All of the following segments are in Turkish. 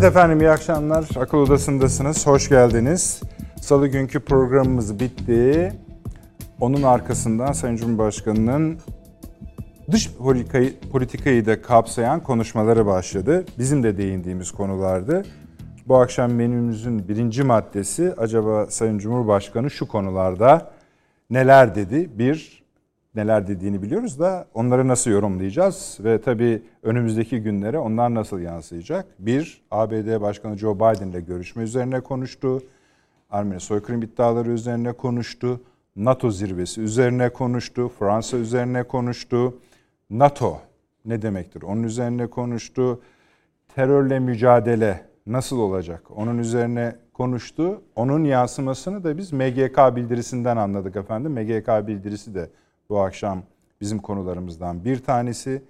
Evet efendim iyi akşamlar. Akıl Odası'ndasınız. Hoş geldiniz. Salı günkü programımız bitti. Onun arkasından Sayın Cumhurbaşkanı'nın dış politikayı, politikayı da kapsayan konuşmaları başladı. Bizim de değindiğimiz konulardı. Bu akşam menümüzün birinci maddesi acaba Sayın Cumhurbaşkanı şu konularda neler dedi? Bir, neler dediğini biliyoruz da onları nasıl yorumlayacağız? Ve tabii önümüzdeki günlere onlar nasıl yansıyacak? Bir, ABD Başkanı Joe Biden ile görüşme üzerine konuştu. Armeni soykırım iddiaları üzerine konuştu. NATO zirvesi üzerine konuştu. Fransa üzerine konuştu. NATO ne demektir? Onun üzerine konuştu. Terörle mücadele nasıl olacak? Onun üzerine konuştu. Onun yansımasını da biz MGK bildirisinden anladık efendim. MGK bildirisi de bu akşam bizim konularımızdan bir tanesi.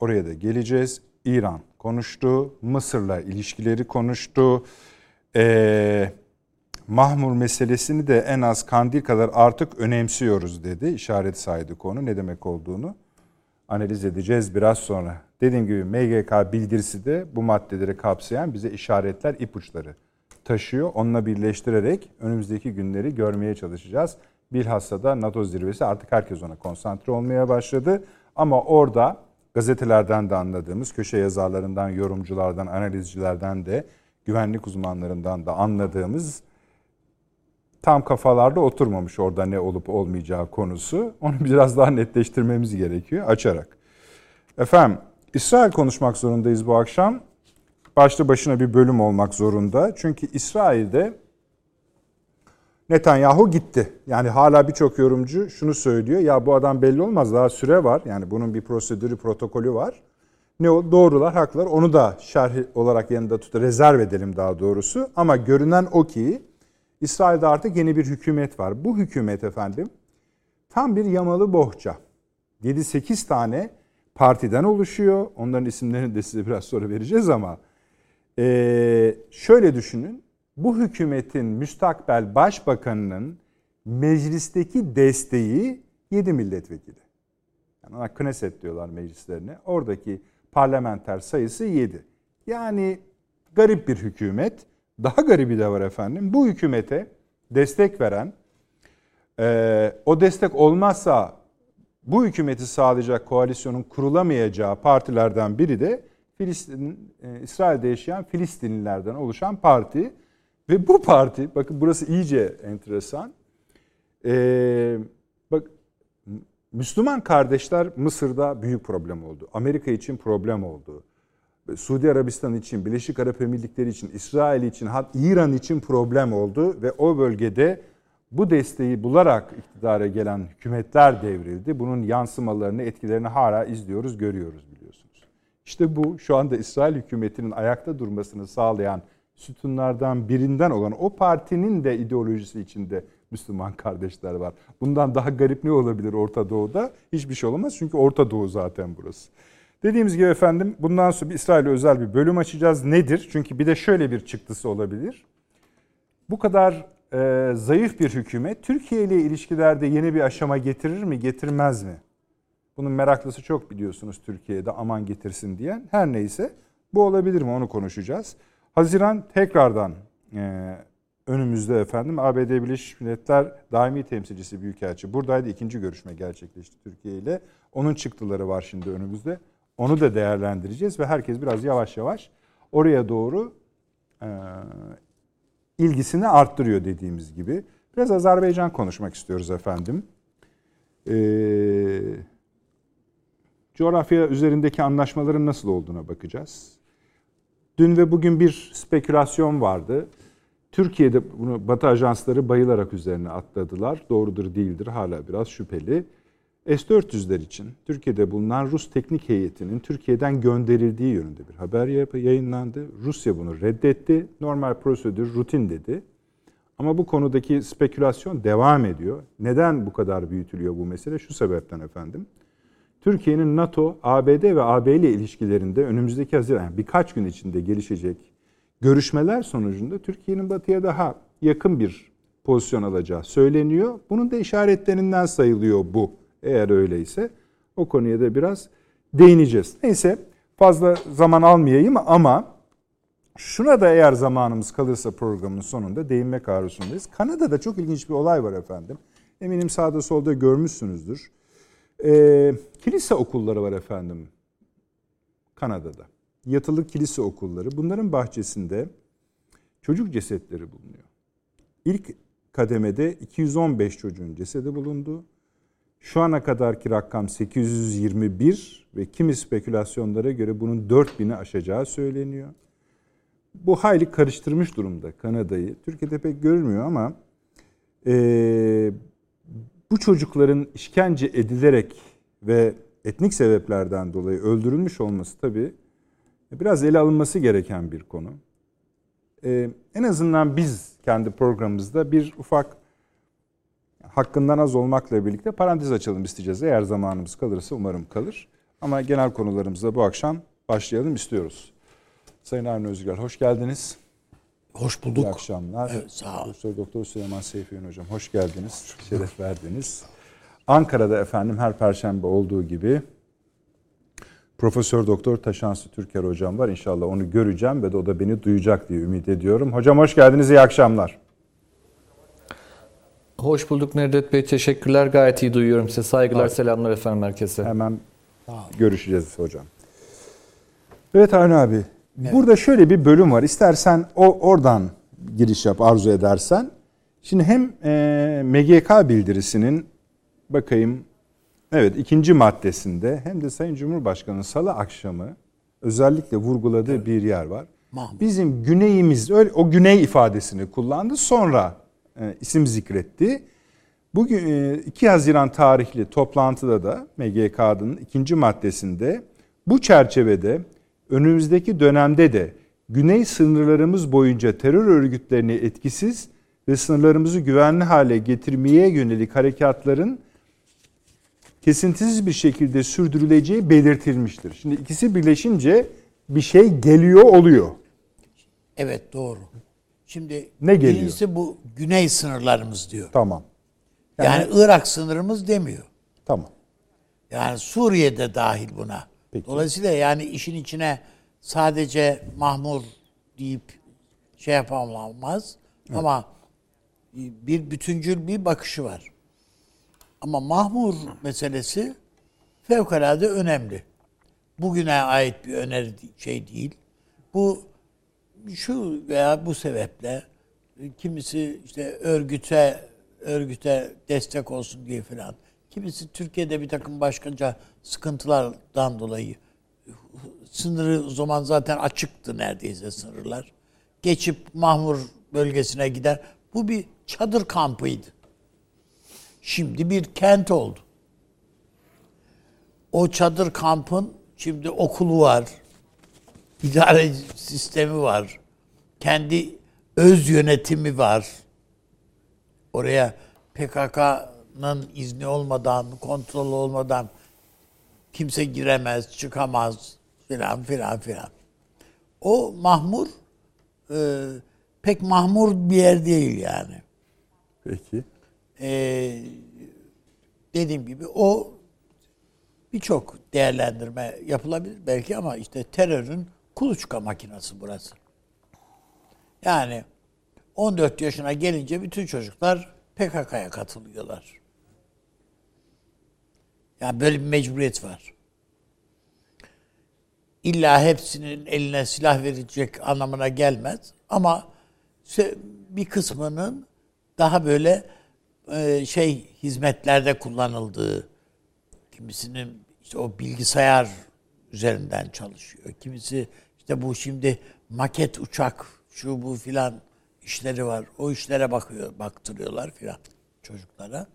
Oraya da geleceğiz. İran konuştu. Mısır'la ilişkileri konuştu. Ee, Mahmur meselesini de en az Kandil kadar artık önemsiyoruz dedi. İşaret saydı konu ne demek olduğunu analiz edeceğiz biraz sonra. Dediğim gibi MGK bildirisi de bu maddeleri kapsayan bize işaretler, ipuçları taşıyor. Onunla birleştirerek önümüzdeki günleri görmeye çalışacağız. Bilhassa da NATO zirvesi artık herkes ona konsantre olmaya başladı. Ama orada gazetelerden de anladığımız, köşe yazarlarından, yorumculardan, analizcilerden de, güvenlik uzmanlarından da anladığımız tam kafalarda oturmamış orada ne olup olmayacağı konusu. Onu biraz daha netleştirmemiz gerekiyor açarak. Efendim İsrail konuşmak zorundayız bu akşam. Başlı başına bir bölüm olmak zorunda. Çünkü İsrail'de Netanyahu gitti. Yani hala birçok yorumcu şunu söylüyor. Ya bu adam belli olmaz daha süre var. Yani bunun bir prosedürü, protokolü var. Ne o? Doğrular, haklar. Onu da şerh olarak yanında tut, rezerv edelim daha doğrusu. Ama görünen o ki İsrail'de artık yeni bir hükümet var. Bu hükümet efendim tam bir yamalı bohça. 7-8 tane partiden oluşuyor. Onların isimlerini de size biraz sonra vereceğiz ama ee, şöyle düşünün. Bu hükümetin müstakbel başbakanının meclisteki desteği 7 milletvekili. Yani ona Knesset diyorlar meclislerine. Oradaki parlamenter sayısı 7. Yani garip bir hükümet. Daha garibi de var efendim. Bu hükümete destek veren, e, o destek olmazsa bu hükümeti sağlayacak koalisyonun kurulamayacağı partilerden biri de Filistin, e, İsrail'de yaşayan Filistinlilerden oluşan parti. Ve bu parti, bakın burası iyice enteresan. E, bak Müslüman kardeşler Mısır'da büyük problem oldu. Amerika için problem oldu. Suudi Arabistan için, Birleşik Arap Emirlikleri için, İsrail için, hatta İran için problem oldu ve o bölgede bu desteği bularak iktidara gelen hükümetler devrildi. Bunun yansımalarını, etkilerini hala izliyoruz, görüyoruz biliyorsunuz. İşte bu şu anda İsrail hükümetinin ayakta durmasını sağlayan sütunlardan birinden olan o partinin de ideolojisi içinde Müslüman kardeşler var. Bundan daha garip ne olabilir Orta Doğu'da? Hiçbir şey olamaz çünkü Orta Doğu zaten burası. Dediğimiz gibi efendim bundan sonra İsrail'e özel bir bölüm açacağız. Nedir? Çünkü bir de şöyle bir çıktısı olabilir. Bu kadar e, zayıf bir hükümet Türkiye ile ilişkilerde yeni bir aşama getirir mi, getirmez mi? Bunun meraklısı çok biliyorsunuz Türkiye'de aman getirsin diyen. Her neyse bu olabilir mi onu konuşacağız. Haziran tekrardan e, önümüzde efendim ABD Birleşmiş Milletler Daimi Temsilcisi Büyükelçi buradaydı. ikinci görüşme gerçekleşti Türkiye ile. Onun çıktıları var şimdi önümüzde. Onu da değerlendireceğiz ve herkes biraz yavaş yavaş oraya doğru e, ilgisini arttırıyor dediğimiz gibi. Biraz Azerbaycan konuşmak istiyoruz efendim. Ee, coğrafya üzerindeki anlaşmaların nasıl olduğuna bakacağız. Dün ve bugün bir spekülasyon vardı. Türkiye'de bunu Batı ajansları bayılarak üzerine atladılar. Doğrudur değildir hala biraz şüpheli. S-400'ler için Türkiye'de bulunan Rus teknik heyetinin Türkiye'den gönderildiği yönünde bir haber yayınlandı. Rusya bunu reddetti. Normal prosedür, rutin dedi. Ama bu konudaki spekülasyon devam ediyor. Neden bu kadar büyütülüyor bu mesele? Şu sebepten efendim. Türkiye'nin NATO, ABD ve AB ile ilişkilerinde önümüzdeki Haziran, yani birkaç gün içinde gelişecek görüşmeler sonucunda Türkiye'nin batıya daha yakın bir pozisyon alacağı söyleniyor. Bunun da işaretlerinden sayılıyor bu. Eğer öyleyse o konuya da biraz değineceğiz. Neyse fazla zaman almayayım ama Şuna da eğer zamanımız kalırsa programın sonunda değinmek arzusundayız. Kanada'da çok ilginç bir olay var efendim. Eminim sağda solda görmüşsünüzdür. Ee, kilise okulları var efendim Kanada'da. Yatılı kilise okulları. Bunların bahçesinde çocuk cesetleri bulunuyor. İlk kademede 215 çocuğun cesedi bulundu. Şu ana kadarki rakam 821 ve kimi spekülasyonlara göre bunun 4000'i aşacağı söyleniyor. Bu hayli karıştırmış durumda Kanada'yı. Türkiye'de pek görülmüyor ama e, bu çocukların işkence edilerek ve etnik sebeplerden dolayı öldürülmüş olması tabii biraz ele alınması gereken bir konu. Ee, en azından biz kendi programımızda bir ufak hakkından az olmakla birlikte parantez açalım isteyeceğiz. Eğer zamanımız kalırsa umarım kalır. Ama genel konularımızda bu akşam başlayalım istiyoruz. Sayın Avni Özgür, hoş geldiniz. Hoş bulduk. İyi akşamlar. Evet, sağ ol. Profesör Doktor Süleyman Seyfiyen Hocam hoş geldiniz. Şeref verdiniz. Ankara'da efendim her perşembe olduğu gibi Profesör Doktor Taşansı Türker hocam var. İnşallah onu göreceğim ve de o da beni duyacak diye ümit ediyorum. Hocam hoş geldiniz. İyi akşamlar. Hoş bulduk Nedret Bey. Teşekkürler. Gayet iyi duyuyorum size. Saygılar, evet. selamlar efendim herkese. Hemen görüşeceğiz hocam. Evet Avni abi. Evet. Burada şöyle bir bölüm var. İstersen o oradan giriş yap arzu edersen. Şimdi hem e, MGK bildirisinin bakayım evet ikinci maddesinde hem de Sayın Cumhurbaşkanı salı akşamı özellikle vurguladığı evet. bir yer var. Mahmut. Bizim güneyimiz öyle o güney ifadesini kullandı. Sonra e, isim zikretti. Bugün e, 2 Haziran tarihli toplantıda da MGK'nın ikinci maddesinde bu çerçevede önümüzdeki dönemde de güney sınırlarımız boyunca terör örgütlerini etkisiz ve sınırlarımızı güvenli hale getirmeye yönelik harekatların kesintisiz bir şekilde sürdürüleceği belirtilmiştir. Şimdi ikisi birleşince bir şey geliyor oluyor. Evet doğru. Şimdi ne geliyor? Birincisi bu güney sınırlarımız diyor. Tamam. Yani, yani Irak sınırımız demiyor. Tamam. Yani Suriye'de dahil buna. Peki. Dolayısıyla yani işin içine sadece Mahmur deyip şey yapamaz. Evet. Ama bir bütüncül bir bakışı var. Ama Mahmur meselesi fevkalade önemli. Bugüne ait bir öneri şey değil. Bu şu veya bu sebeple kimisi işte örgüte örgüte destek olsun diye filan. Kimisi Türkiye'de bir takım başkaca sıkıntılardan dolayı sınırı zaman zaten açıktı neredeyse sınırlar. Geçip Mahmur bölgesine gider. Bu bir çadır kampıydı. Şimdi bir kent oldu. O çadır kampın şimdi okulu var, idare sistemi var, kendi öz yönetimi var. Oraya PKK'nın izni olmadan, kontrol olmadan kimse giremez, çıkamaz filan filan filan. O mahmur e, pek mahmur bir yer değil yani. Peki. Ee, dediğim gibi o birçok değerlendirme yapılabilir belki ama işte terörün kuluçka makinası burası. Yani 14 yaşına gelince bütün çocuklar PKK'ya katılıyorlar. Yani böyle bir mecburiyet var. İlla hepsinin eline silah verecek anlamına gelmez. Ama bir kısmının daha böyle e, şey hizmetlerde kullanıldığı, kimisinin işte o bilgisayar üzerinden çalışıyor. Kimisi işte bu şimdi maket uçak şu bu filan işleri var. O işlere bakıyor, baktırıyorlar filan çocuklara.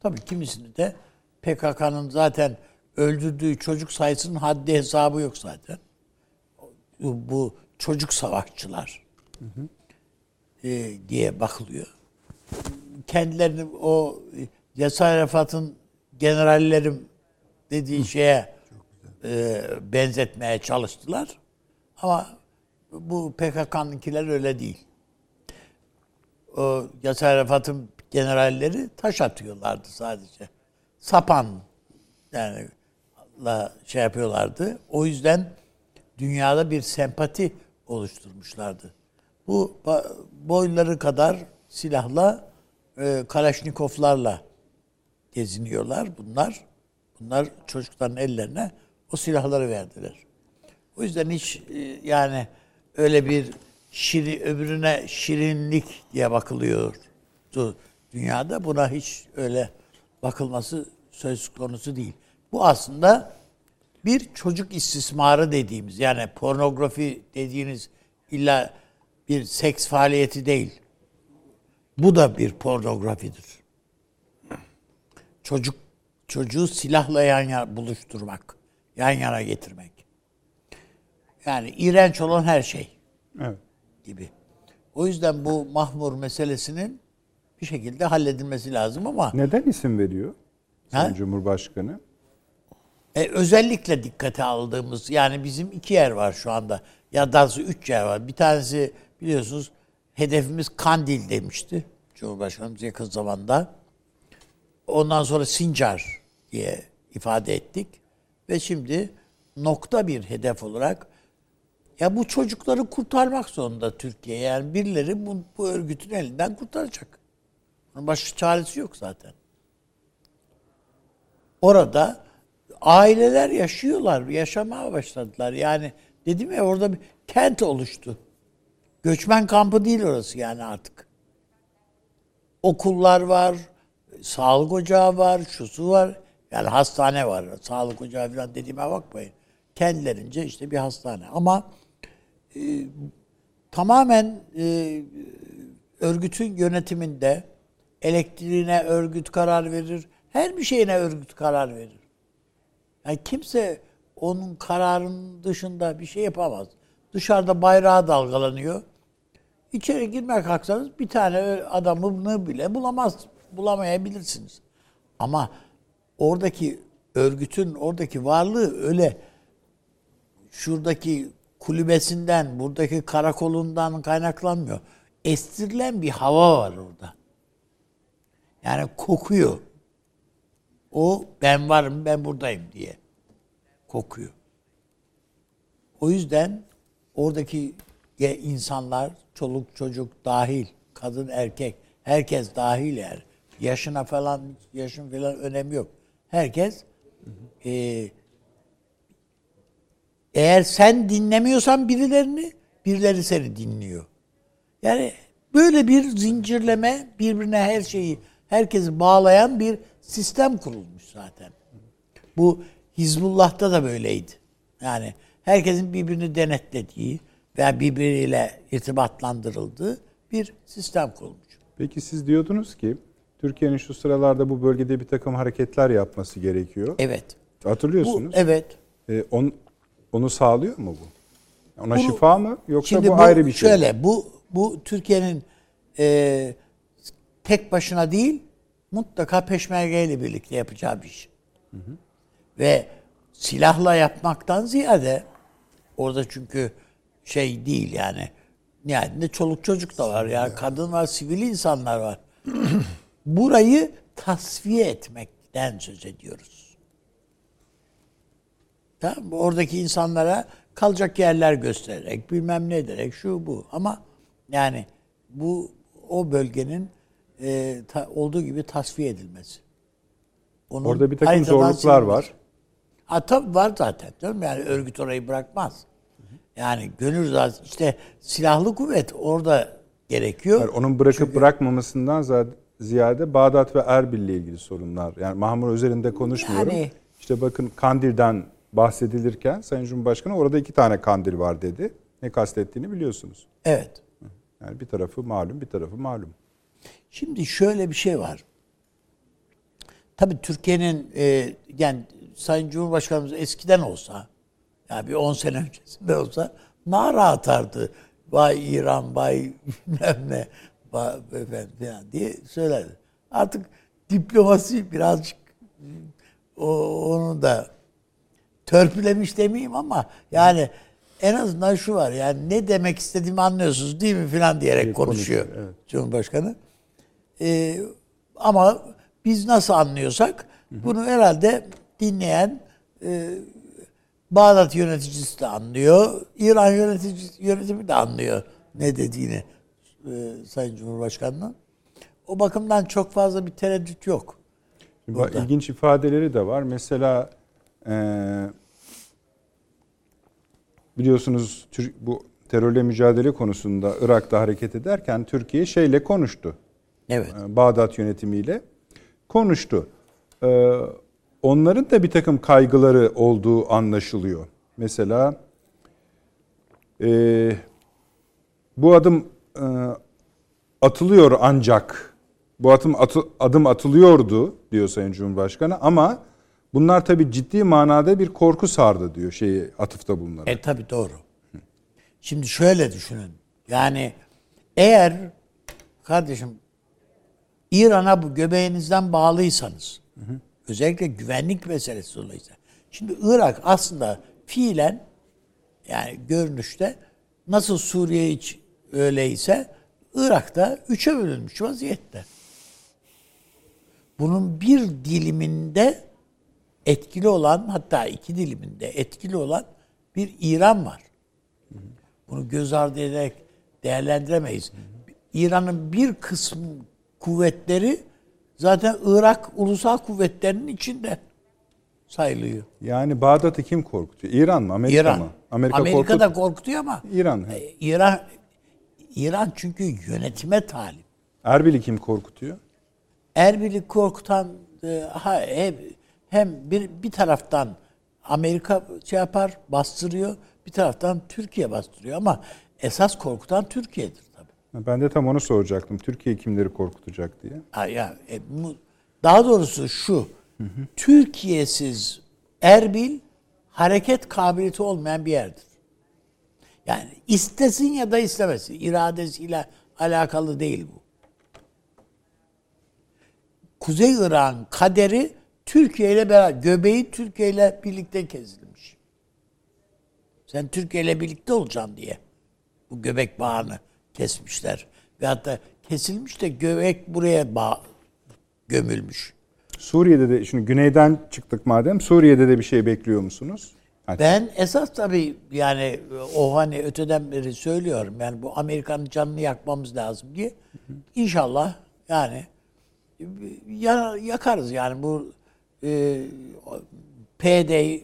Tabii kimisini de PKK'nın zaten öldürdüğü çocuk sayısının haddi hesabı yok zaten. Bu çocuk savaşçılar hı hı. E, diye bakılıyor. Kendilerini o Yasar Arafat'ın generallerim dediği şeye e, benzetmeye çalıştılar. Ama bu PKK'nınkiler öyle değil. O Yasar Arafat'ın generalleri taş atıyorlardı sadece. Sapan yani la şey yapıyorlardı. O yüzden dünyada bir sempati oluşturmuşlardı. Bu boyları kadar silahla e, Kalaşnikovlarla geziniyorlar bunlar. Bunlar çocukların ellerine o silahları verdiler. O yüzden hiç e, yani öyle bir şirin, öbürüne şirinlik diye bakılıyordu dünyada. Buna hiç öyle bakılması söz konusu değil. Bu aslında bir çocuk istismarı dediğimiz yani pornografi dediğiniz illa bir seks faaliyeti değil. Bu da bir pornografidir. Çocuk çocuğu silahla yan yana buluşturmak, yan yana getirmek. Yani iğrenç olan her şey Evet. gibi. O yüzden bu mahmur meselesinin bir şekilde halledilmesi lazım ama Neden isim veriyor Sayın? Cumhurbaşkanı? e, özellikle dikkate aldığımız yani bizim iki yer var şu anda. Ya daha doğrusu üç yer var. Bir tanesi biliyorsunuz hedefimiz Kandil demişti Cumhurbaşkanımız yakın zamanda. Ondan sonra Sincar diye ifade ettik. Ve şimdi nokta bir hedef olarak ya bu çocukları kurtarmak zorunda Türkiye. Yani birileri bu, bu örgütün elinden kurtaracak. Başka çaresi yok zaten. Orada aileler yaşıyorlar, yaşamaya başladılar. Yani dedim ya orada bir kent oluştu. Göçmen kampı değil orası yani artık. Okullar var, sağlık ocağı var, şusu var. Yani hastane var. Sağlık ocağı falan dediğime bakmayın. Kendilerince işte bir hastane. Ama e, tamamen e, örgütün yönetiminde elektriğine örgüt karar verir. Her bir şeyine örgüt karar verir. Yani kimse onun kararının dışında bir şey yapamaz. Dışarıda bayrağı dalgalanıyor. İçeri girmek kalksanız bir tane adamını bile bulamaz, bulamayabilirsiniz. Ama oradaki örgütün oradaki varlığı öyle şuradaki kulübesinden, buradaki karakolundan kaynaklanmıyor. Estirilen bir hava var orada. Yani kokuyor. O ben varım, ben buradayım diye kokuyor. O yüzden oradaki insanlar, çoluk çocuk dahil, kadın erkek, herkes dahil yani. Yaşına falan, yaşın falan önemi yok. Herkes e, eğer sen dinlemiyorsan birilerini, birileri seni dinliyor. Yani böyle bir zincirleme, birbirine her şeyi, herkesi bağlayan bir sistem kurulmuş zaten. Bu Hizbullah'ta da böyleydi. Yani herkesin birbirini denetlediği veya birbiriyle irtibatlandırıldığı bir sistem kurulmuş. Peki siz diyordunuz ki Türkiye'nin şu sıralarda bu bölgede bir takım hareketler yapması gerekiyor. Evet. Bu, Hatırlıyorsunuz. evet. Ee, on- onu sağlıyor mu bu? Ona Bunu- şifa mı yoksa Şimdi bu, ayrı bir şey? Şöyle bu bu Türkiye'nin e, tek başına değil mutlaka peşmergeyle birlikte yapacağı bir iş. Ve silahla yapmaktan ziyade orada çünkü şey değil yani nihayetinde çoluk çocuk da var yani kadın var sivil insanlar var. Burayı tasfiye etmekten söz ediyoruz. Tamam? Oradaki insanlara kalacak yerler göstererek, bilmem ne ederek, şu bu. Ama yani bu o bölgenin e, ta- olduğu gibi tasfiye edilmesi. Onun Orada bir takım zorluklar var. Ha tabii var zaten. Değil mi? Yani örgüt orayı bırakmaz. Yani gönül zaten işte silahlı kuvvet orada gerekiyor. Yani onun bırakıp bırakmamasından za- ziyade Bağdat ve Erbil ile ilgili sorunlar. Yani Mahmur üzerinde konuşmuyorum. Yani- İşte bakın Kandil'den bahsedilirken Sayın Cumhurbaşkanı orada iki tane kandil var dedi. Ne kastettiğini biliyorsunuz. Evet. Yani bir tarafı malum, bir tarafı malum. Şimdi şöyle bir şey var. Tabii Türkiye'nin e, yani Sayın Cumhurbaşkanımız eskiden olsa yani bir 10 sene öncesinde olsa nara atardı. Vay İran, vay bilmem ne, vay efendim falan diye söylerdi. Artık diplomasi birazcık o, onu da törpülemiş demeyeyim ama yani en azından şu var yani ne demek istediğimi anlıyorsunuz değil mi filan diyerek konuşuyor, evet. Cumhurbaşkanı. Ee, ama biz nasıl anlıyorsak bunu herhalde dinleyen e, Bağdat yöneticisi de anlıyor. İran yöneticisi, yönetimi de anlıyor ne dediğini e, Sayın Cumhurbaşkanı'nın. O bakımdan çok fazla bir tereddüt yok. Burada. ilginç ifadeleri de var. Mesela eee, biliyorsunuz bu terörle mücadele konusunda Irak'ta hareket ederken Türkiye şeyle konuştu. Evet. e, Bağdat yönetimiyle konuştu. Ee, onların da bir takım kaygıları olduğu anlaşılıyor. Mesela e, bu adım e, atılıyor ancak bu adım atı- adım atılıyordu diyor Sayın Cumhurbaşkanı ama bunlar tabii ciddi manada bir korku sardı diyor şeyi atıfta bulunarak. E tabi doğru. Şimdi şöyle düşünün. Yani eğer kardeşim İran'a bu göbeğinizden bağlıysanız özellikle güvenlik meselesi dolayısıyla. Şimdi Irak aslında fiilen yani görünüşte nasıl Suriye hiç öyleyse Irak'ta üçe bölünmüş vaziyette. Bunun bir diliminde etkili olan hatta iki diliminde etkili olan bir İran var. Bunu göz ardı ederek değerlendiremeyiz. İran'ın bir kısmı kuvvetleri zaten Irak ulusal kuvvetlerinin içinde sayılıyor. Yani Bağdat'ı kim korkutuyor? İran mı? Amerika İran. mı? Amerika, korkut- da korkutuyor ama İran. e, İran İran çünkü yönetime talip. Erbil'i kim korkutuyor? Erbil'i korkutan e, ha, hem, hem bir bir taraftan Amerika şey yapar, bastırıyor. Bir taraftan Türkiye bastırıyor ama esas korkutan Türkiye'dir. Ben de tam onu soracaktım. Türkiye kimleri korkutacak diye. Ha, ya, e, mu- daha doğrusu şu. Türkiye'siz Erbil hareket kabiliyeti olmayan bir yerdir. Yani istesin ya da istemesin. iradesiyle alakalı değil bu. Kuzey Irak'ın kaderi Türkiye ile beraber, göbeği Türkiye ile birlikte kesilmiş. Sen Türkiye ile birlikte olacaksın diye bu göbek bağını kesmişler. Ve hatta kesilmiş de göbek buraya bağ, gömülmüş. Suriye'de de şimdi güneyden çıktık madem Suriye'de de bir şey bekliyor musunuz? Ha, Ben esas tabii yani o hani öteden beri söylüyorum yani bu Amerika'nın canını yakmamız lazım diye. İnşallah yani ya, yakarız yani bu e, PD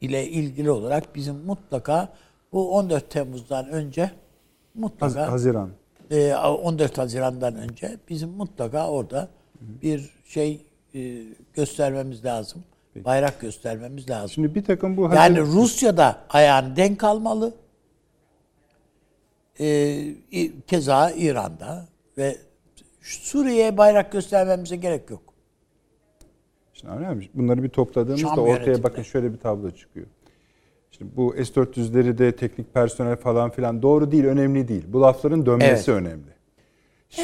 ile ilgili olarak bizim mutlaka bu 14 Temmuz'dan önce mutlaka Haziran. e, 14 Haziran'dan önce bizim mutlaka orada bir şey e, göstermemiz lazım. Bayrak göstermemiz lazım. Şimdi bir takım bu Yani Rusya'da ayağını denk almalı. İ- keza İran'da ve Suriye'ye bayrak göstermemize gerek yok. Şimdi musun? Bunları bir topladığımızda Şam ortaya yönetimde. bakın şöyle bir tablo çıkıyor. Şimdi bu S-400'leri de teknik personel falan filan doğru değil, önemli değil. Bu lafların dönmesi Evet. önemli.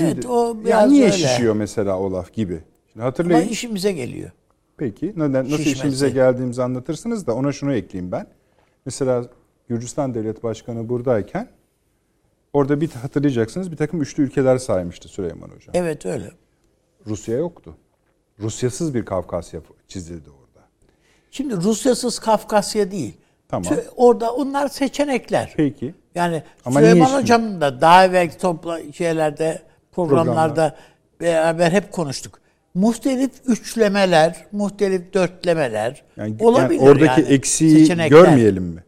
Evet, o biraz niye öyle. şişiyor mesela o laf gibi? Şimdi Ama hatırlayın. işimize geliyor. Peki neden, nasıl Şişmesi. işimize geldiğimizi anlatırsınız da ona şunu ekleyeyim ben. Mesela Gürcistan Devlet Başkanı buradayken orada bir hatırlayacaksınız bir takım üçlü ülkeler saymıştı Süleyman Hocam. Evet öyle. Rusya yoktu. Rusyasız bir Kafkasya çizildi orada. Şimdi Rusyasız Kafkasya değil. Tamam. Orada onlar seçenekler. Peki. Yani Ama Süleyman Hocam'ın da daha evvelki topla şeylerde programlarda beraber hep konuştuk. Muhtelif üçlemeler, muhtelif dörtlemeler Yani, olabilir. yani oradaki yani. eksiği Seçenekler. görmeyelim mi?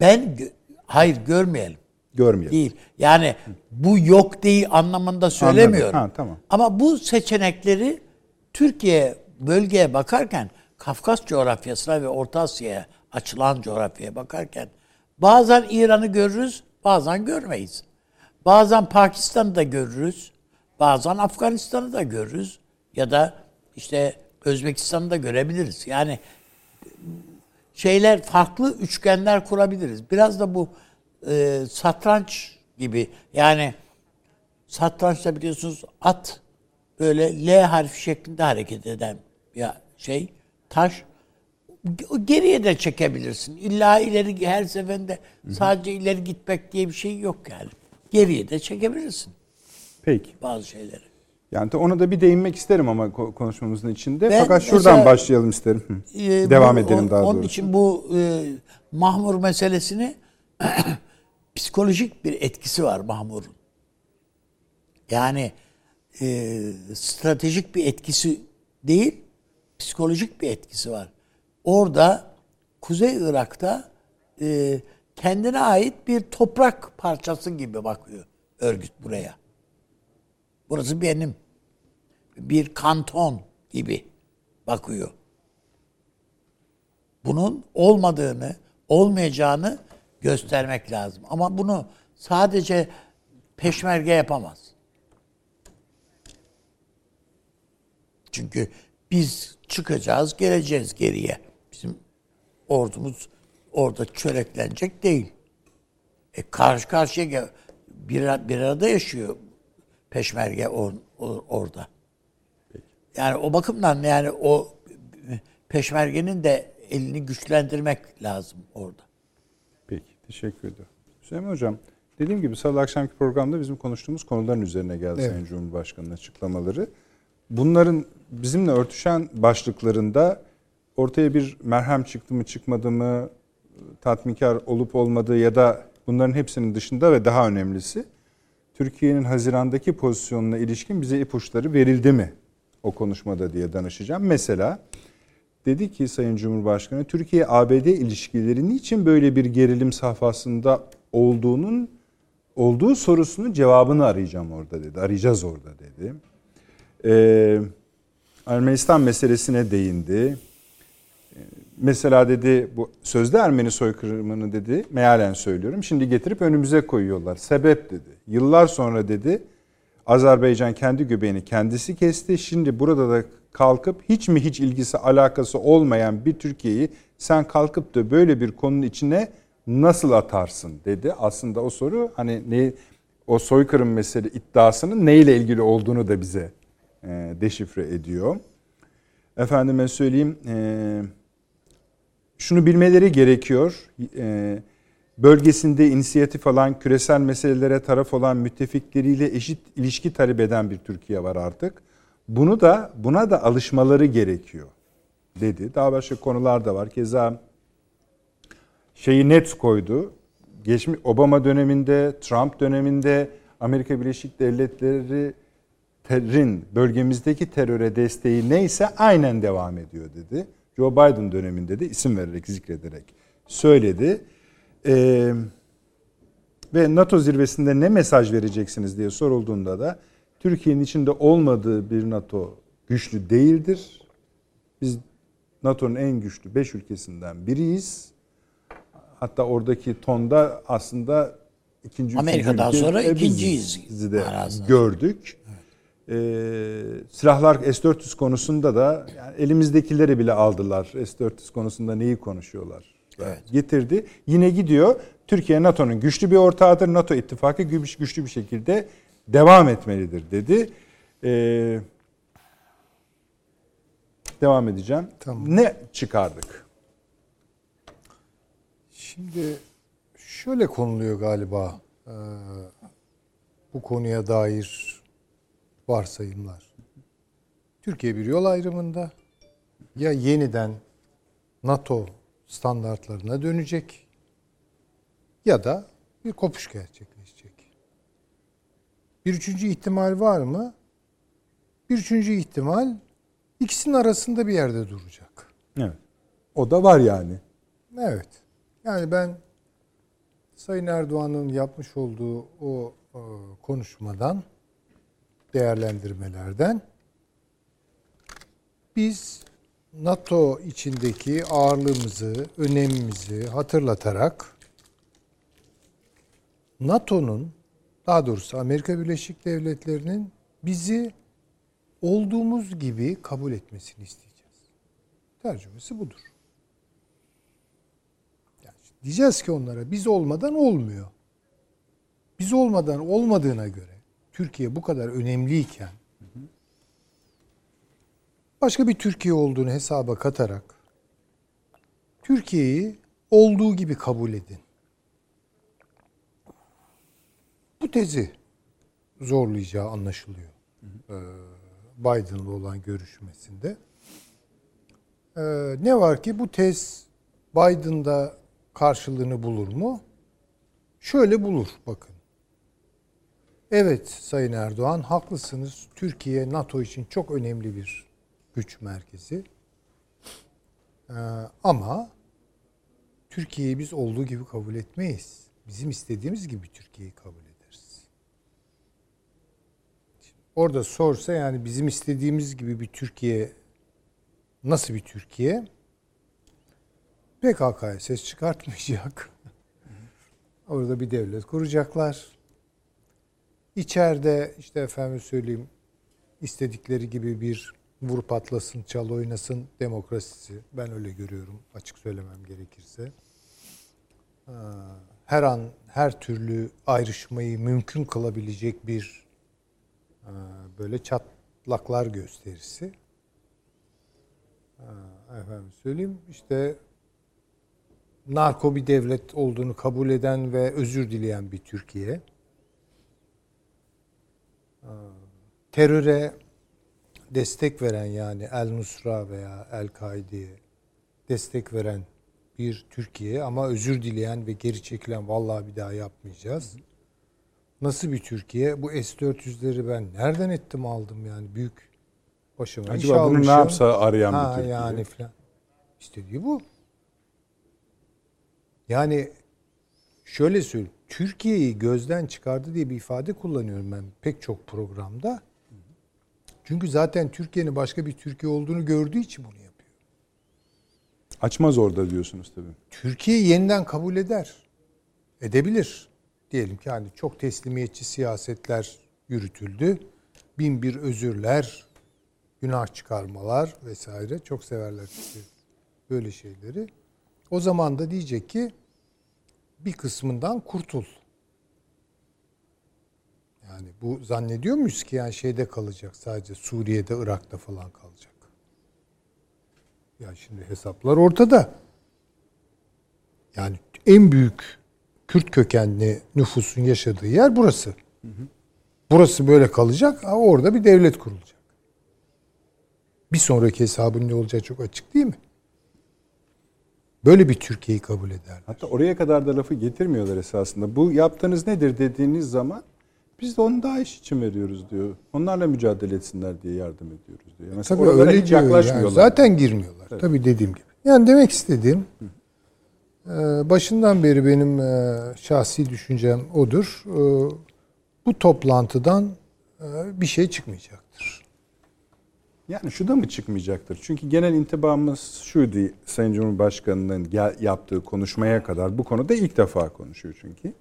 Ben hayır görmeyelim. Görmeyelim. Değil. Yani bu yok değil anlamında söylemiyorum. Ha, tamam. Ama bu seçenekleri Türkiye bölgeye bakarken Kafkas coğrafyasına ve Orta Asya'ya açılan coğrafyaya bakarken bazen İran'ı görürüz, bazen görmeyiz. Bazen Pakistan'ı da görürüz, bazen Afganistan'ı da görürüz ya da işte Özbekistan'ı da görebiliriz. Yani şeyler farklı üçgenler kurabiliriz. Biraz da bu e, satranç gibi yani satrançta biliyorsunuz at böyle L harfi şeklinde hareket eden bir şey taş geriye de çekebilirsin. İlla ileri her seferinde sadece ileri gitmek diye bir şey yok yani. Geriye de çekebilirsin Peki. bazı şeyleri. Yani ona da bir değinmek isterim ama ko- konuşmamızın içinde. Ben Fakat şuradan mesela- başlayalım isterim. Ee, Devam bu- edelim daha Onun doğrusu. için bu e, mahmur meselesini psikolojik bir etkisi var mahmurun. Yani e, stratejik bir etkisi değil, psikolojik bir etkisi var. Orada Kuzey Irak'ta e, kendine ait bir toprak parçası gibi bakıyor örgüt buraya. Burası benim. Bir kanton gibi bakıyor. Bunun olmadığını, olmayacağını göstermek lazım. Ama bunu sadece peşmerge yapamaz. Çünkü biz çıkacağız, geleceğiz geriye. Ordumuz orada çöreklenecek değil. E karşı karşıya bir, bir arada yaşıyor peşmerge or- or- orada. Yani o bakımdan yani o peşmergenin de elini güçlendirmek lazım orada. Peki, teşekkür ederim. Süleyman Hocam, dediğim gibi salı akşamki programda bizim konuştuğumuz konuların üzerine geldi Evet. Sayın Cumhurbaşkanı'nın açıklamaları. Bunların bizimle örtüşen başlıklarında ortaya bir merhem çıktı mı çıkmadı mı, tatminkar olup olmadığı ya da bunların hepsinin dışında ve daha önemlisi Türkiye'nin Haziran'daki pozisyonuna ilişkin bize ipuçları verildi mi o konuşmada diye danışacağım. Mesela dedi ki Sayın Cumhurbaşkanı Türkiye-ABD ilişkileri niçin böyle bir gerilim safhasında olduğunun olduğu sorusunun cevabını arayacağım orada dedi. Arayacağız orada dedi. Ee, Ermenistan meselesine değindi. Mesela dedi bu sözde Ermeni soykırımını dedi mealen söylüyorum. Şimdi getirip önümüze koyuyorlar. Sebep dedi. Yıllar sonra dedi Azerbaycan kendi göbeğini kendisi kesti. Şimdi burada da kalkıp hiç mi hiç ilgisi alakası olmayan bir Türkiye'yi sen kalkıp da böyle bir konunun içine nasıl atarsın dedi. Aslında o soru hani ne o soykırım mesele iddiasının neyle ilgili olduğunu da bize e, deşifre ediyor. Efendime söyleyeyim e, şunu bilmeleri gerekiyor. E, bölgesinde inisiyatif alan, küresel meselelere taraf olan müttefikleriyle eşit ilişki talep eden bir Türkiye var artık. Bunu da buna da alışmaları gerekiyor dedi. Daha başka konular da var. Keza şeyi net koydu. Geçmiş Obama döneminde, Trump döneminde Amerika Birleşik Devletleri terörün bölgemizdeki teröre desteği neyse aynen devam ediyor dedi. Joe Biden döneminde de isim vererek zikrederek söyledi. Ee, ve NATO zirvesinde ne mesaj vereceksiniz diye sorulduğunda da Türkiye'nin içinde olmadığı bir NATO güçlü değildir. Biz NATO'nun en güçlü 5 ülkesinden biriyiz. Hatta oradaki tonda aslında ikinci Amerika'dan ülke sonra ikinciyiz biziz de gördük. Ee, silahlar S-400 konusunda da yani elimizdekileri bile aldılar. S-400 konusunda neyi konuşuyorlar? Evet. Getirdi. Yine gidiyor. Türkiye NATO'nun güçlü bir ortağıdır. NATO ittifakı güç- güçlü bir şekilde devam etmelidir dedi. Ee, devam edeceğim. Tamam. Ne çıkardık? Şimdi şöyle konuluyor galiba eee, bu konuya dair varsayımlar. Türkiye bir yol ayrımında ya yeniden NATO standartlarına dönecek ya da bir kopuş gerçekleşecek. Bir üçüncü ihtimal var mı? Bir üçüncü ihtimal ikisinin arasında bir yerde duracak. Evet. O da var yani. Evet. Yani ben Sayın Erdoğan'ın yapmış olduğu o e, konuşmadan, değerlendirmelerden biz NATO içindeki ağırlığımızı, önemimizi hatırlatarak NATO'nun daha doğrusu Amerika Birleşik Devletleri'nin bizi olduğumuz gibi kabul etmesini isteyeceğiz. Tercümesi budur. Yani diyeceğiz ki onlara biz olmadan olmuyor. Biz olmadan olmadığına göre Türkiye bu kadar önemliyken başka bir Türkiye olduğunu hesaba katarak Türkiye'yi olduğu gibi kabul edin. Bu tezi zorlayacağı anlaşılıyor. e, Biden'la olan görüşmesinde. E, ne var ki bu tez Biden'da karşılığını bulur mu? Şöyle bulur bakın. Evet Sayın Erdoğan haklısınız. Türkiye NATO için çok önemli bir güç merkezi. Ee, ama Türkiye'yi biz olduğu gibi kabul etmeyiz. Bizim istediğimiz gibi Türkiye'yi kabul ederiz. Şimdi orada sorsa yani bizim istediğimiz gibi bir Türkiye nasıl bir Türkiye? PKK'ya ses çıkartmayacak. Orada bir devlet kuracaklar. İçeride işte efendim söyleyeyim istedikleri gibi bir vur patlasın, çal oynasın demokrasisi. Ben öyle görüyorum açık söylemem gerekirse. Her an her türlü ayrışmayı mümkün kılabilecek bir böyle çatlaklar gösterisi. Efendim söyleyeyim işte narko bir devlet olduğunu kabul eden ve özür dileyen bir Türkiye. Teröre destek veren yani El Nusra veya El Kaide'ye destek veren bir Türkiye ama özür dileyen ve geri çekilen vallahi bir daha yapmayacağız. Nasıl bir Türkiye? Bu S-400'leri ben nereden ettim aldım yani büyük başıma Acaba iş bunu almışım. ne yapsa arayan ha, bir Türkiye? yani falan. İstediği bu. Yani şöyle söyleyeyim. Türkiye'yi gözden çıkardı diye bir ifade kullanıyorum ben pek çok programda. Çünkü zaten Türkiye'nin başka bir Türkiye olduğunu gördüğü için bunu yapıyor. Açmaz orada diyorsunuz tabii. Türkiye yeniden kabul eder. Edebilir. Diyelim ki hani çok teslimiyetçi siyasetler yürütüldü. Bin bir özürler, günah çıkarmalar vesaire. Çok severler böyle şeyleri. O zaman da diyecek ki bir kısmından kurtul. Yani bu zannediyor muyuz ki yani şeyde kalacak sadece Suriye'de, Irak'ta falan kalacak. Ya şimdi hesaplar ortada. Yani en büyük Kürt kökenli nüfusun yaşadığı yer burası. Burası böyle kalacak, orada bir devlet kurulacak. Bir sonraki hesabın ne olacağı çok açık değil mi? Böyle bir Türkiye'yi kabul ederler. Hatta oraya kadar da lafı getirmiyorlar esasında. Bu yaptığınız nedir dediğiniz zaman biz de onu daha iş için veriyoruz diyor. Onlarla mücadele etsinler diye yardım ediyoruz diyor. Mesela Tabii öyle hiç diyor yani. yaklaşmıyorlar. Zaten girmiyorlar. Tabii dediğim gibi. Yani demek istediğim e, başından beri benim e, şahsi düşüncem odur. E, Bu toplantıdan bir şey çıkmayacaktır. Yani şu da mı çıkmayacaktır? Çünkü genel intibamız şuydu Sayın Cumhurbaşkanı'nın yaptığı konuşmaya kadar bu konuda ilk defa konuşuyor çünkü.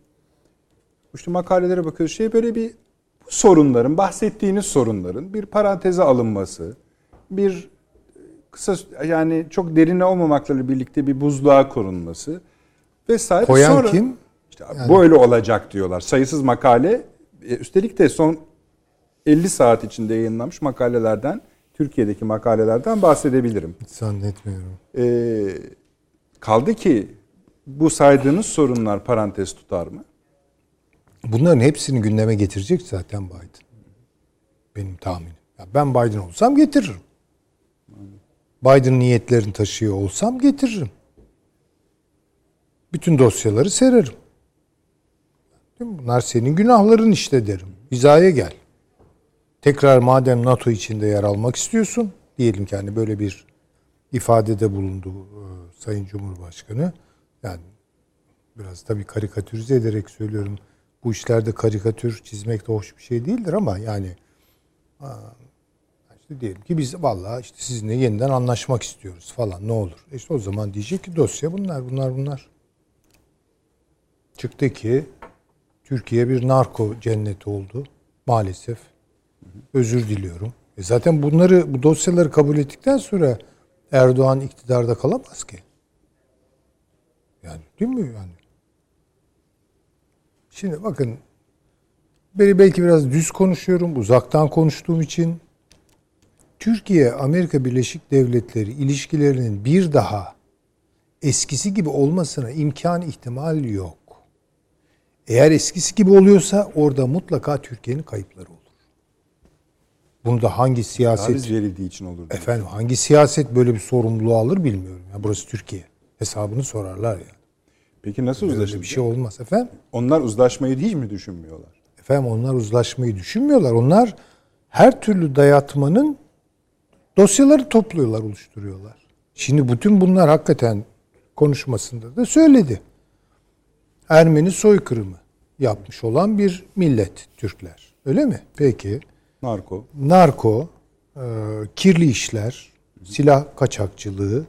İşte makalelere bakıyoruz. Şey böyle bir bu sorunların, bahsettiğiniz sorunların bir paranteze alınması, bir kısa yani çok derine olmamakla birlikte bir buzluğa konulması vesaire. Koyan Sonra, kim? İşte böyle olacak diyorlar. Sayısız makale e, üstelik de son 50 saat içinde yayınlanmış makalelerden Türkiye'deki makalelerden bahsedebilirim. Zannetmiyorum. Ee, kaldı ki bu saydığınız sorunlar parantez tutar mı? Bunların hepsini gündeme getirecek zaten Biden. Benim tahminim. Ya ben Biden olsam getiririm. Biden niyetlerini taşıyor olsam getiririm. Bütün dosyaları sererim. Değil mi? Bunlar senin günahların işte derim. Hizaya gel. Tekrar madem NATO içinde yer almak istiyorsun, diyelim ki hani böyle bir ifadede bulundu e, Sayın Cumhurbaşkanı. Yani biraz tabii karikatürize ederek söylüyorum. Bu işlerde karikatür çizmek de hoş bir şey değildir ama yani işte diyelim ki biz vallahi işte sizinle yeniden anlaşmak istiyoruz falan ne olur. İşte o zaman diyecek ki dosya bunlar bunlar bunlar. Çıktı ki Türkiye bir narko cenneti oldu maalesef. Özür diliyorum. E zaten bunları bu dosyaları kabul ettikten sonra Erdoğan iktidarda kalamaz ki. Yani değil mi yani? Şimdi bakın beni belki biraz düz konuşuyorum, uzaktan konuştuğum için Türkiye Amerika Birleşik Devletleri ilişkilerinin bir daha eskisi gibi olmasına imkan ihtimal yok. Eğer eskisi gibi oluyorsa orada mutlaka Türkiye'nin kayıpları olur. Bunda hangi siyaset Taviz verildiği için olur. efendim hangi siyaset böyle bir sorumluluğu alır bilmiyorum. Ya burası Türkiye. Hesabını sorarlar yani. Peki nasıl Böyle uzlaşılacak? bir şey olmaz efendim. Onlar uzlaşmayı hiç mi düşünmüyorlar? Efendim onlar uzlaşmayı düşünmüyorlar. Onlar her türlü dayatmanın dosyaları topluyorlar, oluşturuyorlar. Şimdi bütün bunlar hakikaten konuşmasında da söyledi. Ermeni soykırımı yapmış olan bir millet Türkler. Öyle mi? Peki. Narko. Narko, e, kirli işler, silah kaçakçılığı,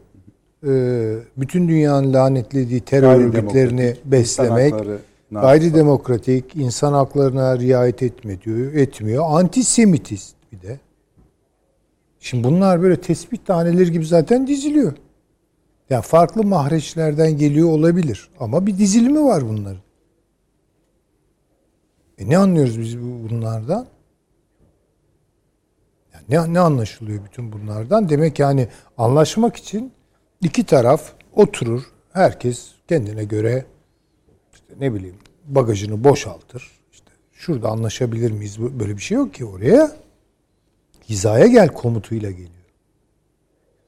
e, bütün dünyanın lanetlediği terör Gayridemokratik, örgütlerini beslemek, hakları, narko. gayridemokratik, insan haklarına riayet etme diyor, etmiyor. Antisemitist bir de. Şimdi bunlar böyle tespit taneleri gibi zaten diziliyor. Yani farklı mahreçlerden geliyor olabilir. Ama bir dizilimi var bunların. E ne anlıyoruz biz bu- bunlardan? Ne, ne anlaşılıyor bütün bunlardan? Demek yani anlaşmak için iki taraf oturur. Herkes kendine göre işte ne bileyim bagajını boşaltır. İşte şurada anlaşabilir miyiz? Böyle bir şey yok ki oraya. Hizaya gel komutuyla geliyor.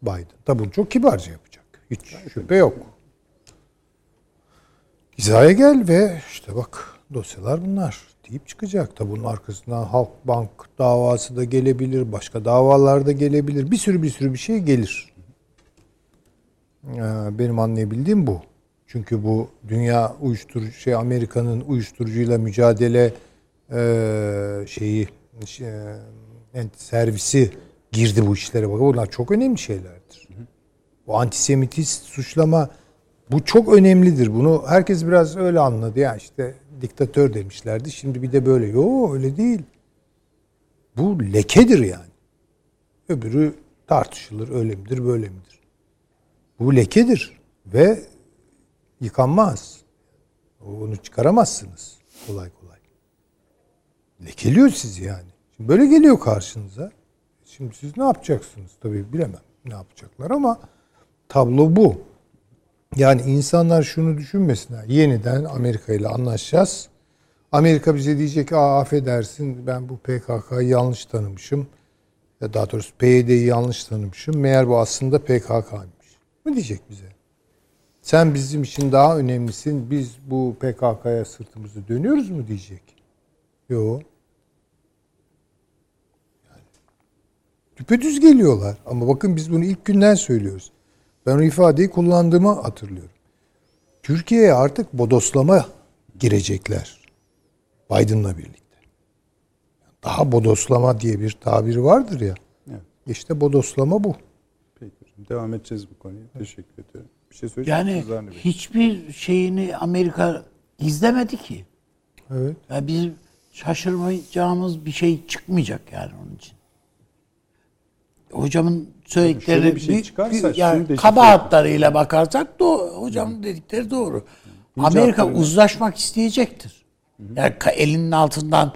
Biden. Tabi bunu çok kibarca yapacak. Hiç şüphe yok. Hizaya gel ve işte bak dosyalar bunlar deyip çıkacak. Tabi bunun arkasından Halkbank davası da gelebilir, başka davalar da gelebilir. Bir sürü bir sürü bir şey gelir. Ee, Benim anlayabildiğim bu. Çünkü bu dünya uyuşturucu şey Amerika'nın uyuşturucuyla mücadele e, şeyi şey, e, servisi girdi bu işlere bak. Bunlar çok önemli şeylerdir. Bu antisemitist suçlama bu çok önemlidir. Bunu herkes biraz öyle anladı. Ya işte diktatör demişlerdi. Şimdi bir de böyle. Yo öyle değil. Bu lekedir yani. Öbürü tartışılır. Öyle midir, böyle midir? Bu lekedir ve yıkanmaz. Onu çıkaramazsınız kolay kolay. Lekeliyor sizi yani. Şimdi böyle geliyor karşınıza. Şimdi siz ne yapacaksınız? Tabii bilemem ne yapacaklar ama tablo bu. Yani insanlar şunu düşünmesinler. Yeniden Amerika ile anlaşacağız. Amerika bize diyecek ki affedersin ben bu PKK'yı yanlış tanımışım. Ya daha doğrusu PYD'yi yanlış tanımışım. Meğer bu aslında PKK'ymış. Ne diyecek bize? Sen bizim için daha önemlisin. Biz bu PKK'ya sırtımızı dönüyoruz mu diyecek. Yok. Düpedüz geliyorlar. Ama bakın biz bunu ilk günden söylüyoruz. Ben o ifadeyi kullandığımı hatırlıyorum. Türkiye'ye artık bodoslama girecekler. Biden'la birlikte. Daha bodoslama diye bir tabiri vardır ya. Evet. İşte bodoslama bu. Peki hocam. Devam edeceğiz bu konuya. Teşekkür ediyorum. Bir şey söyleyecek Yani hiçbir şeyini Amerika gizlemedi ki. Evet. Ya biz şaşırmayacağımız bir şey çıkmayacak yani onun için. Hocamın söyledikleri Şöyle bir şey çıkarsa yani kaba hatlarıyla bakarsak doğru. Hocamın dedikleri doğru. Amerika hatlarıyla. uzlaşmak isteyecektir. Yani elinin altından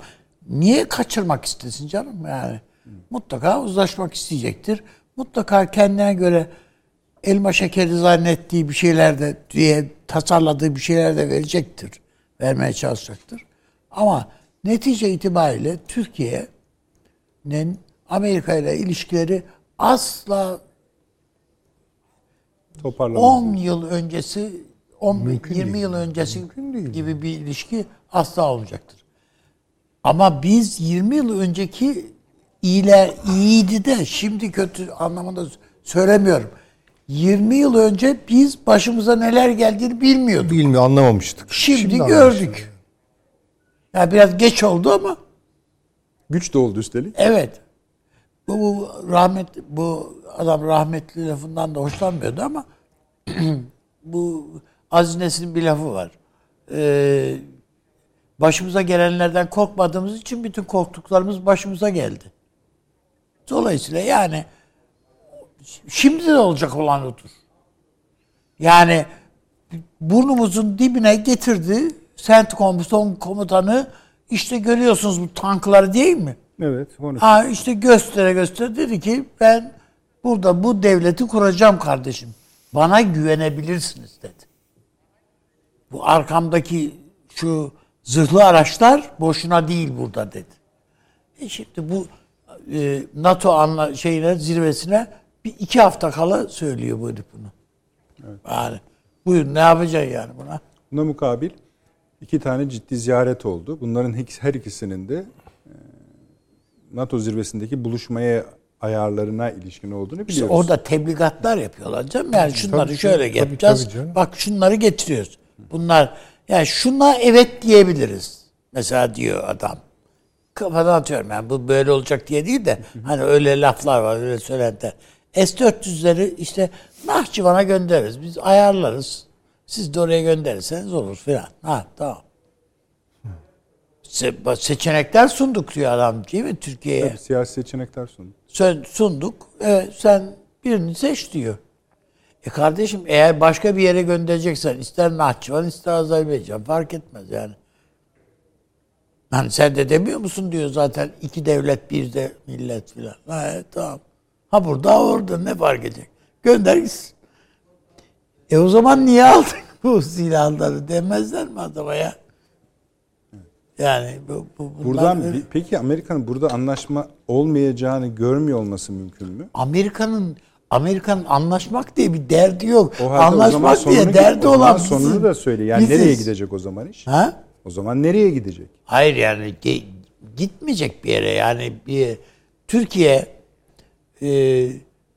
niye kaçırmak istesin canım yani? Mutlaka uzlaşmak isteyecektir. Mutlaka kendine göre elma şekeri zannettiği bir şeyler de diye tasarladığı bir şeyler de verecektir. Vermeye çalışacaktır. Ama netice itibariyle Türkiye'nin Amerika ile ilişkileri asla Toparlamak 10 yıl öncesi 10 Mümkün 20 değil. yıl öncesi Mümkün değil. gibi bir ilişki asla olmayacaktır. Ama biz 20 yıl önceki iyiler iyiydi de şimdi kötü anlamında söylemiyorum. 20 yıl önce biz başımıza neler geldiğini bilmiyorduk. Bilmiyor anlamamıştık. Şimdi, anlaşılıyor. gördük. Ya biraz geç oldu ama Güç de oldu üstelik. evet. Bu, bu rahmet bu adam rahmetli lafından da hoşlanmıyordu ama bu Aziz Nesin'in bir lafı var. Ee, başımıza gelenlerden korkmadığımız için bütün korktuklarımız başımıza geldi. Dolayısıyla yani şimdi de olacak olan odur. Yani burnumuzun dibine getirdi CENTCOM komutanı işte görüyorsunuz bu tankları değil mi? Evet. Onu Ha işte göstere göstere dedi ki ben burada bu devleti kuracağım kardeşim. Bana güvenebilirsiniz dedi. Bu arkamdaki şu zırhlı araçlar boşuna değil burada dedi. E şimdi bu e, NATO anla, şeyine zirvesine bir iki hafta kala söylüyor bu herif bunu. Yani buyur ne yapacaksın yani buna? Buna mukabil iki tane ciddi ziyaret oldu. Bunların her ikisinin de NATO zirvesindeki buluşmaya ayarlarına ilişkin olduğunu İşte biliyoruz. orada tebligatlar yapıyorlar canım. Yani şunları tabii, şöyle tabii, yapacağız. tabii canım. Bak şunları getiriyoruz. Bunlar yani şuna evet diyebiliriz. Mesela diyor adam. Kafadan atıyorum yani bu böyle olacak diye değil de hani öyle laflar var öyle söylentiler. S-400'leri işte Nahçıvan'a göndeririz. Biz ayarlarız. Siz de oraya gönderirseniz olur filan. Ha tamam. Se- seçenekler sunduk diyor adam değil mi Türkiye'ye? Tabii siyasi seçenekler sundu. Sen sunduk. Evet, sen birini seç diyor. E kardeşim eğer başka bir yere göndereceksen ister Nahçıvan ister Azerbaycan fark etmez yani. Hani sen de demiyor musun diyor zaten iki devlet bir de millet filan. Ha, evet, tamam. Ha burada orada ne fark edecek? Gönder gitsin. E o zaman niye aldın bu silahları demezler mi adama ya? Yani bu, bu bunlar Buradan bir- peki Amerika'nın burada anlaşma olmayacağını görmüyor olması mümkün mü? Amerika'nın Amerika'nın anlaşmak diye bir derdi yok. O halde o anlaşmak sonunu, diye derdi o olan sonunu biziz. da söyle. Yani Biziz. nereye gidecek o zaman iş? Ha? O zaman nereye gidecek? Hayır yani ge- gitmeyecek bir yere yani bir Türkiye e,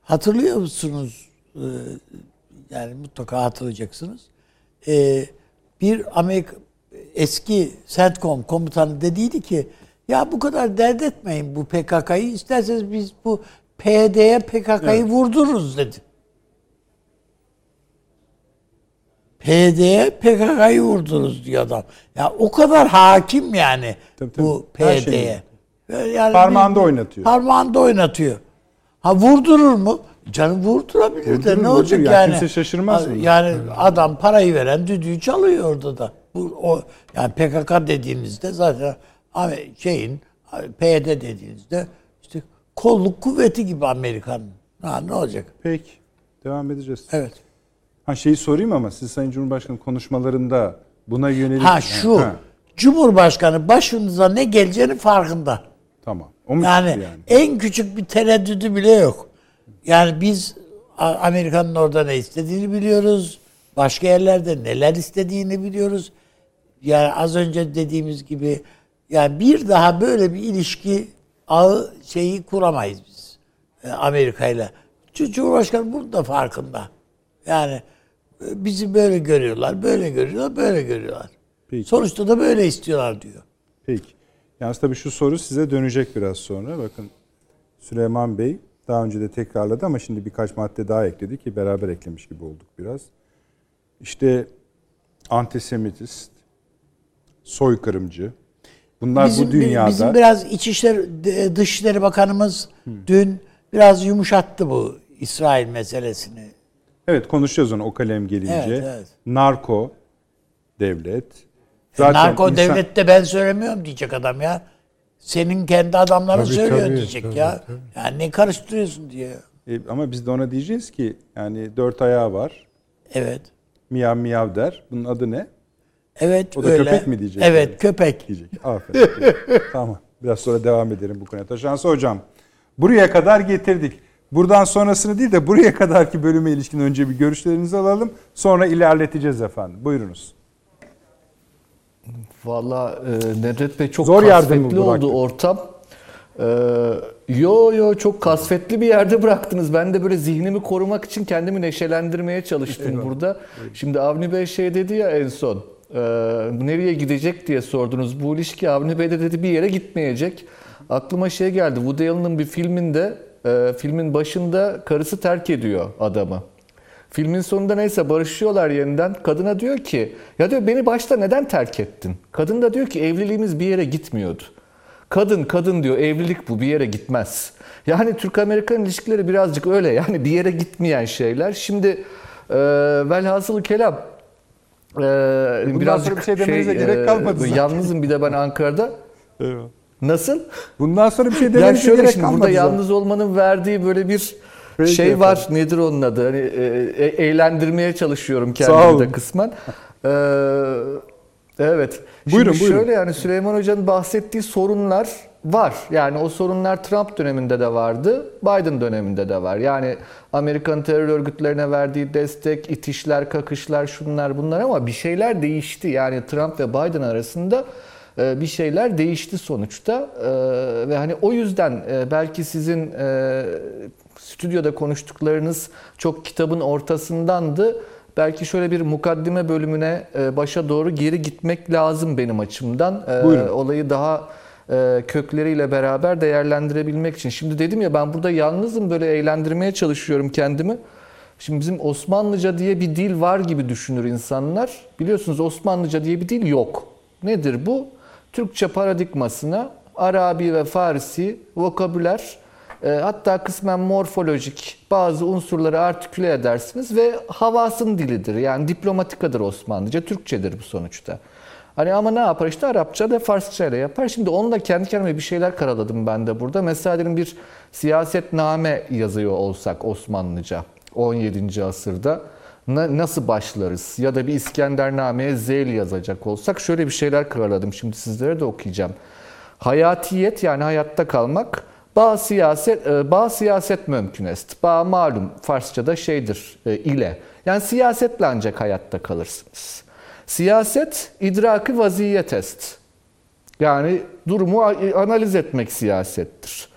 hatırlıyor musunuz? E, yani mutlaka hatırlayacaksınız. E, bir Amerika eski CENTCOM komutanı dediydi ki ya bu kadar dert etmeyin bu PKK'yı isterseniz biz bu PYD'ye PKK'yı vurdururuz dedi. PYD'ye PKK'yı vurdururuz diyor adam. Ya o kadar hakim yani Tabii, tabii. bu PYD'ye. Yani Parmağında bir- oynatıyor. Parmağında oynatıyor. Ha vurdurur mu? Canım vurdurabilir de Vurdurur, ne olacak vurdurur. Ya yani? kimse şaşırmaz mı? Yani adam parayı veren düdüğü çalıyor orada da. Bu o yani PKK dediğinizde zaten şeyin PYD dediğinizde işte kolluk kuvveti gibi Amerika'nın. Ha ne olacak? Peki. Devam edeceğiz. Evet. Ha şeyi sorayım ama siz Sayın Cumhurbaşkanı konuşmalarında buna yönelik... Ha şu Ha, Cumhurbaşkanı başınıza ne geleceğini farkında. tamam. O Yani, yani? en küçük bir tereddüdü bile yok. Yani biz Amerika'nın orada ne istediğini biliyoruz. Başka yerlerde neler istediğini biliyoruz. Yani az önce dediğimiz gibi yani bir daha böyle bir ilişki ağı şeyi kuramayız biz e, Amerika ile. Çünkü Cumhurbaşkanı bunun da farkında. Yani e, bizi böyle görüyorlar, böyle görüyorlar, böyle görüyorlar. Peki. Sonuçta da böyle istiyorlar diyor. Peki. Yalnız tabii şu soru size dönecek biraz sonra. Bakın Süleyman Bey daha önce de tekrarladı ama şimdi birkaç madde daha ekledi ki beraber eklemiş gibi olduk biraz. İşte antisemitist, soykırımcı. Bunlar bu dünyada Bizim biraz İçişleri de- Dışişleri Bakanımız dün biraz yumuşattı bu İsrail meselesini. Evet konuşacağız onu o kalem gelince. Evet, evet. Narko devlet. Narko insan- devlette ben söylemiyorum diyecek adam ya. Senin kendi adamların Tabii, söylüyor tabii, diyecek tabii, ya. tabii. Yani ne karıştırıyorsun diye. E, ama biz de ona diyeceğiz ki yani dört ayağı var. Evet. Miyav miyav der. Bunun adı ne? Evet O da öyle. köpek mi diyecek Evet yani? köpek. Diyecek. Aferin. tamam. Biraz sonra devam edelim bu konuya. Taşansı hocam. Buraya kadar getirdik. Buradan sonrasını değil de buraya kadarki bölüme ilişkin önce bir görüşlerinizi alalım. Sonra ilerleteceğiz efendim. Buyurunuz. Valla e, Nedret Bey çok Zor kasvetli oldu ortam. E, yo yo çok kasvetli bir yerde bıraktınız. Ben de böyle zihnimi korumak için kendimi neşelendirmeye çalıştım burada. Şimdi Avni Bey şey dedi ya en son. E, nereye gidecek diye sordunuz. Bu ilişki Avni Bey de dedi bir yere gitmeyecek. Aklıma şey geldi. Woody Allen'ın bir filminde e, filmin başında karısı terk ediyor adamı. Filmin sonunda neyse barışıyorlar yeniden. Kadına diyor ki ya diyor beni başta neden terk ettin? Kadın da diyor ki evliliğimiz bir yere gitmiyordu. Kadın kadın diyor evlilik bu bir yere gitmez. Yani Türk-Amerikan ilişkileri birazcık öyle yani bir yere gitmeyen şeyler. Şimdi e, velhasılı kelam e, Bundan sonra bir şey demenize gerek kalmadı zaten. Yalnızım bir de ben Ankara'da. Nasıl? Bundan sonra bir şey Ya demenize şöyle gerek şimdi kalmadı. burada zaten. yalnız olmanın verdiği böyle bir Peki şey efendim. var. Nedir onun adı? Hani e, e, eğlendirmeye çalışıyorum kendimi de kısmen. Ee, Evet. Buyurun, Şimdi buyurun. şöyle yani Süleyman Hoca'nın bahsettiği sorunlar var. Yani o sorunlar Trump döneminde de vardı, Biden döneminde de var. Yani Amerikan terör örgütlerine verdiği destek, itişler, kakışlar, şunlar bunlar ama bir şeyler değişti. Yani Trump ve Biden arasında e, bir şeyler değişti sonuçta. E, Ve hani o yüzden e, belki sizin stüdyoda konuştuklarınız çok kitabın ortasındandı. Belki şöyle bir mukaddime bölümüne başa doğru geri gitmek lazım benim açımdan. Buyurun. Olayı daha kökleriyle beraber değerlendirebilmek için. Şimdi dedim ya ben burada yalnızım böyle eğlendirmeye çalışıyorum kendimi. Şimdi bizim Osmanlıca diye bir dil var gibi düşünür insanlar. Biliyorsunuz Osmanlıca diye bir dil yok. Nedir bu? Türkçe paradigmasına Arabi ve Farsi vokabüler e, hatta kısmen morfolojik bazı unsurları artiküle edersiniz ve havasın dilidir. Yani diplomatikadır Osmanlıca, Türkçedir bu sonuçta. Hani ama ne yapar işte Arapça da Farsça ile yapar. Şimdi onu da kendi kendime bir şeyler karaladım ben de burada. Mesela diyelim bir siyasetname yazıyor olsak Osmanlıca 17. asırda na- nasıl başlarız? Ya da bir İskendername'ye zeyl yazacak olsak şöyle bir şeyler karaladım. Şimdi sizlere de okuyacağım. Hayatiyet yani hayatta kalmak. Ba siyaset, e, ba siyaset mümkün est. Ba malum Farsçada şeydir e, ile. Yani siyasetle ancak hayatta kalırsınız. Siyaset idraki vaziyet est. Yani durumu analiz etmek siyasettir.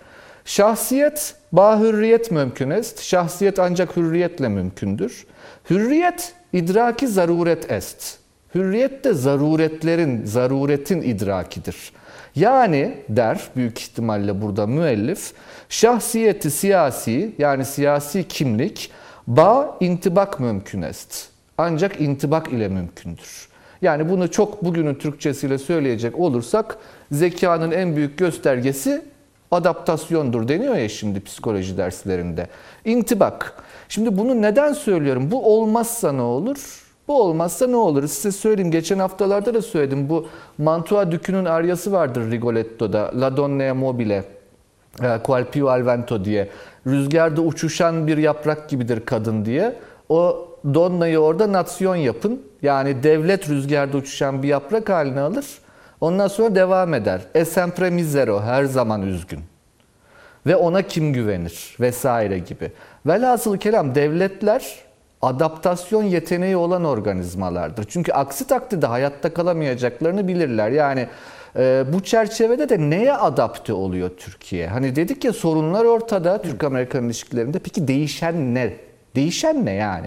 Şahsiyet ba hürriyet mümkün est. Şahsiyet ancak hürriyetle mümkündür. Hürriyet idraki zaruret est. Hürriyet de zaruretlerin, zaruretin idrakidir. Yani der büyük ihtimalle burada müellif, şahsiyeti siyasi yani siyasi kimlik ba intibak mümkün est. Ancak intibak ile mümkündür. Yani bunu çok bugünün Türkçesiyle söyleyecek olursak zekanın en büyük göstergesi adaptasyondur deniyor ya şimdi psikoloji derslerinde. İntibak. Şimdi bunu neden söylüyorum? Bu olmazsa ne olur? Bu olmazsa ne olur? Size söyleyeyim. Geçen haftalarda da söyledim. Bu Mantua Dükü'nün aryası vardır Rigoletto'da. La Donna Mobile. e, Qual più al diye. Rüzgarda uçuşan bir yaprak gibidir kadın diye. O Donna'yı orada nasyon yapın. Yani devlet rüzgarda uçuşan bir yaprak haline alır. Ondan sonra devam eder. E misero. Her zaman üzgün ve ona kim güvenir vesaire gibi. Velhasıl kelam devletler adaptasyon yeteneği olan organizmalardır. Çünkü aksi takdirde hayatta kalamayacaklarını bilirler. Yani e, bu çerçevede de neye adapte oluyor Türkiye? Hani dedik ya sorunlar ortada Türk-Amerikan ilişkilerinde. Peki değişen ne? Değişen ne yani?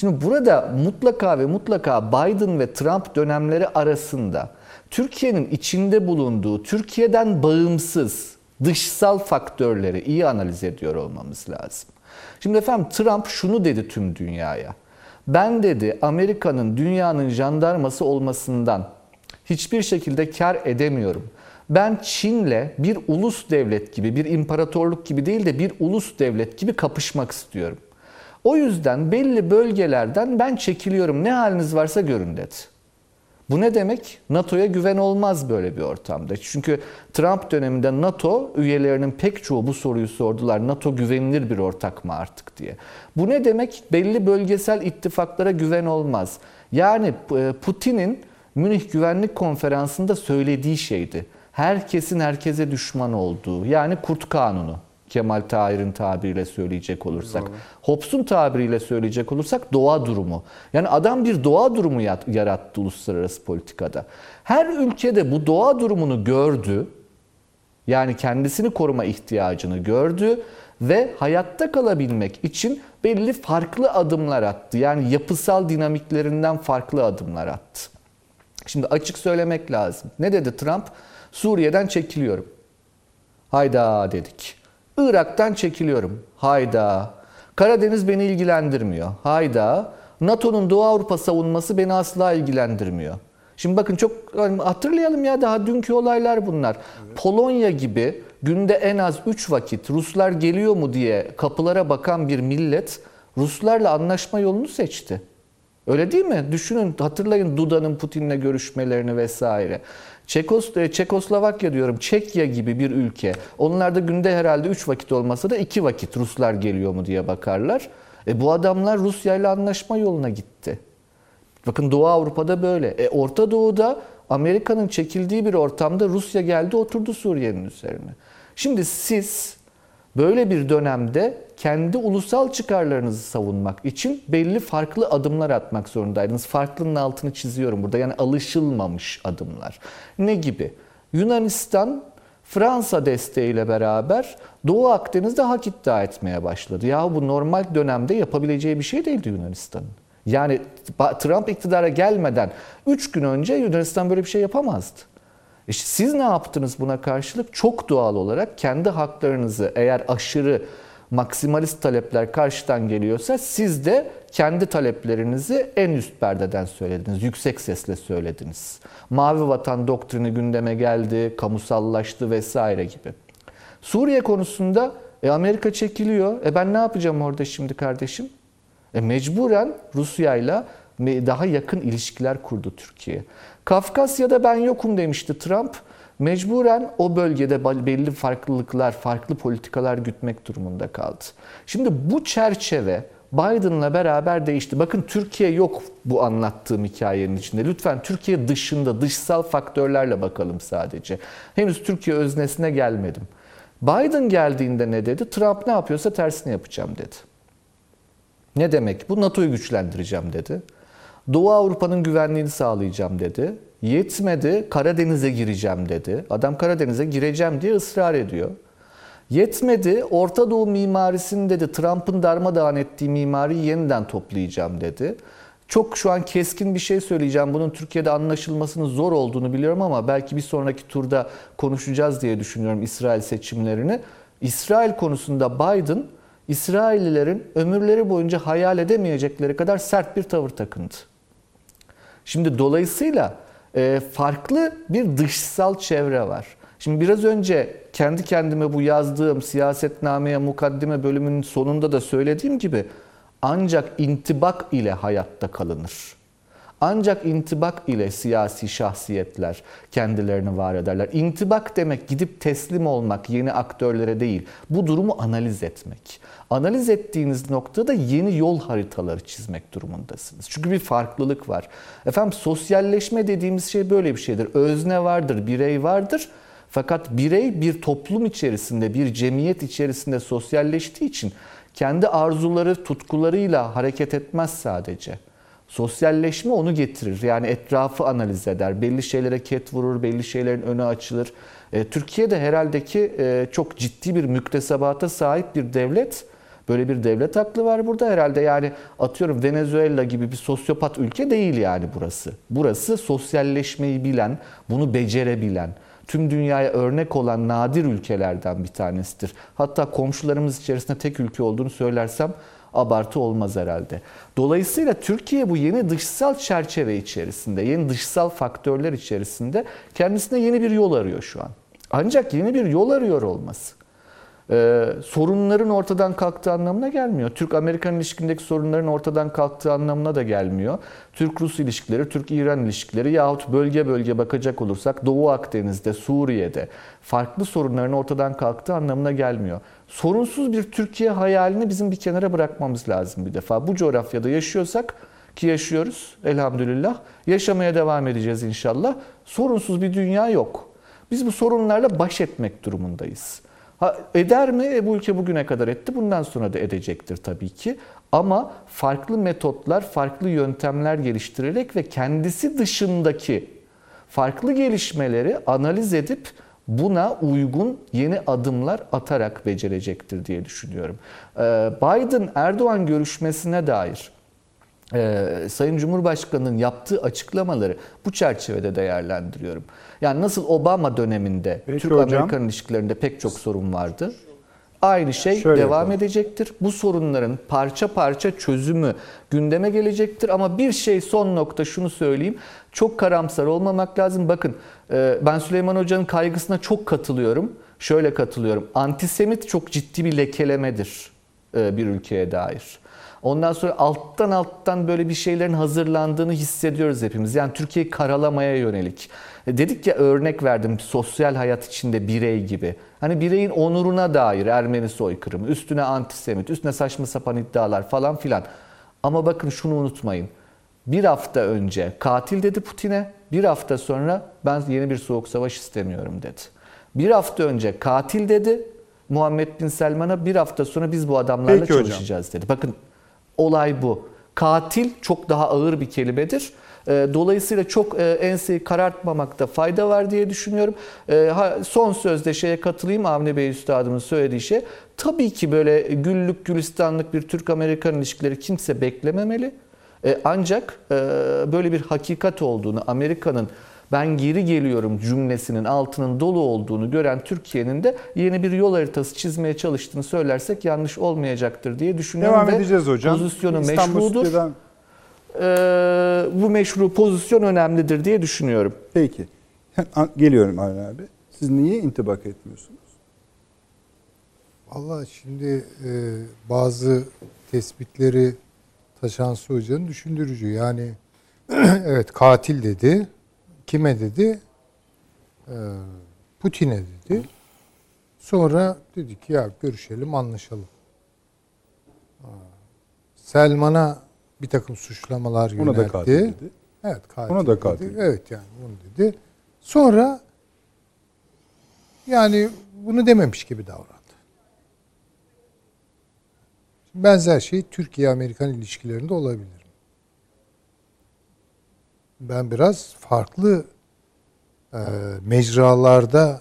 Şimdi burada mutlaka ve mutlaka Biden ve Trump dönemleri arasında Türkiye'nin içinde bulunduğu, Türkiye'den bağımsız dışsal faktörleri iyi analiz ediyor olmamız lazım. Şimdi efendim Trump şunu dedi tüm dünyaya. Ben dedi Amerika'nın dünyanın jandarması olmasından hiçbir şekilde kar edemiyorum. Ben Çin'le bir ulus devlet gibi, bir imparatorluk gibi değil de bir ulus devlet gibi kapışmak istiyorum. O yüzden belli bölgelerden ben çekiliyorum. Ne haliniz varsa görün dedi. Bu ne demek? NATO'ya güven olmaz böyle bir ortamda. Çünkü Trump döneminde NATO üyelerinin pek çoğu bu soruyu sordular. NATO güvenilir bir ortak mı artık diye. Bu ne demek? Belli bölgesel ittifaklara güven olmaz. Yani e, Putin'in Münih Güvenlik Konferansı'nda söylediği şeydi. Herkesin herkese düşman olduğu yani kurt kanunu. Kemal Tahir'in tabiriyle söyleyecek olursak. Hobbes'un tabiriyle söyleyecek olursak doğa durumu. Yani adam bir doğa durumu yarattı uluslararası politikada. Her ülkede bu doğa durumunu gördü. Yani kendisini koruma ihtiyacını gördü ve hayatta kalabilmek için belli farklı adımlar attı. Yani yapısal dinamiklerinden farklı adımlar attı. Şimdi açık söylemek lazım. Ne dedi Trump? Suriye'den çekiliyorum. Hayda dedik. Irak'tan çekiliyorum. Hayda. Karadeniz beni ilgilendirmiyor. Hayda. NATO'nun Doğu Avrupa savunması beni asla ilgilendirmiyor. Şimdi bakın çok hatırlayalım ya daha dünkü olaylar bunlar. Polonya gibi günde en az 3 vakit Ruslar geliyor mu diye kapılara bakan bir millet Ruslarla anlaşma yolunu seçti. Öyle değil mi? Düşünün, hatırlayın Duda'nın Putin'le görüşmelerini vesaire. Çekos, e, Çekoslovakya diyorum, Çekya gibi bir ülke. Onlarda günde herhalde 3 vakit olmasa da 2 vakit Ruslar geliyor mu diye bakarlar. E bu adamlar Rusya ile anlaşma yoluna gitti. Bakın Doğu Avrupa'da böyle. E, Orta Doğu'da Amerika'nın çekildiği bir ortamda Rusya geldi oturdu Suriye'nin üzerine. Şimdi siz böyle bir dönemde kendi ulusal çıkarlarınızı savunmak için belli farklı adımlar atmak zorundaydınız. Farklının altını çiziyorum burada. Yani alışılmamış adımlar. Ne gibi? Yunanistan Fransa desteğiyle beraber Doğu Akdeniz'de hak iddia etmeye başladı. Ya bu normal dönemde yapabileceği bir şey değildi Yunanistan'ın. Yani Trump iktidara gelmeden 3 gün önce Yunanistan böyle bir şey yapamazdı. İşte siz ne yaptınız buna karşılık? Çok doğal olarak kendi haklarınızı eğer aşırı maksimalist talepler karşıdan geliyorsa siz de kendi taleplerinizi en üst perdeden söylediniz. Yüksek sesle söylediniz. Mavi vatan doktrini gündeme geldi, kamusallaştı vesaire gibi. Suriye konusunda e, Amerika çekiliyor. E ben ne yapacağım orada şimdi kardeşim? E mecburen Rusya ile daha yakın ilişkiler kurdu Türkiye. Kafkasya'da ben yokum demişti Trump. Mecburen o bölgede belli farklılıklar, farklı politikalar gütmek durumunda kaldı. Şimdi bu çerçeve Biden'la beraber değişti. Bakın Türkiye yok bu anlattığım hikayenin içinde. Lütfen Türkiye dışında, dışsal faktörlerle bakalım sadece. Henüz Türkiye öznesine gelmedim. Biden geldiğinde ne dedi? Trump ne yapıyorsa tersini yapacağım dedi. Ne demek bu? NATO'yu güçlendireceğim dedi. Doğu Avrupa'nın güvenliğini sağlayacağım dedi. Yetmedi, Karadeniz'e gireceğim dedi. Adam Karadeniz'e gireceğim diye ısrar ediyor. Yetmedi, Orta Doğu mimarisini dedi, Trump'ın darmadağın ettiği mimariyi yeniden toplayacağım dedi. Çok şu an keskin bir şey söyleyeceğim. Bunun Türkiye'de anlaşılmasının zor olduğunu biliyorum ama belki bir sonraki turda konuşacağız diye düşünüyorum İsrail seçimlerini. İsrail konusunda Biden, İsraillilerin ömürleri boyunca hayal edemeyecekleri kadar sert bir tavır takındı. Şimdi dolayısıyla farklı bir dışsal çevre var. Şimdi biraz önce kendi kendime bu yazdığım siyasetnameye mukaddime bölümünün sonunda da söylediğim gibi ancak intibak ile hayatta kalınır. Ancak intibak ile siyasi şahsiyetler kendilerini var ederler. İntibak demek gidip teslim olmak yeni aktörlere değil. Bu durumu analiz etmek. Analiz ettiğiniz noktada yeni yol haritaları çizmek durumundasınız. Çünkü bir farklılık var. Efendim sosyalleşme dediğimiz şey böyle bir şeydir. Özne vardır, birey vardır. Fakat birey bir toplum içerisinde, bir cemiyet içerisinde sosyalleştiği için kendi arzuları, tutkularıyla hareket etmez sadece. Sosyalleşme onu getirir. Yani etrafı analiz eder. Belli şeylere ket vurur, belli şeylerin önü açılır. E, Türkiye'de herhalde ki e, çok ciddi bir müktesebata sahip bir devlet. Böyle bir devlet aklı var burada herhalde. Yani atıyorum Venezuela gibi bir sosyopat ülke değil yani burası. Burası sosyalleşmeyi bilen, bunu becerebilen, tüm dünyaya örnek olan nadir ülkelerden bir tanesidir. Hatta komşularımız içerisinde tek ülke olduğunu söylersem abartı olmaz herhalde. Dolayısıyla Türkiye bu yeni dışsal çerçeve içerisinde, yeni dışsal faktörler içerisinde kendisine yeni bir yol arıyor şu an. Ancak yeni bir yol arıyor olması e, sorunların ortadan kalktığı anlamına gelmiyor. Türk-Amerikan ilişkindeki sorunların ortadan kalktığı anlamına da gelmiyor. Türk-Rus ilişkileri, Türk-İran ilişkileri yahut bölge bölge bakacak olursak Doğu Akdeniz'de, Suriye'de farklı sorunların ortadan kalktığı anlamına gelmiyor. Sorunsuz bir Türkiye hayalini bizim bir kenara bırakmamız lazım bir defa. Bu coğrafyada yaşıyorsak ki yaşıyoruz elhamdülillah. Yaşamaya devam edeceğiz inşallah. Sorunsuz bir dünya yok. Biz bu sorunlarla baş etmek durumundayız. Ha, eder mi? E, bu ülke bugüne kadar etti. Bundan sonra da edecektir tabii ki. Ama farklı metotlar, farklı yöntemler geliştirerek ve kendisi dışındaki farklı gelişmeleri analiz edip buna uygun yeni adımlar atarak becerecektir diye düşünüyorum. Ee, Biden-Erdoğan görüşmesine dair e, Sayın Cumhurbaşkanı'nın yaptığı açıklamaları bu çerçevede değerlendiriyorum. Yani nasıl Obama döneminde Türk-Amerikan ilişkilerinde pek çok sorun vardı. Aynı şey Şöyle devam yapalım. edecektir. Bu sorunların parça parça çözümü gündeme gelecektir. Ama bir şey son nokta şunu söyleyeyim. Çok karamsar olmamak lazım. Bakın e, ben Süleyman Hoca'nın kaygısına çok katılıyorum. Şöyle katılıyorum. Antisemit çok ciddi bir lekelemedir e, bir ülkeye dair. Ondan sonra alttan alttan böyle bir şeylerin hazırlandığını hissediyoruz hepimiz. Yani Türkiye'yi karalamaya yönelik. E, dedik ya örnek verdim sosyal hayat içinde birey gibi. Hani bireyin onuruna dair Ermeni soykırımı, üstüne antisemit, üstüne saçma sapan iddialar falan filan. Ama bakın şunu unutmayın. Bir hafta önce katil dedi Putin'e, bir hafta sonra ben yeni bir soğuk savaş istemiyorum dedi. Bir hafta önce katil dedi Muhammed Bin Selman'a, bir hafta sonra biz bu adamlarla Peki hocam. çalışacağız dedi. Bakın olay bu. Katil çok daha ağır bir kelimedir. Ee, Dolayısıyla çok e, enseyi karartmamakta fayda var diye düşünüyorum. Ee, Son sözde şeye katılayım Avni Bey Üstadımın söylediği şey. Tabii ki böyle güllük gülistanlık bir Türk-Amerikan ilişkileri kimse beklememeli. E, Ancak e, böyle bir hakikat olduğunu, Amerika'nın ben geri geliyorum cümlesinin altının dolu olduğunu gören Türkiye'nin de yeni bir yol haritası çizmeye çalıştığını söylersek yanlış olmayacaktır diye düşünüyorum. Devam ve edeceğiz hocam. Pozisyonu İstanbul meşrudur. Stüdyo'dan- Ee, bu meşru pozisyon önemlidir diye düşünüyorum. Peki. Geliyorum Avni abi. Siz niye intibak etmiyorsunuz? Valla şimdi e, bazı tespitleri Taşansı Hoca'nın düşündürücü. Yani evet katil dedi. Kime dedi? E, Putin'e dedi. Sonra dedi ki ya görüşelim anlaşalım. Selman'a bir takım suçlamalar yöneltti. Ona da katil dedi. Evet katil. Ona da dedi. katil. Evet yani bunu dedi. Sonra yani bunu dememiş gibi davrandı. Benzer şey Türkiye-Amerikan ilişkilerinde olabilir. Ben biraz farklı e, mecralarda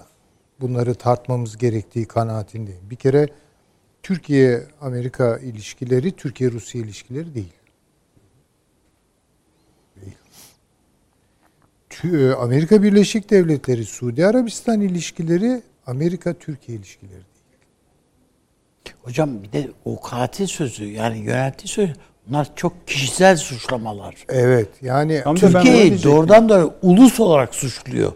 bunları tartmamız gerektiği kanaatindeyim. Bir kere Türkiye-Amerika ilişkileri, Türkiye-Rusya ilişkileri. Değil. Tü- e, Amerika Birleşik Devletleri, Suudi Arabistan ilişkileri, Amerika-Türkiye ilişkileri değil. Hocam bir de o katil sözü yani yöneltiği sözü bunlar çok kişisel suçlamalar. Evet yani Türkiye'yi doğrudan da ulus olarak suçluyor.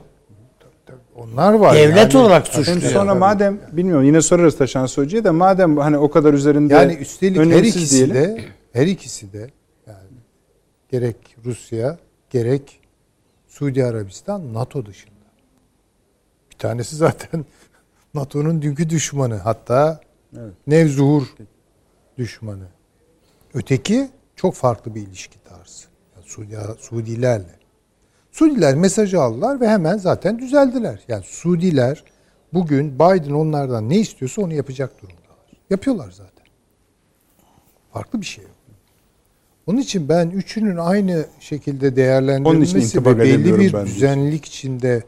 onlar var. Devlet yani. olarak suçluyor. sonra madem bilmiyorum yine sorarız Taşan Hoca'ya da madem hani o kadar üzerinde Yani üstelik her ikisi diyelim. de her ikisi de yani gerek Rusya gerek Suudi Arabistan NATO dışında. Bir tanesi zaten NATO'nun dünkü düşmanı hatta nevzuhur düşmanı. Öteki çok farklı bir ilişki tarzı. Yani Suudi, Suudilerle. Suudiler mesajı aldılar ve hemen zaten düzeldiler. Yani Suudiler bugün Biden onlardan ne istiyorsa onu yapacak durumdalar. Yapıyorlar zaten. Farklı bir şey yok. Onun için ben üçünün aynı şekilde değerlendirilmesi ve belli bir ben düzenlilik içinde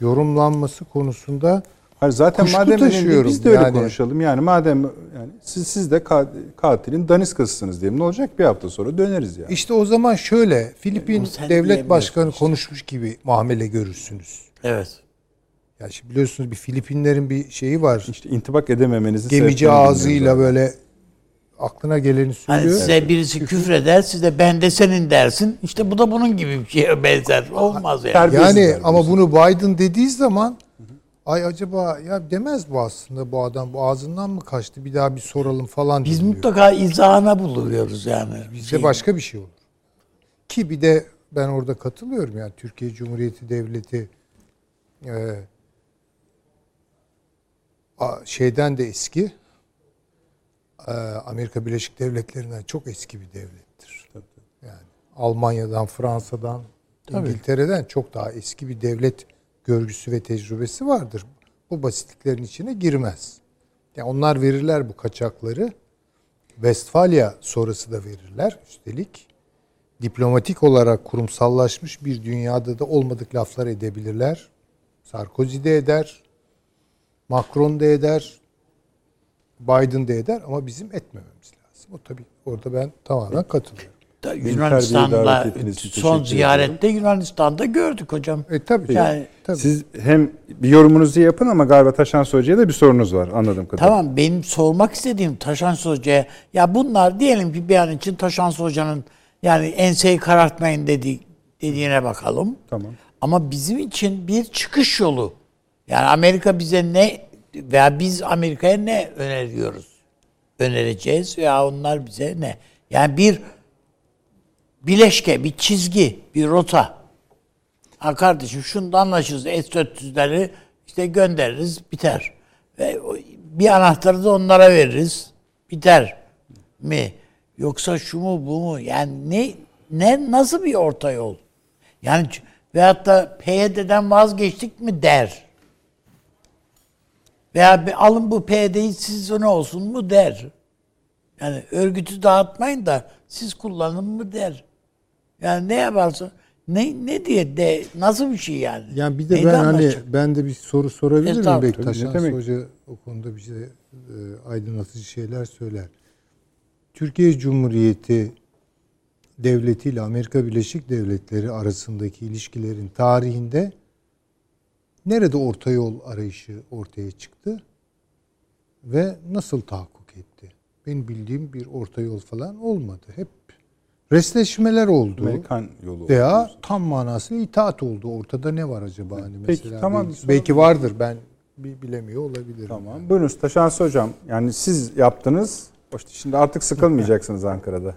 yorumlanması konusunda Hayır zaten Kuşku madem önemli, taşıyorum biz de öyle yani. konuşalım. Yani madem yani siz siz de ka- katilin daniskasısınız diyelim. Ne olacak? Bir hafta sonra döneriz yani. işte o zaman şöyle Filipin Onu sen devlet başkanı işte. konuşmuş gibi muamele görürsünüz. Evet. Ya şimdi biliyorsunuz bir Filipinlerin bir şeyi var. İşte intibak edememenizi Gemici ağzıyla bilmiyoruz böyle aklına geleni Hani söylüyor. size birisi küfreder, siz de ben de senin dersin. İşte bu da bunun gibi bir şeye benzer. Olmaz yani. Terbiye- Yani Terbiyesizler ama bunu Biden dediği zaman ay acaba ya demez bu aslında bu adam bu ağzından mı kaçtı bir daha bir soralım falan Biz diyor. mutlaka izahına buluyoruz yani. Bizde Şey- başka bir şey olur. Ki bir de ben orada katılıyorum yani Türkiye Cumhuriyeti Devleti e, şeyden de eski Amerika Birleşik Devletleri'nden çok eski bir devlettir. Yani Almanya'dan, Fransa'dan, İngiltere'den çok daha eski bir devlet görgüsü ve tecrübesi vardır. Bu basitliklerin içine girmez. Yani onlar verirler bu kaçakları. Westfalia sonrası da verirler üstelik. Diplomatik olarak kurumsallaşmış bir dünyada da olmadık laflar edebilirler. Sarkozy de eder, Macron da eder, Biden de eder ama bizim etmememiz lazım. O tabii orada ben tamamen katılıyorum. Da- ettiğiniz için son ziyarette Yunanistan'da gördük hocam. E tabii. Yani- tabii. Siz hem bir yorumunuzu yapın ama galiba Taşan Hoca'ya da bir sorunuz var anladığım kadarıyla. Tamam benim sormak istediğim Taşans Hoca'ya ya bunlar diyelim ki bir an için Taşans Hoca'nın yani enseyi karartmayın dedi, dediğine bakalım. Tamam. Ama bizim için bir çıkış yolu. Yani Amerika bize ne veya biz Amerika'ya ne öneriyoruz? Önereceğiz veya onlar bize ne? Yani bir bileşke, bir çizgi, bir rota. Ha kardeşim şunu da anlaşırız. S-400'leri işte göndeririz, biter. Ve bir anahtarı da onlara veririz, biter mi? Yoksa şu mu bu mu? Yani ne ne nasıl bir orta yol? Yani veyahut da PYD'den vazgeçtik mi der. Veya bir alın bu PYD'yi siz ne olsun mu der. Yani örgütü dağıtmayın da siz kullanın mı der. Yani ne yaparsa ne ne diye de nasıl bir şey yani? Yani bir de Neyden ben hani anlaşılıyor? ben de bir soru sorabilir miyim Estağfurullah. Bektaş? Hoca o konuda bize e, aydınlatıcı şeyler söyler. Türkiye Cumhuriyeti devleti ile Amerika Birleşik Devletleri arasındaki ilişkilerin tarihinde nerede orta yol arayışı ortaya çıktı ve nasıl tahakkuk etti? Benim bildiğim bir orta yol falan olmadı. Hep resleşmeler oldu. Amerikan yolu. Veya tam manasıyla itaat oldu. Ortada ne var acaba? Hani Peki, mesela tamam, belki, bir belki vardır. Ben bi- bilemiyor olabilirim. Tamam. Buyurunuz Taşansı Hocam. Yani siz yaptınız. İşte şimdi artık sıkılmayacaksınız Ankara'da.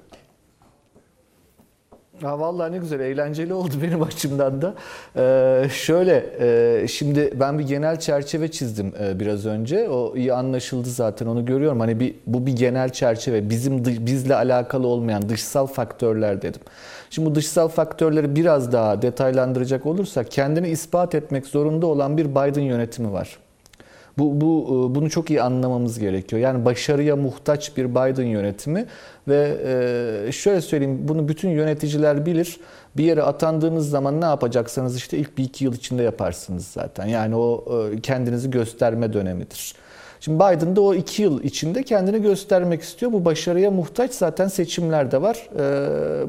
Ha, vallahi ne güzel, eğlenceli oldu benim açımdan da. Ee, şöyle, e, şimdi ben bir genel çerçeve çizdim e, biraz önce. O iyi anlaşıldı zaten, onu görüyorum. Hani bir bu bir genel çerçeve, bizim bizle alakalı olmayan dışsal faktörler dedim. Şimdi bu dışsal faktörleri biraz daha detaylandıracak olursak, kendini ispat etmek zorunda olan bir Biden yönetimi var. Bu, bu e, bunu çok iyi anlamamız gerekiyor. Yani başarıya muhtaç bir Biden yönetimi ve e, şöyle söyleyeyim bunu bütün yöneticiler bilir. Bir yere atandığınız zaman ne yapacaksanız işte ilk bir iki yıl içinde yaparsınız zaten. Yani o e, kendinizi gösterme dönemidir. Şimdi Biden da o iki yıl içinde kendini göstermek istiyor. Bu başarıya muhtaç zaten seçimler de var.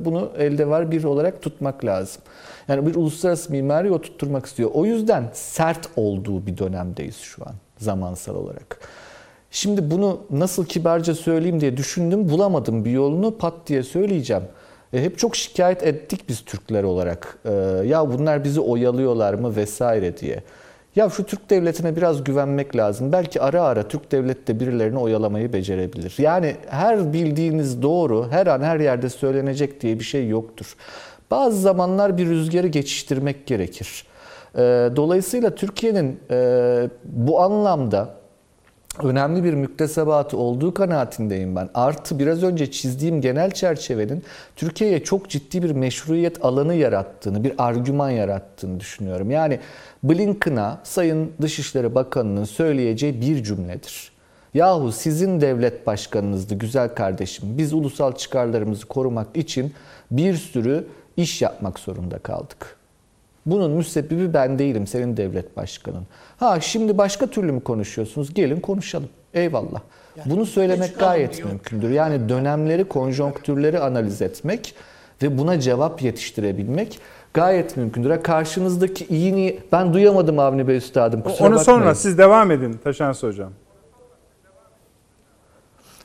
Bunu elde var bir olarak tutmak lazım. Yani bir uluslararası mimari oturtturmak istiyor. O yüzden sert olduğu bir dönemdeyiz şu an zamansal olarak. Şimdi bunu nasıl kibarca söyleyeyim diye düşündüm, bulamadım bir yolunu pat diye söyleyeceğim. E, hep çok şikayet ettik biz Türkler olarak. E, ya bunlar bizi oyalıyorlar mı vesaire diye. Ya şu Türk devletine biraz güvenmek lazım. Belki ara ara Türk devleti de birilerini oyalamayı becerebilir. Yani her bildiğiniz doğru, her an her yerde söylenecek diye bir şey yoktur. Bazı zamanlar bir rüzgarı geçiştirmek gerekir. E, Dolayısıyla Türkiye'nin e, bu anlamda önemli bir müktesebatı olduğu kanaatindeyim ben. Artı biraz önce çizdiğim genel çerçevenin Türkiye'ye çok ciddi bir meşruiyet alanı yarattığını, bir argüman yarattığını düşünüyorum. Yani Blinken'a Sayın Dışişleri Bakanı'nın söyleyeceği bir cümledir. Yahu sizin devlet başkanınızdı güzel kardeşim. Biz ulusal çıkarlarımızı korumak için bir sürü iş yapmak zorunda kaldık. Bunun müsebbibi ben değilim, senin devlet başkanın. Ha şimdi başka türlü mü konuşuyorsunuz? Gelin konuşalım. Eyvallah. Bunu söylemek gayet mümkündür. Yani dönemleri, konjonktürleri analiz etmek ve buna cevap yetiştirebilmek gayet mümkündür. Ha, karşınızdaki iyi niye... Ben duyamadım Avni Bey Üstadım. kusura Onu bakmayın. sonra siz devam edin Taşansı Hocam.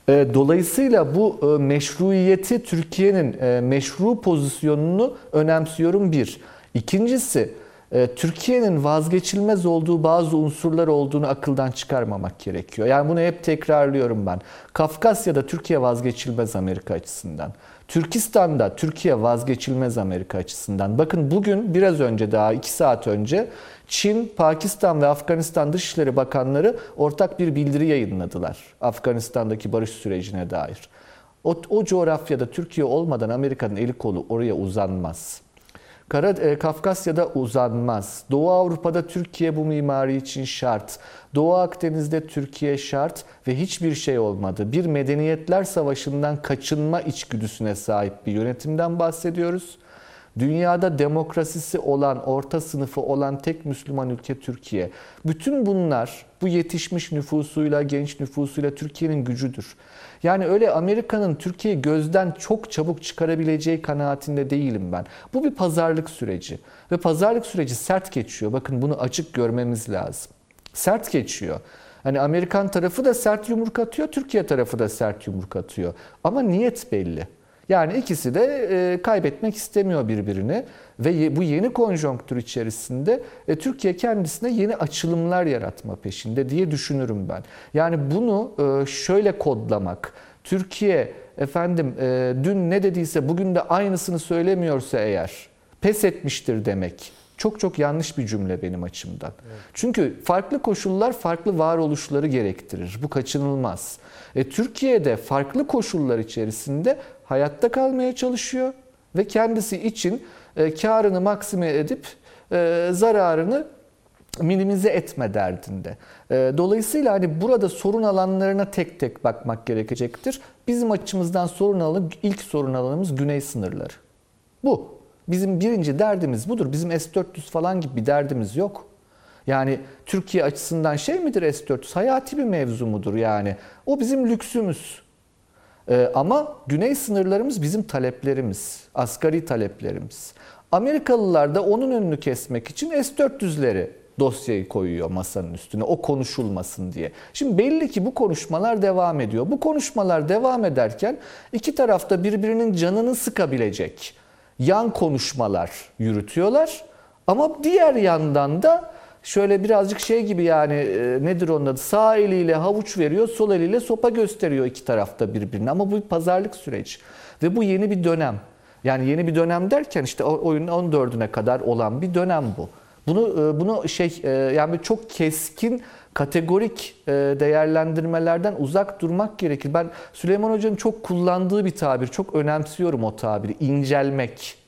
E, Dolayısıyla bu e, meşruiyeti Türkiye'nin e, meşru pozisyonunu önemsiyorum bir. İkincisi e, Türkiye'nin vazgeçilmez olduğu bazı unsurlar olduğunu akıldan çıkarmamak gerekiyor. Yani bunu hep tekrarlıyorum ben. Kafkasya'da Türkiye vazgeçilmez Amerika açısından. Türkistan'da Türkiye vazgeçilmez Amerika açısından. Bakın bugün biraz önce daha iki saat önce Çin, Pakistan ve Afganistan Dışişleri Bakanları ortak bir bildiri yayınladılar. Afganistan'daki barış sürecine dair. O, o coğrafyada Türkiye olmadan Amerika'nın eli kolu oraya uzanmaz. Kara, e, Kafkasya'da uzanmaz. Doğu Avrupa'da Türkiye bu mimari için şart. Doğu Akdeniz'de Türkiye şart ve hiçbir şey olmadı. Bir medeniyetler savaşından kaçınma içgüdüsüne sahip bir yönetimden bahsediyoruz. Dünyada demokrasisi olan, orta sınıfı olan tek Müslüman ülke Türkiye. Bütün bunlar bu yetişmiş nüfusuyla, genç nüfusuyla Türkiye'nin gücüdür. Yani öyle Amerika'nın Türkiye'yi gözden çok çabuk çıkarabileceği kanaatinde değilim ben. Bu bir pazarlık süreci ve pazarlık süreci sert geçiyor. Bakın bunu açık görmemiz lazım. Sert geçiyor. Hani Amerikan tarafı da sert yumruk atıyor, Türkiye tarafı da sert yumruk atıyor. Ama niyet belli. Yani ikisi de e, kaybetmek istemiyor birbirini ve bu yeni konjonktür içerisinde e, Türkiye kendisine yeni açılımlar yaratma peşinde diye düşünürüm ben. Yani bunu e, şöyle kodlamak. Türkiye efendim e, dün ne dediyse bugün de aynısını söylemiyorsa eğer pes etmiştir demek. Çok çok yanlış bir cümle benim açımdan. Çünkü farklı koşullar farklı varoluşları gerektirir. Bu kaçınılmaz. E, Türkiye'de farklı koşullar içerisinde hayatta kalmaya çalışıyor ve kendisi için e, karını maksime edip e, zararını minimize etme derdinde. E, Dolayısıyla hani burada sorun alanlarına tek tek bakmak gerekecektir. Bizim açımızdan sorun alanı ilk sorun alanımız güney sınırları. Bu. Bizim birinci derdimiz budur. Bizim S-400 falan gibi bir derdimiz yok. Yani Türkiye açısından şey midir S-400? Hayati bir mevzu mudur yani? O bizim lüksümüz. Ee, ama güney sınırlarımız bizim taleplerimiz, asgari taleplerimiz. Amerikalılar da onun önünü kesmek için S-400'leri dosyayı koyuyor masanın üstüne o konuşulmasın diye. Şimdi belli ki bu konuşmalar devam ediyor. Bu konuşmalar devam ederken iki tarafta birbirinin canını sıkabilecek yan konuşmalar yürütüyorlar. Ama diğer yandan da şöyle birazcık şey gibi yani e, nedir onun adı? Sağ eliyle havuç veriyor, sol eliyle sopa gösteriyor iki tarafta birbirine. Ama bu bir pazarlık süreci. Ve bu yeni bir dönem. Yani yeni bir dönem derken işte oyunun 14'üne kadar olan bir dönem bu. Bunu e, bunu şey e, yani çok keskin kategorik değerlendirmelerden uzak durmak gerekir. Ben Süleyman Hoca'nın çok kullandığı bir tabir, çok önemsiyorum o tabiri. incelmek.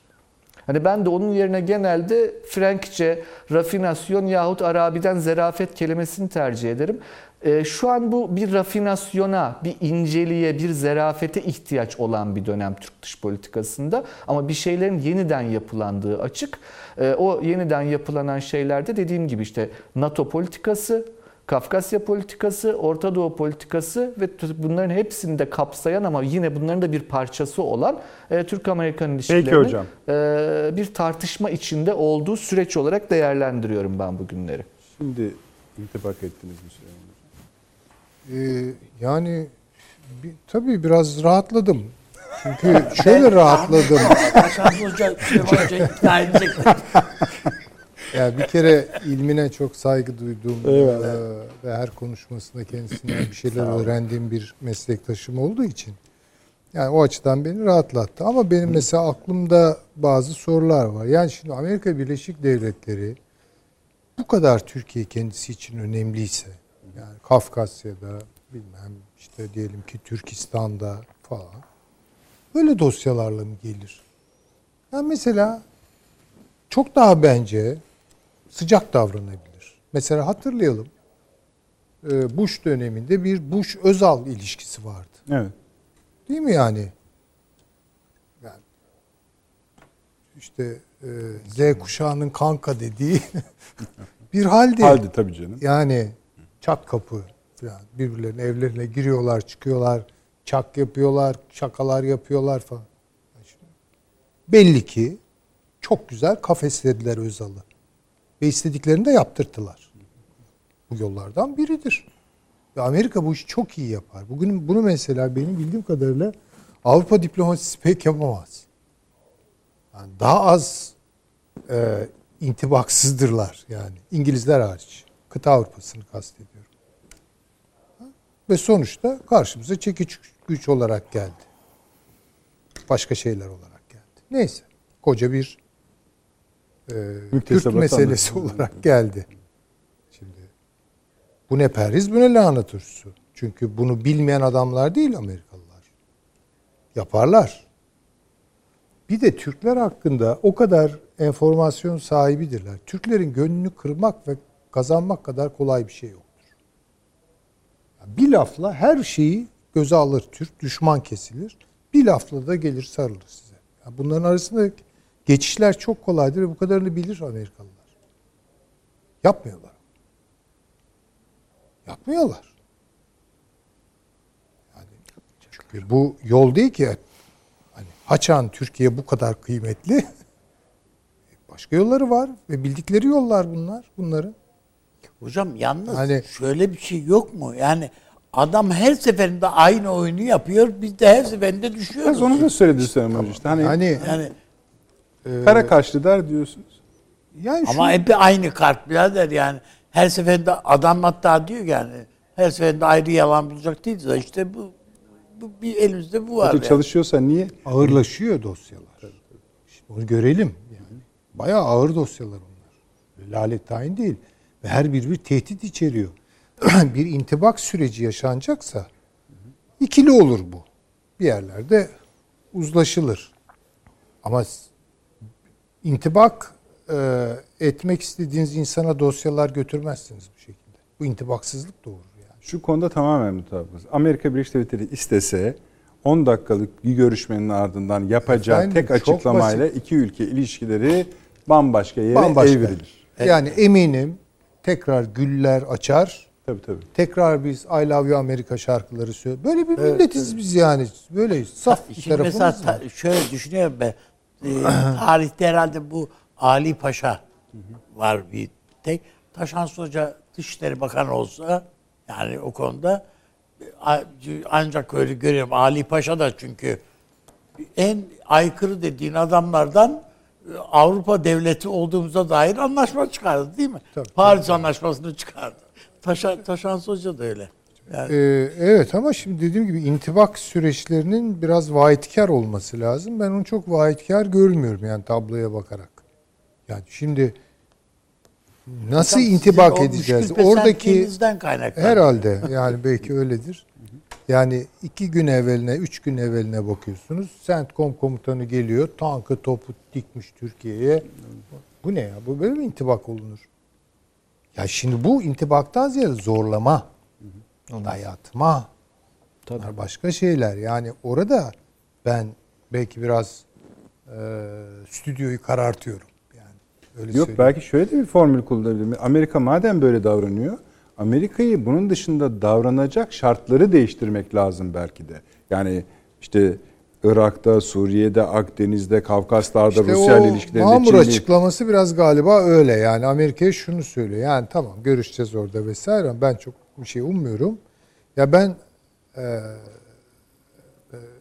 Hani ben de onun yerine genelde Frankçe rafinasyon yahut Arabi'den zerafet kelimesini tercih ederim. E, şu an bu bir rafinasyona, bir inceliğe, bir zerafete ihtiyaç olan bir dönem Türk dış politikasında. Ama bir şeylerin yeniden yapılandığı açık. E, o yeniden yapılanan şeylerde dediğim gibi işte NATO politikası, Kafkasya politikası, Orta Doğu politikası ve bunların hepsini de kapsayan ama yine bunların da bir parçası olan e, Türk-Amerikan ilişkilerinin e, bir tartışma içinde olduğu süreç olarak değerlendiriyorum ben bu günleri. Şimdi intibak ettiniz mi Süleyman? Ee, yani bir, tabii biraz rahatladım. Çünkü şöyle rahatladım. Hasan Hoca, Süleyman Hoca ikna edecek. Yani bir kere ilmine çok saygı duyduğum Eyvallah. eee, ve her konuşmasında kendisinden bir şeyler öğrendiğim bir meslektaşım olduğu için yani o açıdan beni rahatlattı. Ama benim mesela aklımda bazı sorular var. Yani şimdi Amerika Birleşik Devletleri bu kadar Türkiye kendisi için önemliyse yani Kafkasya'da bilmem işte diyelim ki Türkistan'da falan böyle dosyalarla mı gelir? Yani mesela çok daha bence sıcak davranabilir. Mesela hatırlayalım. e, Bush döneminde bir Bush-Özal ilişkisi vardı. Evet. Değil mi yani? Yani işte e, Z kuşağının kanka dediği bir halde. Halde tabii canım. Yani çat kapı falan birbirlerinin evlerine giriyorlar, çıkıyorlar, çak yapıyorlar, şakalar yapıyorlar falan. Belli ki çok güzel kafeslediler Özal'ı. Ve istediklerini de yaptırttılar. Bu yollardan biridir. Ve Amerika bu işi çok iyi yapar. Bugün bunu mesela benim bildiğim kadarıyla Avrupa diplomasisi pek yapamaz. Yani daha az e, intibaksızdırlar yani. İngilizler hariç. Kıta Avrupa'sını kastediyorum. Ve sonuçta karşımıza çekiç güç olarak geldi. Başka şeyler olarak geldi. Neyse. Koca bir e, Kürt meselesi olarak geldi. Şimdi bu ne perhiz bu ne lahana turşusu. Çünkü bunu bilmeyen adamlar değil Amerikalılar. Yaparlar. Bir de Türkler hakkında o kadar enformasyon sahibidirler. Türklerin gönlünü kırmak ve kazanmak kadar kolay bir şey yoktur. Bir lafla her şeyi göze alır Türk, düşman kesilir. Bir lafla da gelir sarılır size. Bunların arasında geçişler çok kolaydır ve bu kadarını bilir Amerikalılar. Yapmıyorlar. Yapmıyorlar. Yani çünkü bu yol değil ki hani Haçan Türkiye bu kadar kıymetli. Başka yolları var ve bildikleri yollar bunlar bunların. Hocam yalnız Hani- şöyle bir şey yok mu? Yani adam her seferinde aynı oyunu yapıyor. Biz de her seferinde düşüyoruz. Biraz onu da söyledi Süleyman Hoca işte. Hani Hani Yani kara kaşlı der diyorsunuz. yani şu, ama hep aynı kart birader yani. Her seferinde adam hatta diyor yani her seferinde ayrı yalan bulacak değiliz. de İşte bu, bu bir elimizde bu var. Yani. çalışıyorsa niye? ağırlaşıyor dosyalar. Şimdi onu görelim yani. Bayağı ağır dosyalar onlar. Lalet tayin değil. Ve her biri bir tehdit içeriyor. bir intibak süreci yaşanacaksa ikili olur bu. Bir yerlerde uzlaşılır. Ama intibak e, etmek istediğiniz insana dosyalar götürmezsiniz bu şekilde. Bu intibaksızlık doğurur yani. Şu konuda tamamen mutabıkız. Amerika Birleşik Devletleri istese 10 dakikalık bir görüşmenin ardından yapacağı Efendim, tek açıklamayla iki ülke ilişkileri bambaşka yere Bambaşka. evrilir. Yani eminim tekrar güller açar. Tabii tabii. Tekrar biz I Love You Amerika şarkıları söylüyor. Böyle bir milletiz biz yani. Böyle saf bir Şimdi tarafımız mesela var. şöyle düşünüyorum ben. Ee, tarihte herhalde bu Ali Paşa var bir tek. Taşan Hoca Dışişleri Bakanı olsa yani o konuda ancak öyle görüyorum. Ali Paşa da çünkü en aykırı dediğin adamlardan e, Avrupa devleti olduğumuza dair anlaşma çıkardı değil mi? Tabii. Paris Anlaşması'nı çıkardı. Taşan, Taşan Hoca da öyle. Yani Ee, evet ama şimdi dediğim gibi intibak süreçlerinin biraz vahitkar olması lazım. Ben onu çok vahitkar görmüyorum yani tabloya bakarak. Yani şimdi nasıl Hocam, intibak edeceğiz? Oradaki herhalde yani belki öyledir. Yani iki gün evveline, üç gün evveline bakıyorsunuz. CENTCOM komutanı geliyor, tankı topu dikmiş Türkiye'ye. Bu ne ya? Bu böyle mi intibak olunur? Ya şimdi bu intibaktan ziyade zorlama, dayatma, bunlar başka şeyler. Yani orada ben belki biraz e, stüdyoyu karartıyorum. Yani öyle Yok söyleyeyim. belki şöyle de bir formül kullanabilir. Amerika madem böyle davranıyor, Amerika'yı bunun dışında davranacak şartları değiştirmek lazım belki de. Yani işte Irak'ta, Suriye'de, Akdeniz'de, Kafkaslar'da, İşte Rusya ile ilişkilerinde Mamur Çin'le- açıklaması biraz galiba öyle yani Amerika'ya şunu söylüyor. Yani tamam görüşeceğiz orada vesaire ama ben çok bir şey ummuyorum. Ya ben e, e,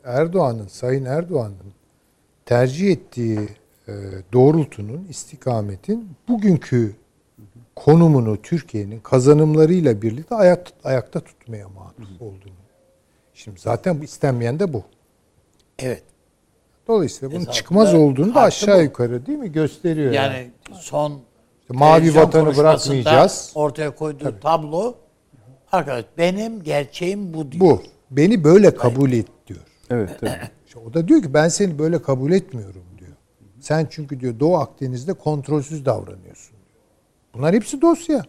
Erdoğan'ın, Sayın Erdoğan'ın tercih ettiği e, doğrultunun, istikametin bugünkü konumunu Türkiye'nin kazanımlarıyla birlikte ayak, ayakta tutmaya mahsus olduğunu. Şimdi zaten bu istenmeyen de bu. Evet. Dolayısıyla bunun Esasında çıkmaz olduğunu da aşağı bu. yukarı değil mi gösteriyor. Yani, Yani son mavi vatanı bırakmayacağız. Ortaya koyduğu tablo arkadaş benim gerçeğim bu diyor. bu. Beni böyle kabul et diyor. Evet, tabii. İşte o da diyor ki ben seni böyle kabul etmiyorum diyor. Sen çünkü diyor Doğu Akdeniz'de kontrolsüz davranıyorsun diyor. Bunlar hepsi dosya.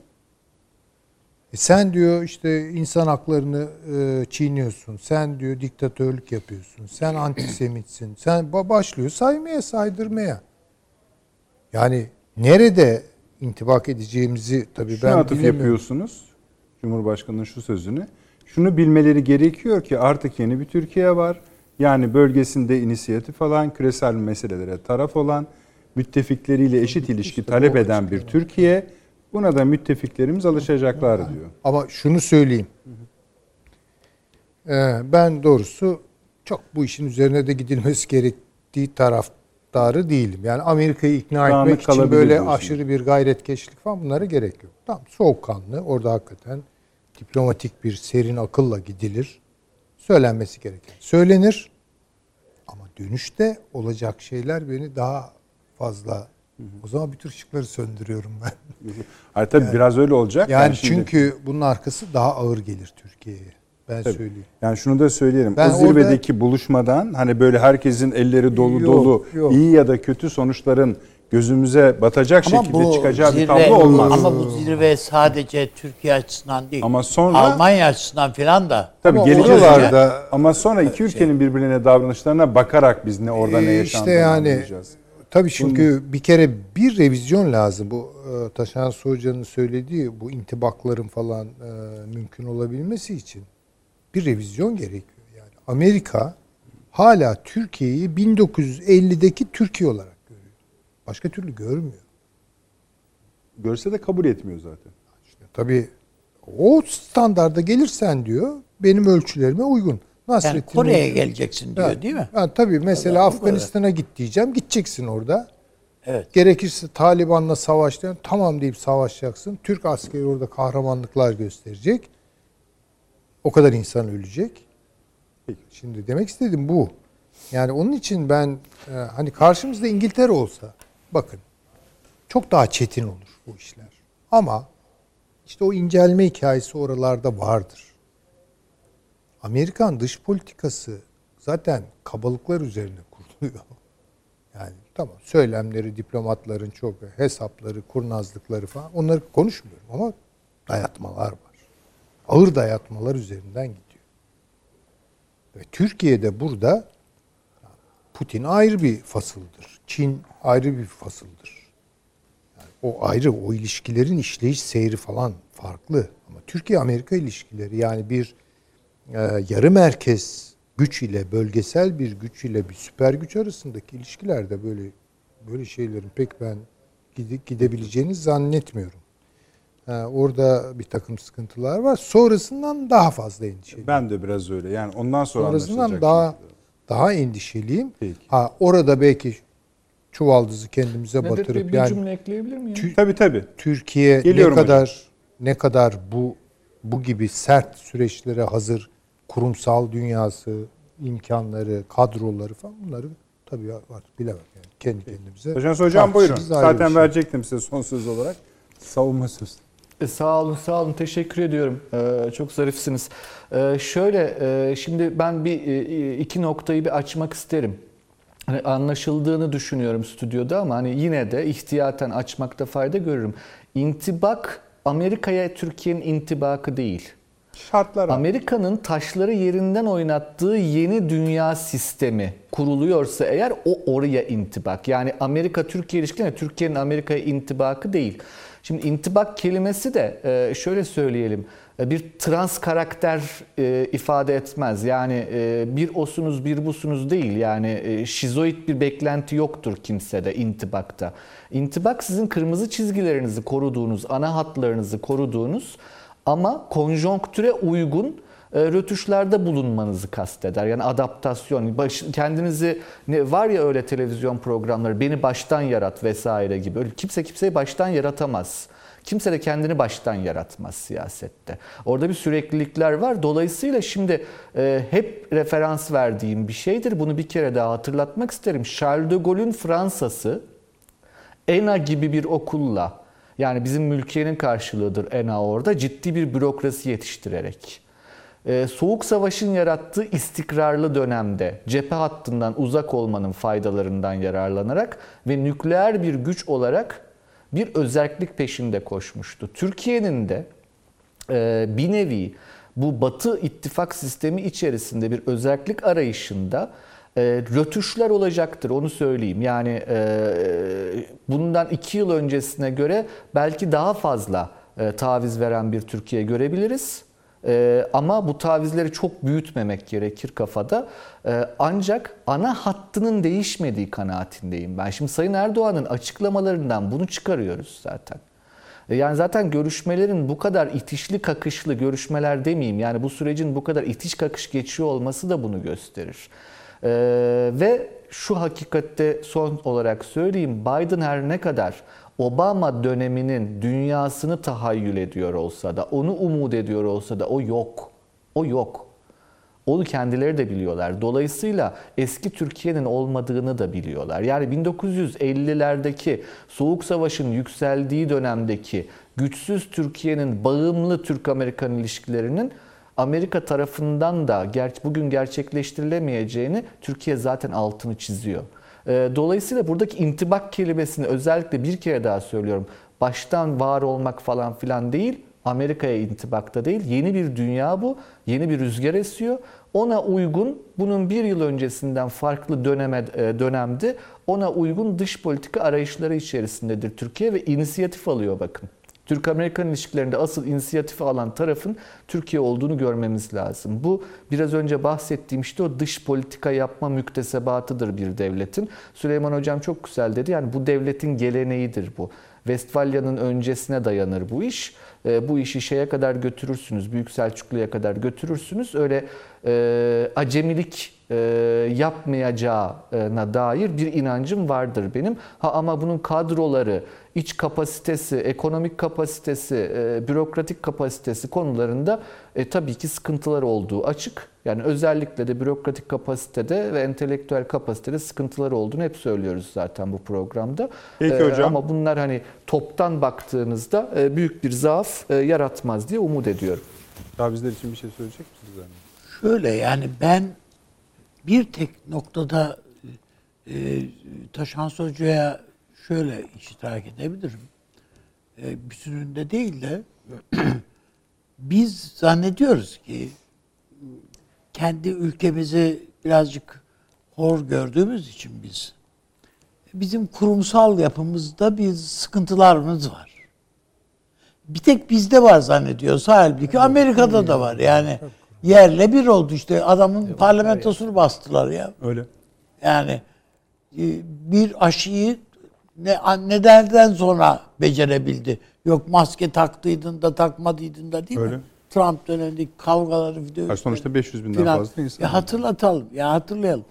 E sen diyor işte insan haklarını e, çiğniyorsun. Sen diyor diktatörlük yapıyorsun. Sen antisemitsin. Sen ba- başlıyor saymaya, saydırmaya. Yani nerede intibak edeceğimizi tabii Şuna ben atıf bilemiyorum. yapıyorsunuz. Cumhurbaşkanının şu sözünü. Şunu bilmeleri gerekiyor ki artık yeni bir Türkiye var. Yani bölgesinde inisiyatif alan, küresel meselelere taraf olan, müttefikleriyle eşit ilişki talep eden bir Türkiye. Buna da müttefiklerimiz alışacaklar diyor. Ama şunu söyleyeyim. Ee, ben doğrusu çok bu işin üzerine de gidilmesi gerektiği taraftarı değilim. Yani Amerika'yı ikna Dağınık etmek için böyle diyorsun. aşırı bir gayretkeşlik falan bunlara gerek yok. Tamam soğukkanlı orada hakikaten diplomatik bir serin akılla gidilir. Söylenmesi gereken söylenir. Ama dönüşte olacak şeyler beni daha fazla o zaman bütün ışıkları söndürüyorum ben. Hayır tabii biraz öyle olacak. Yani şimdi- çünkü bunun arkası daha ağır gelir Türkiye'ye. Ben Tabii. söyleyeyim. Yani şunu da söyleyelim. Ben o zirvedeki buluşmadan hani böyle herkesin elleri dolu Yok, dolu yok. iyi ya da kötü sonuçların gözümüze batacak Ama şekilde bu çıkacağı bir zirve, tablo olmaz. Ama bu zirve sadece Türkiye açısından değil. Ama sonra- Almanya açısından filan da. Tabii Ama geleceğiz oraya. Ama sonra iki ülkenin birbirine davranışlarına bakarak biz ne orada ne Ee, yaşandığını işte yani anlayacağız. tabii çünkü bir kere bir revizyon lazım. Bu e, Taşan Hoca'nın söylediği bu intibakların falan e, mümkün olabilmesi için bir revizyon gerekiyor. Yani Amerika hala Türkiye'yi 1950'deki Türkiye olarak. Başka türlü görmüyor. Görse de kabul etmiyor zaten. İşte tabii o standarda gelirsen diyor benim ölçülerime uygun. Yani Nasrettin Kore'ye Hoca- geleceksin diyor Evet. değil mi? Yani tabii mesela Tabii. Afganistan'a git diyeceğim. Gideceksin orada. Evet. Gerekirse Taliban'la savaş diyen tamam deyip savaşacaksın. Türk askeri orada kahramanlıklar gösterecek. O kadar insan ölecek. Şimdi demek istediğim bu. Yani onun için ben e, hani karşımızda İngiltere olsa bakın çok daha çetin olur bu işler. Ama işte o incelme hikayesi oralarda vardır. Amerikan dış politikası zaten kabalıklar üzerine kuruluyor. Yani tamam söylemleri, diplomatların çok hesapları, kurnazlıkları falan onları konuşmuyorum ama dayatmalar var. Ağır dayatmalar üzerinden gidiyor. Ve Türkiye'de burada Putin ayrı bir fasıldır. Çin ayrı bir fasıldır. Yani o ayrı, o ilişkilerin işleyiş seyri falan farklı. Ama Türkiye-Amerika ilişkileri yani bir e, yarı merkez güç ile bölgesel bir güç ile bir süper güç arasındaki ilişkilerde böyle böyle şeylerin pek ben gide, gidebileceğini zannetmiyorum. Ha, orada bir takım sıkıntılar var. Sonrasından daha fazla endişeliyim. Ben de biraz öyle. Yani ondan sonra Sonrasından daha şekilde. Daha endişeliyim. Peki. Ha orada belki çuvaldızı kendimize Bey batırıp bir yani cümle ekleyebilir miyim? Tü- Tabii tabii. Türkiye Geliyorum ne kadar ne kadar bu bu gibi sert süreçlere hazır kurumsal dünyası, imkanları, kadroları falan bunları tabii artık bilemem yani kendi kendimize. Hocam hocam buyurun. bir Zaten şey. verecektim size son söz olarak. Savunma sözü. E, sağ olun, sağ olun. Teşekkür ediyorum. Ee, çok zarifsiniz. Ee, şöyle, e, şimdi ben bir e, iki noktayı bir açmak isterim. Hani anlaşıldığını düşünüyorum stüdyoda ama hani yine de ihtiyaten açmakta fayda görürüm. İntibak Amerika'ya Türkiye'nin intibakı değil. Şartlar abi. Amerika'nın taşları yerinden oynattığı yeni dünya sistemi kuruluyorsa eğer o oraya intibak. Yani Amerika-Türkiye ilişkileri Türkiye'nin Amerika'ya intibakı değil. Şimdi intibak kelimesi de e, şöyle söyleyelim e, bir trans karakter e, ifade etmez. Yani bir osunuz bir busunuz değil. Yani şizoid bir beklenti yoktur kimsede intibakta. İntibak sizin kırmızı çizgilerinizi koruduğunuz, ana hatlarınızı koruduğunuz ama konjonktüre uygun rötuşlarda bulunmanızı kasteder. Yani adaptasyon, baş, kendinizi ne var ya öyle televizyon programları beni baştan yarat vesaire gibi. Öyle kimse kimseyi baştan yaratamaz. Kimse de kendini baştan yaratmaz siyasette. Orada bir süreklilikler var. Dolayısıyla şimdi e, hep referans verdiğim bir şeydir. Bunu bir kere daha hatırlatmak isterim. Charles de Gaulle'ün Fransa'sı ENA gibi bir okulla yani bizim mülkiyenin karşılığıdır ENA orada ciddi bir bürokrasi yetiştirerek. Ee, Soğuk Savaş'ın yarattığı istikrarlı dönemde cephe hattından uzak olmanın faydalarından yararlanarak ve nükleer bir güç olarak bir özellik peşinde koşmuştu. Türkiye'nin de e, bir nevi bu Batı ittifak sistemi içerisinde bir özellik arayışında e, rötuşlar olacaktır onu söyleyeyim. Yani e, bundan iki yıl öncesine göre belki daha fazla taviz veren bir Türkiye görebiliriz. E, ama bu tavizleri çok büyütmemek gerekir kafada. E, ancak ana hattının değişmediği kanaatindeyim ben. Şimdi Sayın Erdoğan'ın açıklamalarından bunu çıkarıyoruz zaten. E, Yani zaten görüşmelerin bu kadar itişli kakışlı görüşmeler demeyeyim. Yani bu sürecin bu kadar itiş kakış geçiyor olması da bunu gösterir. Ee, ve şu hakikatte son olarak söyleyeyim Biden her ne kadar Obama döneminin dünyasını tahayyül ediyor olsa da onu umut ediyor olsa da o yok. O yok. Onu kendileri de biliyorlar. Dolayısıyla eski Türkiye'nin olmadığını da biliyorlar. Yani 1950'lerdeki Soğuk Savaş'ın yükseldiği dönemdeki güçsüz Türkiye'nin bağımlı Türk-Amerikan ilişkilerinin Amerika tarafından da bugün gerçekleştirilemeyeceğini Türkiye zaten altını çiziyor. Ee, Dolayısıyla buradaki intibak kelimesini özellikle bir kere daha söylüyorum. Baştan var olmak falan filan değil, Amerika'ya intibakta değil. Yeni bir dünya bu, yeni bir rüzgar esiyor. Ona uygun, bunun bir yıl öncesinden farklı döneme, e, dönemde ona uygun dış politika arayışları içerisindedir Türkiye ve inisiyatif alıyor bakın. Türk-Amerikan ilişkilerinde asıl inisiyatifi alan tarafın Türkiye olduğunu görmemiz lazım. Bu biraz önce bahsettiğim işte o dış politika yapma müktesebatıdır bir devletin. Süleyman Hocam çok güzel dedi. Yani bu devletin geleneğidir bu. Westfalya'nın öncesine dayanır bu iş. E, bu işi şeye kadar götürürsünüz, Büyük Selçuklu'ya kadar götürürsünüz. Öyle e, acemilik yapmayacağına dair bir inancım vardır benim. Ha ama bunun kadroları, iç kapasitesi, ekonomik kapasitesi, e, bürokratik kapasitesi konularında e, tabii ki sıkıntılar olduğu açık. Yani özellikle de bürokratik kapasitede ve entelektüel kapasitede sıkıntılar olduğunu hep söylüyoruz zaten bu programda. Peki E, hocam. Ama bunlar hani toptan baktığınızda e, büyük bir zaaf e, yaratmaz diye umut ediyorum. Tavizler için bir şey söyleyecek misiniz? Erman? Şöyle yani ben bir tek noktada e, Taşans Hoca'ya şöyle iştirak edebilirim. E, bütününde değil de biz zannediyoruz ki kendi ülkemizi birazcık hor gördüğümüz için biz bizim kurumsal yapımızda bir sıkıntılarımız var. Bir tek bizde var zannediyoruz. Halbuki Amerika'da da var. Yani yerle bir oldu işte. Adamın parlamentosunu bastılar ya. Öyle. Yani e, bir aşıyı ne nedenden sonra becerebildi. Yok maske taktıydın da takmadıydın da değil Öyle. mi? Trump dönemindeki kavgaları video. Sonuçta 500 binden filan. fazla insan. Ya hatırlatalım. Ya hatırlayalım.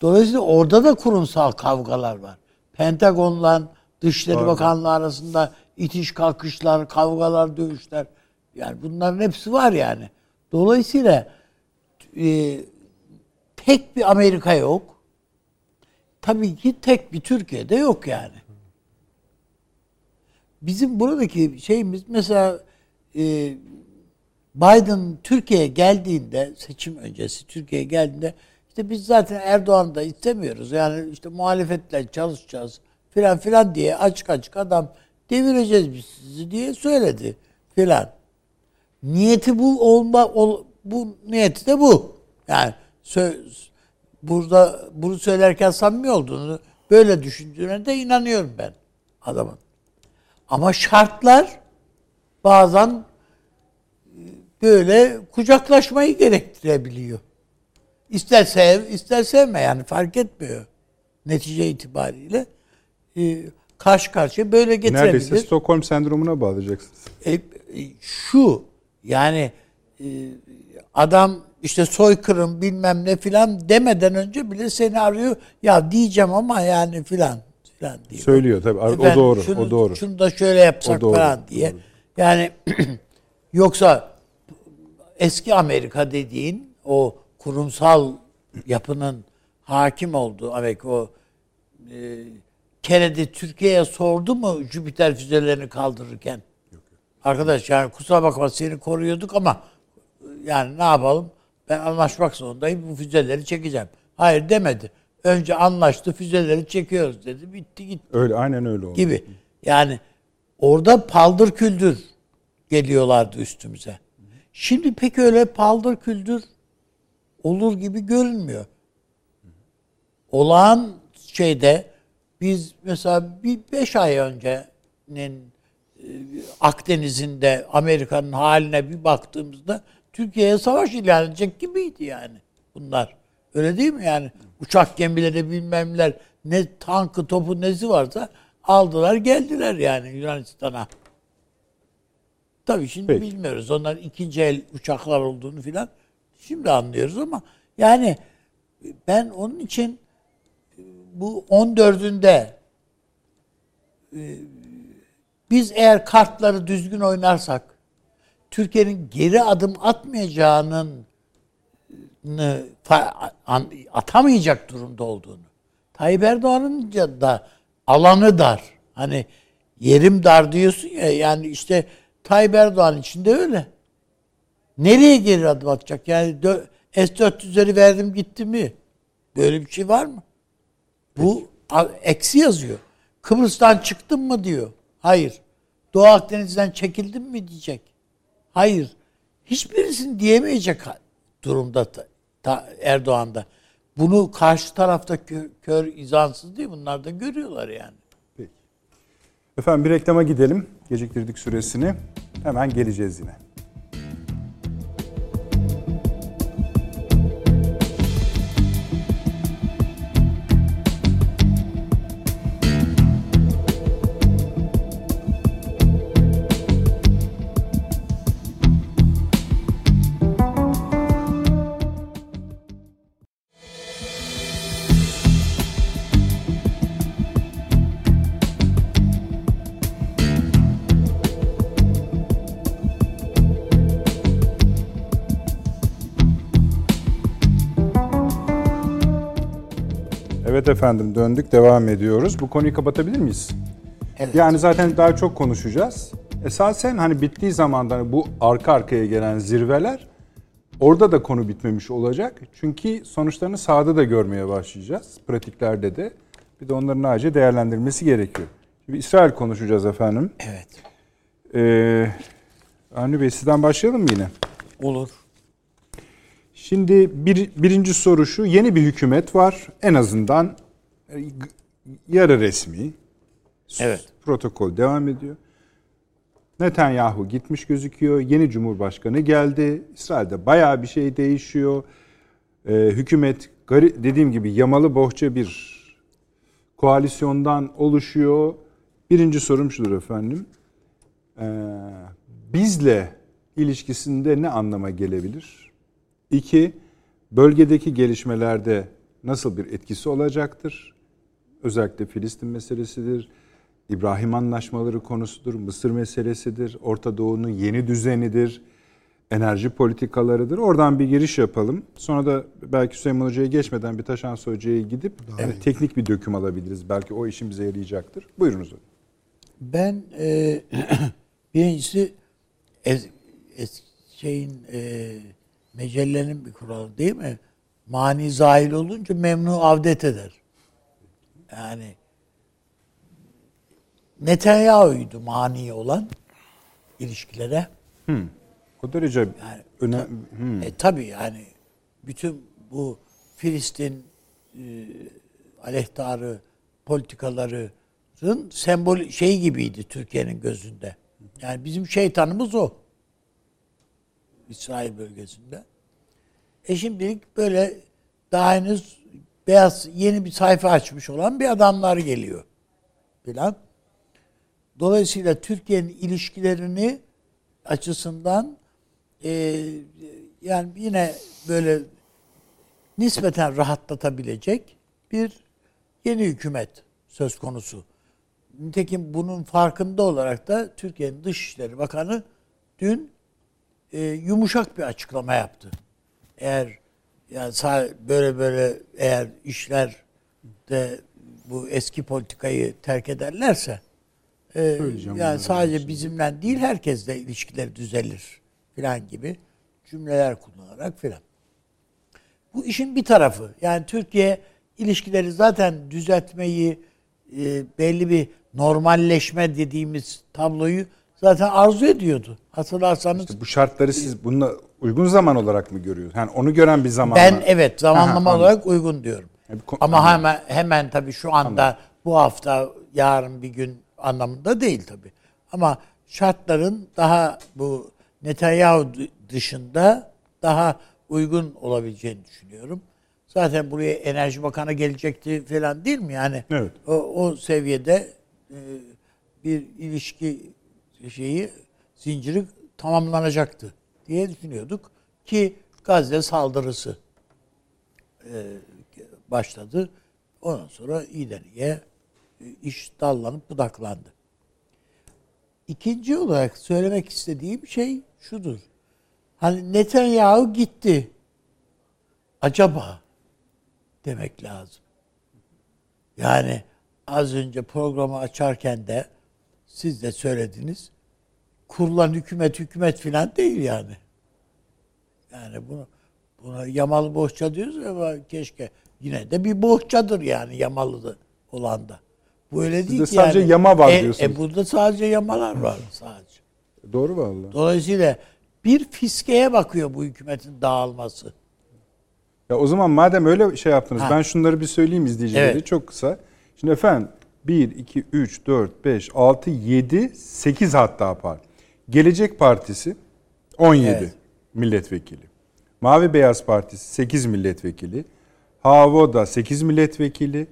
Dolayısıyla orada da kurumsal kavgalar var. Pentagon'la Dışişleri Var. Bakanlığı arasında itiş kalkışlar, kavgalar, dövüşler. Yani bunların hepsi var yani. Dolayısıyla e, tek bir Amerika yok. Tabii ki tek bir Türkiye'de yok yani. Bizim buradaki şeyimiz mesela e, Biden Türkiye'ye geldiğinde seçim öncesi Türkiye'ye geldiğinde işte biz zaten Erdoğan'ı da istemiyoruz. Yani işte muhalefetle çalışacağız filan filan diye açık açık adam devireceğiz biz sizi diye söyledi filan. Niyeti bu olma ol, bu niyeti de bu. Yani söz burada bunu söylerken samimi olduğunu böyle düşündüğüne de inanıyorum ben adamın. Ama şartlar bazen böyle kucaklaşmayı gerektirebiliyor. İster sev, ister sevme yani fark etmiyor. Netice itibariyle e, karşı karşıya böyle getirebilir. Neredeyse Stockholm sendromuna bağlayacaksınız. E, e, şu yani e, adam işte soykırım bilmem ne filan demeden önce bile seni arıyor. Ya diyeceğim ama yani filan filan diyor. Söylüyor tabii. O Efendim, doğru. Şunu, o doğru. Şunu da şöyle yapsak O doğru, falan diye. doğru. Yani yoksa eski Amerika dediğin o kurumsal yapının hakim olduğu Amerika o e, Kennedy Türkiye'ye sordu mu Jüpiter füzelerini kaldırırken? Arkadaş yani kusura bakma seni koruyorduk ama yani ne yapalım? Ben anlaşmak zorundayım. Bu füzeleri çekeceğim. Hayır demedi. Önce anlaştı füzeleri çekiyoruz dedi. Bitti gitti Öyle aynen öyle oldu. gibi. Yani orada paldır küldür geliyorlardı üstümüze. Şimdi pek öyle paldır küldür olur gibi görünmüyor. Olağan şeyde biz mesela bir beş ay öncenin e, Akdeniz'inde Amerika'nın haline bir baktığımızda Türkiye'ye savaş ilan edecek gibiydi yani bunlar. Öyle değil mi yani? Uçak gemileri bilmem neler ne tankı topu nesi varsa aldılar geldiler yani Yunanistan'a. Tabii şimdi Peki. bilmiyoruz. Onlar ikinci el uçaklar olduğunu filan şimdi anlıyoruz ama yani ben onun için bu 14'ünde e, biz eğer kartları düzgün oynarsak Türkiye'nin geri adım atmayacağının atamayacak durumda olduğunu. Tayyip Erdoğan'ın da alanı dar. Hani yerim dar diyorsun ya yani işte Tayyip Erdoğan için de öyle. Nereye geri adım atacak? Yani dö- S-400'leri verdim gitti mi? Böyle bir şey var mı? Bu eksi yazıyor. Kıbrıs'tan çıktın mı diyor. Hayır. Doğu Akdeniz'den çekildin mi diyecek. Hayır. Hiçbirisini diyemeyecek durumda ta- ta- Erdoğan'da. Bunu karşı tarafta kö- kör izansız değil bunlar da görüyorlar yani. Efendim bir reklama gidelim. Geciktirdik süresini. Hemen geleceğiz yine. Evet efendim döndük devam ediyoruz. Bu konuyu kapatabilir miyiz? Evet. Yani zaten daha çok konuşacağız. Esasen hani bittiği zaman da bu arka arkaya gelen zirveler Orada da konu bitmemiş olacak. Çünkü sonuçlarını sahada da görmeye başlayacağız. Pratiklerde de. Bir de onların acilen değerlendirilmesi gerekiyor. Şimdi İsrail konuşacağız efendim. Evet. Ee, Avni Bey sizden başlayalım mı yine? Olur. Şimdi bir, birinci soru şu. Yeni bir hükümet var. En azından e, yarı resmi. Evet. Protokol devam ediyor. Netanyahu gitmiş gözüküyor. Yeni cumhurbaşkanı geldi. İsrail'de bayağı bir şey değişiyor. Ee, hükümet dediğim gibi yamalı bohça bir koalisyondan oluşuyor. Birinci sorum şudur efendim. Ee, bizle ilişkisinde ne anlama gelebilir? İki, bölgedeki gelişmelerde nasıl bir etkisi olacaktır? Özellikle Filistin meselesidir, İbrahim anlaşmaları konusudur, Mısır meselesidir, Orta Doğu'nun yeni düzenidir, enerji politikalarıdır. Oradan bir giriş yapalım. Sonra da belki Süleyman Hoca'ya geçmeden bir Taşan Hoca'ya gidip yani teknik bir döküm alabiliriz. Belki o işimize yarayacaktır. Buyurunuz hocam. Ben e, birincisi es, es- şeyin e, mecellenin bir kuralı değil mi? Mani zahil olunca memnu avdet eder. Yani Netanyahu'ydu mani olan ilişkilere. O derece Yani önemli. E tabi yani bütün bu Filistin e, aleyhtarı politikaların sembol şey gibiydi Türkiye'nin gözünde. Yani bizim şeytanımız o. İsrail bölgesinde. E şimdilik böyle daha henüz beyaz yeni bir sayfa açmış olan bir adamlar geliyor. Filan. Dolayısıyla Türkiye'nin ilişkilerini açısından e, yani yine böyle nispeten rahatlatabilecek bir yeni hükümet söz konusu. Nitekim bunun farkında olarak da Türkiye'nin Dışişleri Bakanı dün e, yumuşak bir açıklama yaptı. Eğer yani böyle böyle eğer işler de bu eski politikayı terk ederlerse e, Söyleyeceğim yani sadece bizimle değil herkesle ilişkileri düzelir filan gibi cümleler kullanarak filan. Bu işin bir tarafı. Yani Türkiye ilişkileri zaten düzeltmeyi e, belli bir normalleşme dediğimiz tabloyu zaten arzu ediyordu. Hatırlarsanız İşte bu şartları siz bununla uygun zaman olarak mı görüyorsunuz? Yani onu gören bir zaman ben evet zamanlama Aha, anladım. olarak uygun diyorum. Yani ko- Ama anladım. hemen hemen tabii şu anda bu hafta yarın bir gün anlamında değil tabii. Ama şartların daha bu Netanyahu dışında daha uygun olabileceğini düşünüyorum. Zaten buraya Enerji Bakanı gelecekti falan değil mi? Yani Evet. o, o seviyede e, bir ilişki şeyi zinciri tamamlanacaktı diye düşünüyorduk ki Gazze saldırısı e, başladı. Ondan sonra iyiye e, iş dallanıp budaklandı. İkinci olarak söylemek istediğim şey şudur. Hani Netanyahu gitti. Acaba demek lazım. Yani az önce programı açarken de siz de söylediniz. Kurulan hükümet hükümet filan değil yani. Yani bunu buna yamalı bohça diyoruz ama keşke yine de bir bohçadır yani yamalı da olan da. Bu öyle değil ki sadece yani. yama var e, diyorsunuz. E burada sadece yamalar var sadece. Doğru vallahi. Dolayısıyla bir fiskeye bakıyor bu hükümetin dağılması. Ya o zaman madem öyle şey yaptınız Ha. ben şunları bir söyleyeyim izleyicilere Evet. çok kısa. Şimdi efendim 1, 2, 3, 4, 5, 6, 7, 8 hatta par. Gelecek Partisi 17 Evet. milletvekili. Mavi Beyaz Partisi 8 milletvekili. Havoda 8 milletvekili.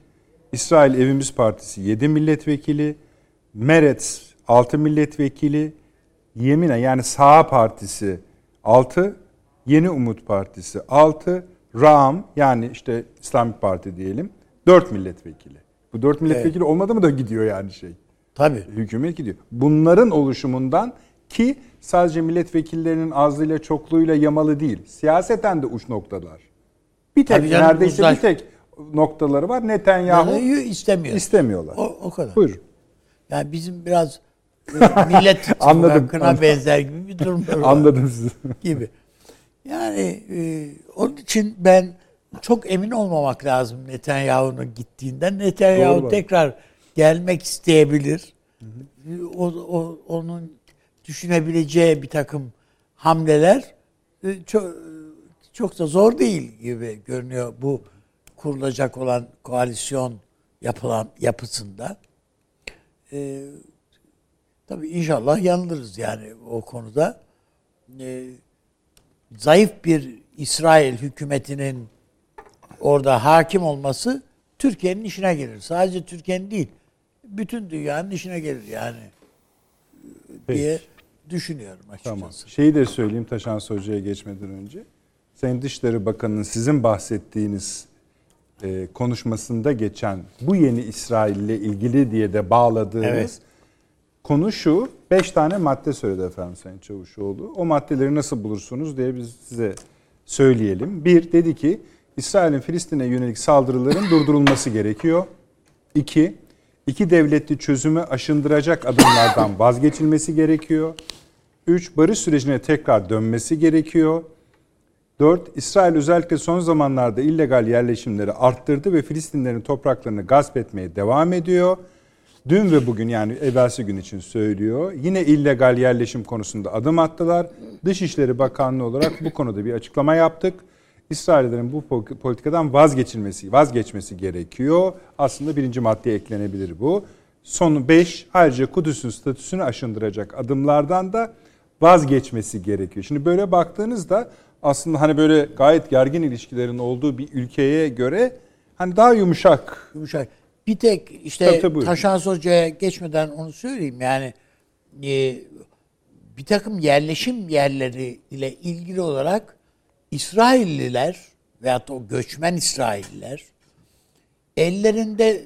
İsrail Evimiz Partisi 7 milletvekili. Meretz 6 milletvekili. Yemine yani Sağ Partisi 6, Yeni Umut Partisi 6, Ram yani işte İslamik Parti diyelim 4 milletvekili. Bu 4 milletvekili olmadı mı da gidiyor yani şey. Tabii. Hükümet gidiyor. Bunların oluşumundan ki sadece milletvekillerinin azlığıyla çokluğuyla yamalı değil. Siyaseten de uç noktalar. Bir tek Tabii canım, neredeyse uzlaş- bir tek noktaları var. Netanyahu Yani istemiyor. istemiyorlar. O, o kadar. Buyurun. Yani bizim biraz e, millet Anladım, ittifakına anladım. benzer gibi bir durum var. Anladım sizi. gibi. Yani e, onun için ben çok emin olmamak lazım Netanyahu'nun gittiğinden. Netanyahu Doğru. tekrar gelmek isteyebilir. O, o, onun düşünebileceği bir takım hamleler e, çok çok da zor değil gibi görünüyor bu kurulacak olan koalisyon yapılan yapısında. Ee, tabii inşallah yanılırız yani o konuda. Ee, zayıf bir İsrail hükümetinin orada hakim olması Türkiye'nin işine gelir. Sadece Türkiye'nin değil, bütün dünyanın işine gelir yani diye düşünüyorum açıkçası. Tamam. Şeyi de söyleyeyim Taşan Hoca'ya geçmeden önce. Sayın Dışişleri Bakanı'nın sizin bahsettiğiniz e, konuşmasında geçen bu yeni İsrail ile ilgili diye de bağladığınız Evet. konu şu. Beş tane madde söyledi efendim Sayın Çavuşoğlu. O maddeleri nasıl bulursunuz diye biz size söyleyelim. Bir, dedi ki İsrail'in Filistin'e yönelik saldırıların durdurulması gerekiyor. İki, iki devletli çözümü aşındıracak adımlardan vazgeçilmesi gerekiyor. Üç, barış sürecine tekrar dönmesi gerekiyor. 4. İsrail özellikle son zamanlarda illegal yerleşimleri arttırdı ve Filistinlerin topraklarını gasp etmeye devam ediyor. Dün ve bugün yani evvelsi gün için söylüyor. Yine illegal yerleşim konusunda adım attılar. Dışişleri Bakanlığı olarak bu konuda bir açıklama yaptık. İsraillerin bu po- politikadan vazgeçilmesi, vazgeçmesi gerekiyor. Aslında birinci maddeye eklenebilir bu. Sonu 5. Ayrıca Kudüs'ün statüsünü aşındıracak adımlardan da vazgeçmesi gerekiyor. Şimdi böyle baktığınızda aslında hani böyle gayet gergin ilişkilerin olduğu bir ülkeye göre hani daha yumuşak. Yumuşak. Bir tek işte Tabii, tabii, buyurun. Taşan Hoca'ya geçmeden onu söyleyeyim. Yani e, bir takım yerleşim yerleri ile ilgili olarak İsrailliler veyahut o göçmen İsrailliler ellerinde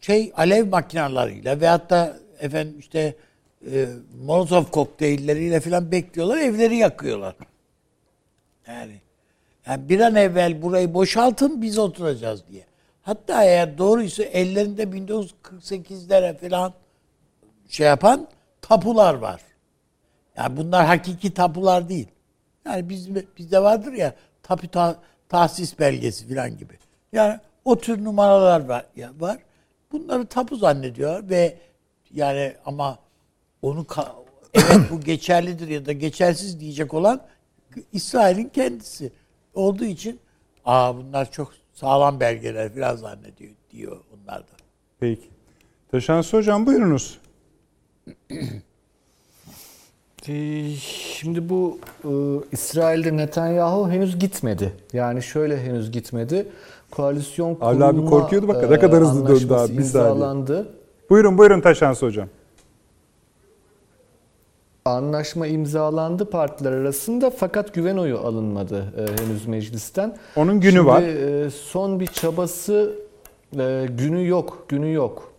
şey alev makinalarıyla veyahut da efendim işte e, Molotov kokteylleriyle falan bekliyorlar, evleri yakıyorlar. Yani, yani bir an evvel burayı boşaltın biz oturacağız diye. Hatta eğer doğruysa ellerinde 1948'lere falan şey yapan tapular var. Yani bunlar hakiki tapular değil. Yani biz, bizde vardır ya tapu ta- tahsis belgesi falan gibi. Yani o tür numaralar var. Ya var. Bunları tapu zannediyor ve yani ama onu ka- evet bu geçerlidir ya da geçersiz diyecek olan İsrail'in kendisi olduğu için aa bunlar çok sağlam belgeler falan zannediyor diyor onlar da. Peki. Taşansı Hocam buyurunuz. Şimdi bu e, İsrail'de Netanyahu henüz gitmedi. Yani şöyle henüz gitmedi. Koalisyon Avni abi kurulma korkuyordu bak, e, ne kadar hızlı döndü abi, bir saniye. imzalandı. Buyurun buyurun Taşansı Hocam. Anlaşma imzalandı partiler arasında fakat güven oyu alınmadı e, henüz meclisten. Onun günü Şimdi, var. e, son bir çabası e, günü yok, günü yok.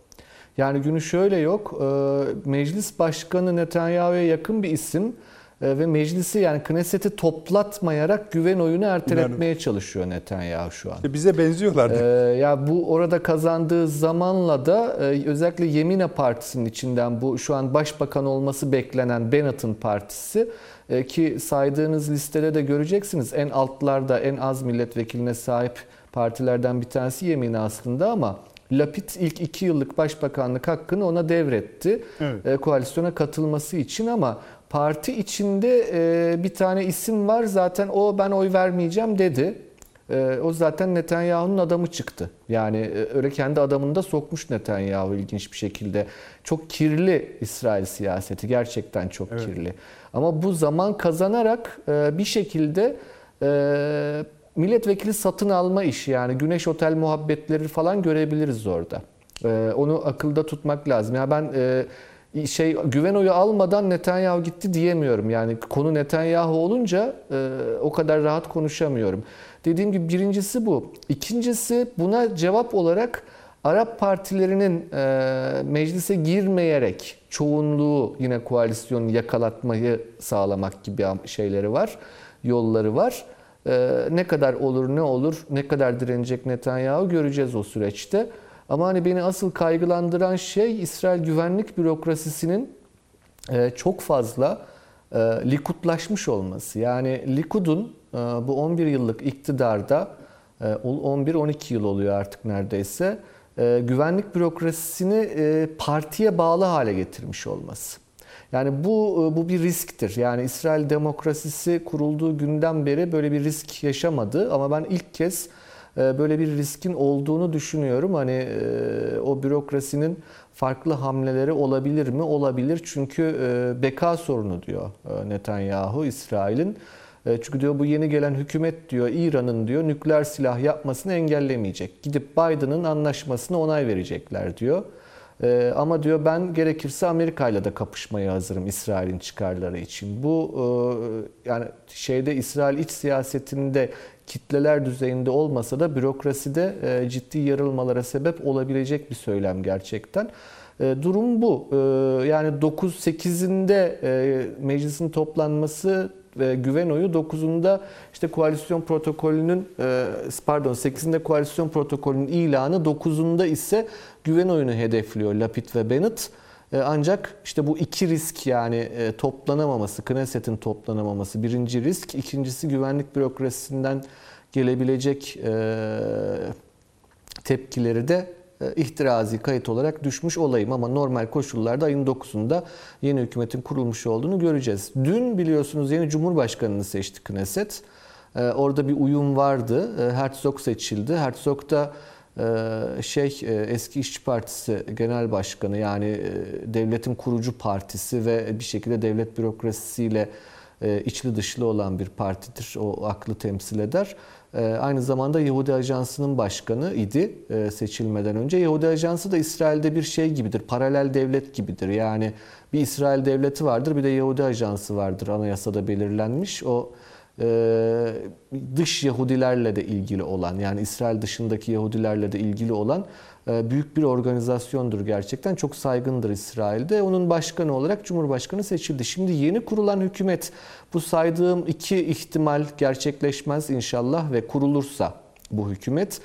Yani günü şöyle yok. e, Meclis Başkanı Netanyahu'ya yakın bir isim e, ve meclisi yani Knesset'i toplatmayarak güven oyunu erteletmeye çalışıyor Netanyahu şu an. İşte bize benziyorlar. Ee, ya bu orada kazandığı zamanla da e, özellikle Yemine Partisi'nin içinden bu şu an başbakan olması beklenen Bennett'ın partisi e, ki saydığınız listede de göreceksiniz en altlarda en az milletvekiline sahip partilerden bir tanesi Yemine aslında ama Lapid ilk iki yıllık başbakanlık hakkını ona devretti Evet. e, koalisyona katılması için ama parti içinde e, bir tane isim var zaten o ben oy vermeyeceğim dedi. E, o zaten Netanyahu'nun adamı çıktı. Yani e, öyle kendi adamını da sokmuş Netanyahu ilginç bir şekilde. Çok kirli İsrail siyaseti gerçekten çok kirli. Ama bu zaman kazanarak e, bir şekilde e, milletvekili satın alma işi yani Güneş Otel muhabbetleri falan görebiliriz orada. E, onu akılda tutmak lazım. Ya ben e, şey güven oyu almadan Netanyahu gitti diyemiyorum. Yani konu Netanyahu olunca e, o kadar rahat konuşamıyorum. Dediğim gibi birincisi bu. İkincisi buna cevap olarak Arap partilerinin e, meclise girmeyerek çoğunluğu yine koalisyonu yakalatmayı sağlamak gibi şeyleri var, yolları var. E, ne kadar olur ne olur, ne kadar direnecek Netanyahu göreceğiz o süreçte. Ama hani beni asıl kaygılandıran şey İsrail güvenlik bürokrasisinin e, çok fazla e, Likudlaşmış olması. Yani Likud'un e, bu 11 yıllık iktidarda e, 11-12 yıl oluyor artık neredeyse güvenlik bürokrasisini partiye bağlı hale getirmiş olması. Yani bu e, bu bir risktir. Yani İsrail demokrasisi kurulduğu günden beri böyle bir risk yaşamadı ama ben ilk kez e, böyle bir riskin olduğunu düşünüyorum. Hani e, o bürokrasinin farklı hamleleri olabilir mi? Olabilir. Çünkü beka sorunu diyor Netanyahu İsrail'in. Çünkü diyor bu yeni gelen hükümet diyor İran'ın diyor nükleer silah yapmasını engellemeyecek. Gidip Biden'ın anlaşmasına onay verecekler diyor. Ama diyor ben gerekirse Amerika ile de kapışmaya hazırım İsrail'in çıkarları için. Bu yani şeyde İsrail iç siyasetinde kitleler düzeyinde olmasa da bürokraside e, ciddi yarılmalara sebep olabilecek bir söylem gerçekten. E, durum bu. E, yani 9-8'inde meclisin toplanması ve güven oyu 9'unda işte koalisyon protokolünün pardon 8'inde koalisyon protokolünün ilanı 9'unda ise güven oyunu hedefliyor Lapid ve Bennett. Ancak işte bu iki risk yani toplanamaması, Knesset'in toplanamaması birinci risk. ikincisi güvenlik bürokrasisinden gelebilecek tepkileri de ihtirazi kayıt olarak düşmüş olayım ama normal koşullarda ayın 9'unda yeni hükümetin kurulmuş olduğunu göreceğiz. Dün biliyorsunuz yeni cumhurbaşkanını seçti Knesset. Orada bir uyum vardı. Herzog seçildi. Herzog da şey eski İşçi Partisi Genel Başkanı yani devletin kurucu partisi ve bir şekilde devlet bürokrasisiyle içli dışlı olan bir partidir. O aklı temsil eder. Aynı zamanda Yahudi Ajansı'nın başkanı idi seçilmeden önce. Yahudi Ajansı da İsrail'de bir şey gibidir, paralel devlet gibidir. Yani bir İsrail devleti vardır, bir de Yahudi Ajansı vardır anayasada belirlenmiş. O dış Yahudilerle de ilgili olan yani İsrail dışındaki Yahudilerle de ilgili olan büyük bir organizasyondur gerçekten. Çok saygındır İsrail'de. Onun başkanı olarak Cumhurbaşkanı seçildi. Şimdi yeni kurulan hükümet bu saydığım iki ihtimal gerçekleşmez inşallah ve kurulursa bu hükümet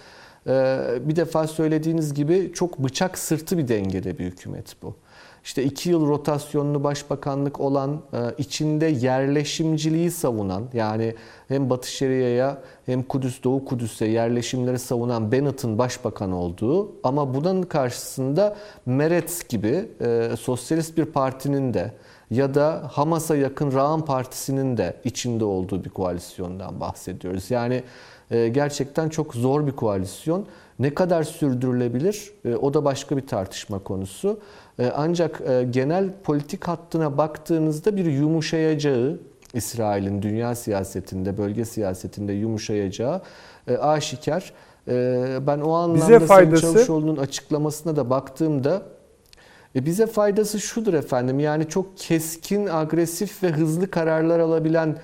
bir defa söylediğiniz gibi çok bıçak sırtı bir dengede bir hükümet bu işte iki yıl rotasyonlu başbakanlık olan, e, içinde yerleşimciliği savunan yani hem Batı Şeria'ya hem Kudüs, Doğu Kudüs'e yerleşimleri savunan Bennett'ın başbakan olduğu ama bunun karşısında Meretz gibi e, sosyalist bir partinin de ya da Hamas'a yakın Ra'an Partisi'nin de içinde olduğu bir koalisyondan bahsediyoruz. Yani e, gerçekten çok zor bir koalisyon. Ne kadar sürdürülebilir o da başka bir tartışma konusu. E, ancak e, genel politik hattına baktığınızda bir yumuşayacağı, İsrail'in dünya siyasetinde, bölge siyasetinde yumuşayacağı e, aşikar. Ben o anlamda Bize faydası... Sayın Çavuşoğlu'nun açıklamasına da baktığımda bize faydası şudur efendim. Yani çok keskin, agresif ve hızlı kararlar alabilen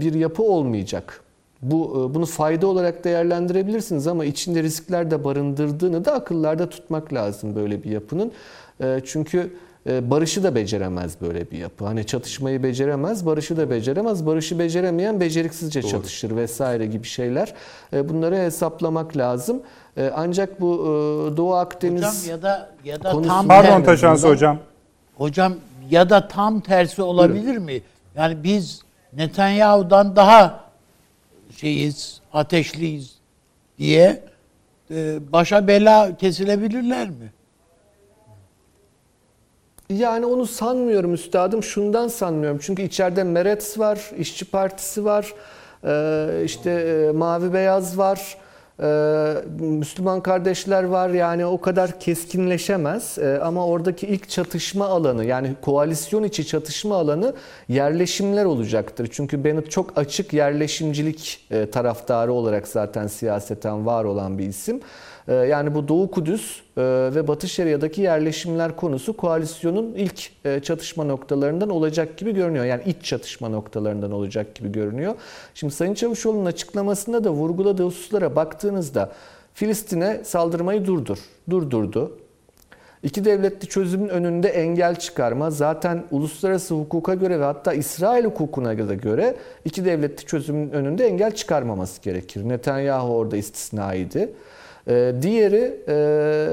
bir yapı olmayacak. Bu bunu fayda olarak değerlendirebilirsiniz ama içinde riskler de barındırdığını da akıllarda tutmak lazım böyle bir yapının. Ee, çünkü e, barışı da beceremez böyle bir yapı. Hani çatışmayı beceremez, barışı da beceremez. Barışı beceremeyen beceriksizce Doğru. çatışır vesaire gibi şeyler. E, bunları hesaplamak lazım. E, ancak bu Doğu Akdeniz hocam ya da ya da tam Pardon Taşansı hocam. Hocam ya da tam tersi olabilir Buyurun. mi? Yani biz Netanyahu'dan daha şeyiz, ateşliyiz diye başa bela kesilebilirler mi? Yani onu sanmıyorum üstadım. Şundan sanmıyorum. Çünkü içeride Meretz var, İşçi Partisi var, e, işte e, Mavi Beyaz var, e, Müslüman kardeşler var. Yani o kadar keskinleşemez. Ama oradaki ilk çatışma alanı yani koalisyon içi çatışma alanı yerleşimler olacaktır. Çünkü Bennett çok açık yerleşimcilik taraftarı olarak zaten siyaseten var olan bir isim. Ee, yani bu Doğu Kudüs e, ve Batı Şeria'daki yerleşimler konusu koalisyonun ilk e, çatışma noktalarından olacak gibi görünüyor. Yani iç çatışma noktalarından olacak gibi görünüyor. Şimdi Sayın Çavuşoğlu'nun açıklamasında da vurguladığı hususlara baktığınızda Filistin'e saldırmayı durdur, durdurdu. İki devletli çözümün önünde engel çıkarma zaten uluslararası hukuka göre ve hatta İsrail hukukuna göre iki devletli çözümün önünde engel çıkarmaması gerekir. Netanyahu orada istisnaydı. Ee, diğeri e,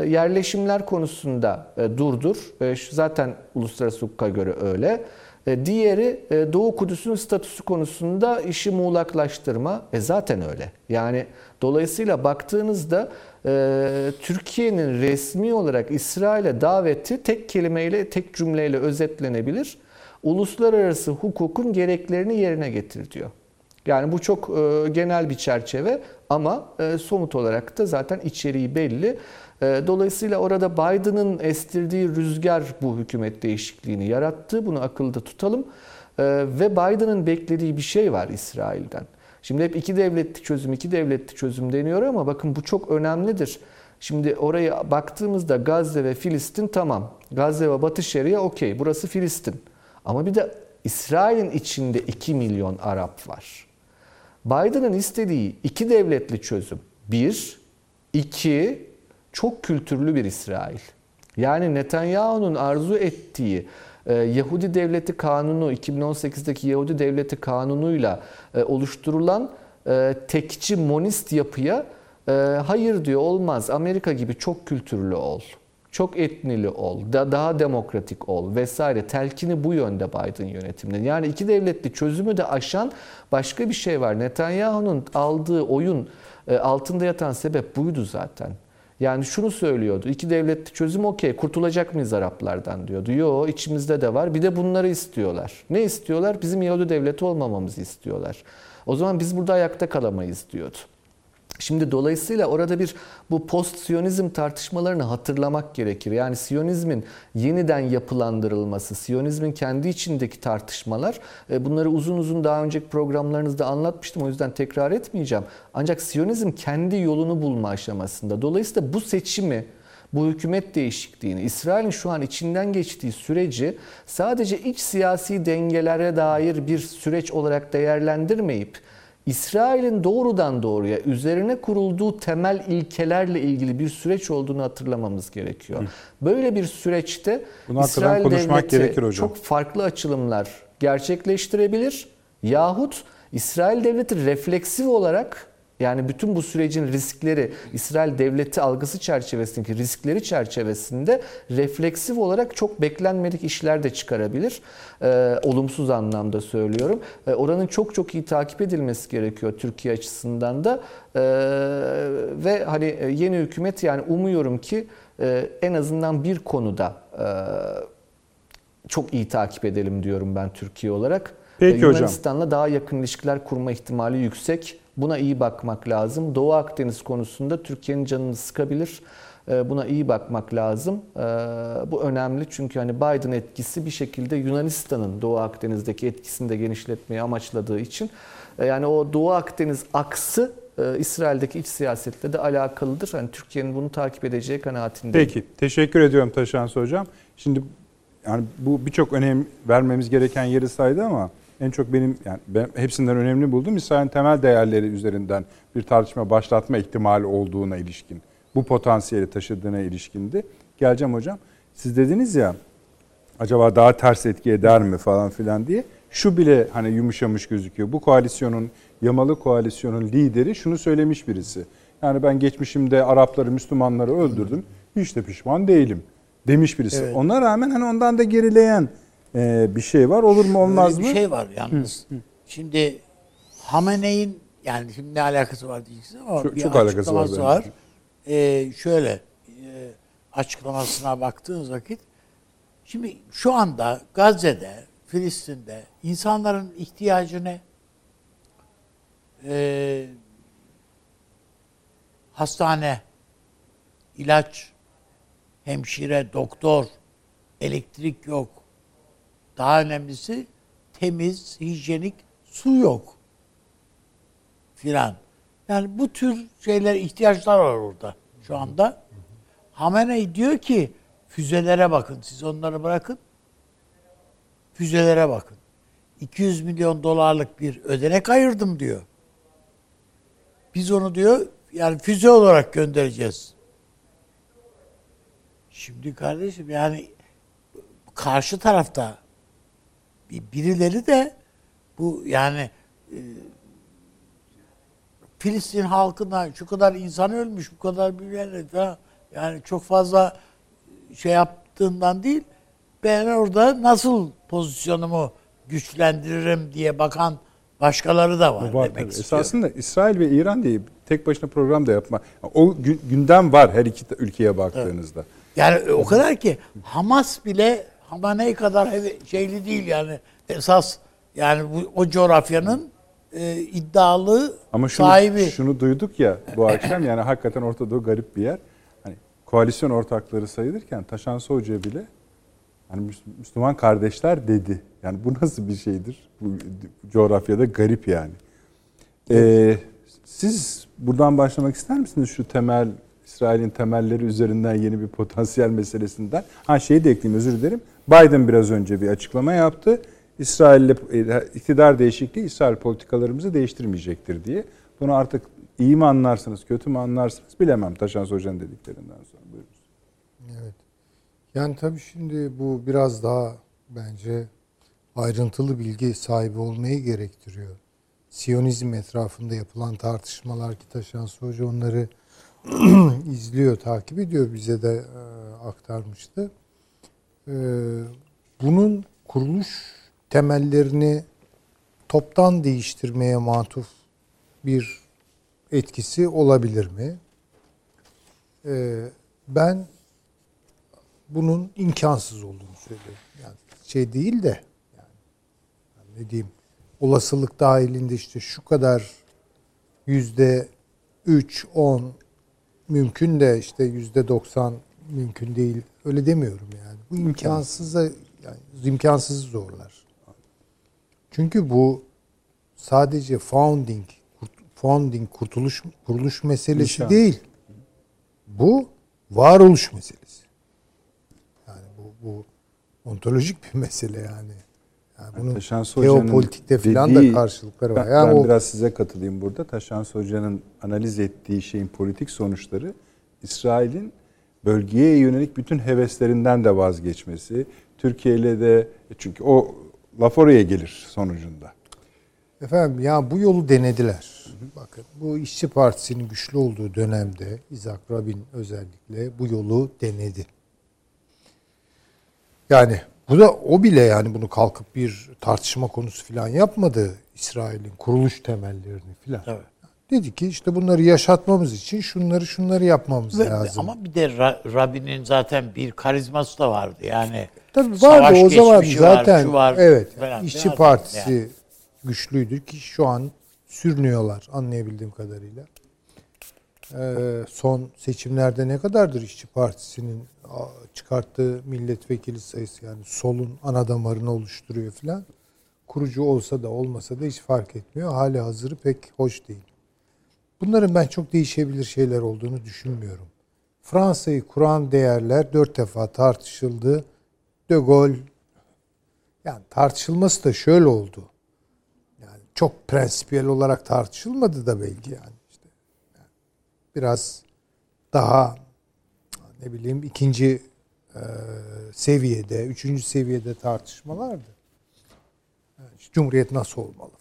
yerleşimler konusunda e, durdur. Zaten uluslararası hukuka göre öyle. E, diğeri e, Doğu Kudüs'ün statüsü konusunda işi muğlaklaştırma. E zaten öyle. Yani dolayısıyla baktığınızda e, Türkiye'nin resmi olarak İsrail'e daveti tek kelimeyle, tek cümleyle özetlenebilir. Uluslararası hukukun gereklerini yerine getir diyor. Yani bu çok e, genel bir çerçeve ama e, somut olarak da zaten içeriği belli. E, dolayısıyla orada Biden'ın estirdiği rüzgar bu hükümet değişikliğini yarattı. Bunu akılda tutalım. E, ve Biden'ın beklediği bir şey var İsrail'den. Şimdi hep iki devletli çözüm, iki devletli çözüm deniyor ama bakın bu çok önemlidir. Şimdi oraya baktığımızda Gazze ve Filistin tamam. Gazze ve Batı Şeria okey. Burası Filistin. Ama bir de İsrail'in içinde 2 milyon Arap var. Biden'ın istediği iki devletli çözüm. Bir, iki, çok kültürlü bir İsrail. Yani Netanyahu'nun arzu ettiği e, Yahudi Devleti Kanunu, 2018'deki Yahudi Devleti Kanunu'yla e, oluşturulan e, tekçi monist yapıya hayır diyor olmaz. Amerika gibi çok kültürlü ol çok etnili ol, da daha demokratik ol vesaire telkini bu yönde Biden yönetiminin. Yani iki devletli çözümü de aşan başka bir şey var. Netanyahu'nun aldığı oyun e, altında yatan sebep buydu zaten. Yani şunu söylüyordu. İki devletli çözüm okey. Kurtulacak mıyız Araplardan diyordu. Yo içimizde de var. Bir de bunları istiyorlar. Ne istiyorlar? Bizim Yahudi devleti olmamamızı istiyorlar. O zaman biz burada ayakta kalamayız diyordu. Şimdi dolayısıyla orada bir bu post-Siyonizm tartışmalarını hatırlamak gerekir. Yani Siyonizmin yeniden yapılandırılması, Siyonizmin kendi içindeki tartışmalar e, bunları uzun uzun daha önceki programlarınızda anlatmıştım o yüzden tekrar etmeyeceğim. Ancak Siyonizm kendi yolunu bulma aşamasında. Dolayısıyla bu seçimi bu hükümet değişikliğini, İsrail'in şu an içinden geçtiği süreci sadece iç siyasi dengelere dair bir süreç olarak değerlendirmeyip İsrail'in doğrudan doğruya üzerine kurulduğu temel ilkelerle ilgili bir süreç olduğunu hatırlamamız gerekiyor. Böyle bir süreçte Bunu İsrail konuşmak gerekir hocam. çok farklı açılımlar gerçekleştirebilir yahut İsrail devleti refleksif olarak yani bütün bu sürecin riskleri, İsrail devleti algısı çerçevesindeki riskleri çerçevesinde refleksif olarak çok beklenmedik işler de çıkarabilir. Ee, olumsuz anlamda söylüyorum. Ee, oranın çok çok iyi takip edilmesi gerekiyor Türkiye açısından da. Ee, ve hani e, yeni hükümet yani umuyorum ki e, en azından bir konuda e, çok iyi takip edelim diyorum ben Türkiye olarak. Peki Yunanistan'la hocam. daha yakın ilişkiler kurma ihtimali yüksek. Buna iyi bakmak lazım. Doğu Akdeniz konusunda Türkiye'nin canını sıkabilir. Ee, buna iyi bakmak lazım. Ee, bu önemli çünkü hani Biden etkisi bir şekilde Yunanistan'ın Doğu Akdeniz'deki etkisini de genişletmeyi amaçladığı için e, yani o Doğu Akdeniz aksı e, İsrail'deki iç siyasetle de alakalıdır. Hani Türkiye'nin bunu takip edeceği kanaatindeyim. Peki. Teşekkür ediyorum Taşansı Hocam. Şimdi yani bu birçok önem vermemiz gereken yeri saydı ama en çok benim yani ben hepsinden önemli buldum. İsrail'in temel değerleri üzerinden bir tartışma başlatma ihtimali olduğuna ilişkin, bu potansiyeli taşıdığına ilişkindi. Geleceğim hocam. Siz dediniz ya acaba daha ters etki eder mi falan filan diye. Şu bile hani yumuşamış gözüküyor. Bu koalisyonun, Yamalı koalisyonun lideri şunu söylemiş birisi. Yani ben geçmişimde Arapları, Müslümanları öldürdüm. Hiç de pişman değilim demiş birisi. Evet. Ona rağmen hani ondan da gerileyen e, bir şey var. Olur mu olmaz Öyle mı? bir şey var yalnız. Şimdi Hamene'in yani şimdi ne alakası var diyeceksiniz ama Çok- bir çok alakası var var. Ee, şöyle e, açıklamasına baktığınız vakit şimdi şu anda Gazze'de, Filistin'de insanların ihtiyacı ne? Ee, hastane, ilaç, hemşire, doktor, elektrik yok. Daha önemlisi temiz, hijyenik su yok. Filan. Yani bu tür şeyler ihtiyaçlar var orada şu anda. Hamenei diyor ki füzelere bakın. Siz onları bırakın. Füzelere bakın. 200 milyon dolarlık bir ödenek ayırdım diyor. Biz onu diyor yani füze olarak göndereceğiz. Şimdi kardeşim yani karşı tarafta birileri de bu yani e, Filistin halkına şu kadar insan ölmüş, bu kadar bilmem falan yani çok fazla şey yaptığından değil ben orada nasıl pozisyonumu güçlendiririm diye bakan başkaları da var, Var demek tabii. istiyorum. Esasında İsrail ve İran diye tek başına program da yapma. O gü- gündem var her iki ülkeye baktığınızda. Yani o kadar ki Hamas bile Hamaney kadar heve- şeyli değil yani esas yani bu o coğrafyanın e, iddialı Ama şunu, sahibi. şunu duyduk ya bu akşam yani hakikaten Orta Doğu garip bir yer. Hani koalisyon ortakları sayılırken Taşansı Hoca bile hani Müs- Müslüman kardeşler dedi. Yani bu nasıl bir şeydir? Bu coğrafyada garip yani. Ee, siz buradan başlamak ister misiniz şu temel İsrail'in temelleri üzerinden yeni bir potansiyel meselesinden? Ha şeyi de ekleyeyim özür dilerim. Biden biraz önce bir açıklama yaptı. İsrail'le iktidar değişikliği İsrail politikalarımızı değiştirmeyecektir diye. Bunu artık iyi mi anlarsınız, kötü mü anlarsınız bilemem Taşan Hoca'nın dediklerinden sonra. Buyurun. Evet. Yani tabii şimdi bu biraz daha bence ayrıntılı bilgi sahibi olmayı gerektiriyor. Siyonizm etrafında yapılan tartışmalar ki Taşansı Hoca onları izliyor, takip ediyor. Bize de e, aktarmıştı. E, bunun kuruluş temellerini toptan değiştirmeye matuf bir etkisi olabilir mi? E, ben bunun imkansız olduğunu söylüyorum. Yani şey değil de yani ne diyeyim olasılık dahilinde işte şu kadar yüzde 3, 10 mümkün de işte yüzde 90 mümkün değil. Öyle demiyorum yani. Bu imkansıza yani imkansız zorlar. Çünkü bu sadece founding founding kurtuluş kuruluş meselesi İnşa. değil. Bu varoluş meselesi. Yani bu, bu ontolojik bir mesele yani. yani bunun Hoca'nın geopolitikte falan da karşılıkları var. Ben, Yani ben o, biraz size katılayım burada. Taşansı Hoca'nın analiz ettiği şeyin politik sonuçları İsrail'in bölgeye yönelik bütün heveslerinden de vazgeçmesi. Türkiye ile de çünkü o laf oraya gelir sonucunda. Efendim ya bu yolu denediler. Bakın bu işçi partisinin güçlü olduğu dönemde İzak Rabin özellikle bu yolu denedi. Yani bu da o bile yani bunu kalkıp bir tartışma konusu falan yapmadı İsrail'in kuruluş temellerini falan. Tabii. Dedi ki işte bunları yaşatmamız için şunları şunları yapmamız Ve- lazım. Ama bir de Ra- Rabbinin zaten bir karizması da vardı. Yani Tabii vardı o zaman var, zaten şu var evet falan işçi partisi yani. güçlüydü ki şu an sürünüyorlar anlayabildiğim kadarıyla. Ee, son seçimlerde ne kadardır işçi partisinin çıkarttığı milletvekili sayısı yani solun ana damarını oluşturuyor filan. Kurucu olsa da olmasa da hiç fark etmiyor. Hali hazırı pek hoş değil. Bunların ben çok değişebilir şeyler olduğunu düşünmüyorum. Fransa'yı kuran değerler dört defa tartışıldı. De Gaulle yani tartışılması da şöyle oldu. Yani çok prensipiyel olarak tartışılmadı da belki yani işte. Yani biraz daha ne bileyim ikinci e, seviyede, üçüncü seviyede tartışmalardı. Yani işte Cumhuriyet nasıl olmalı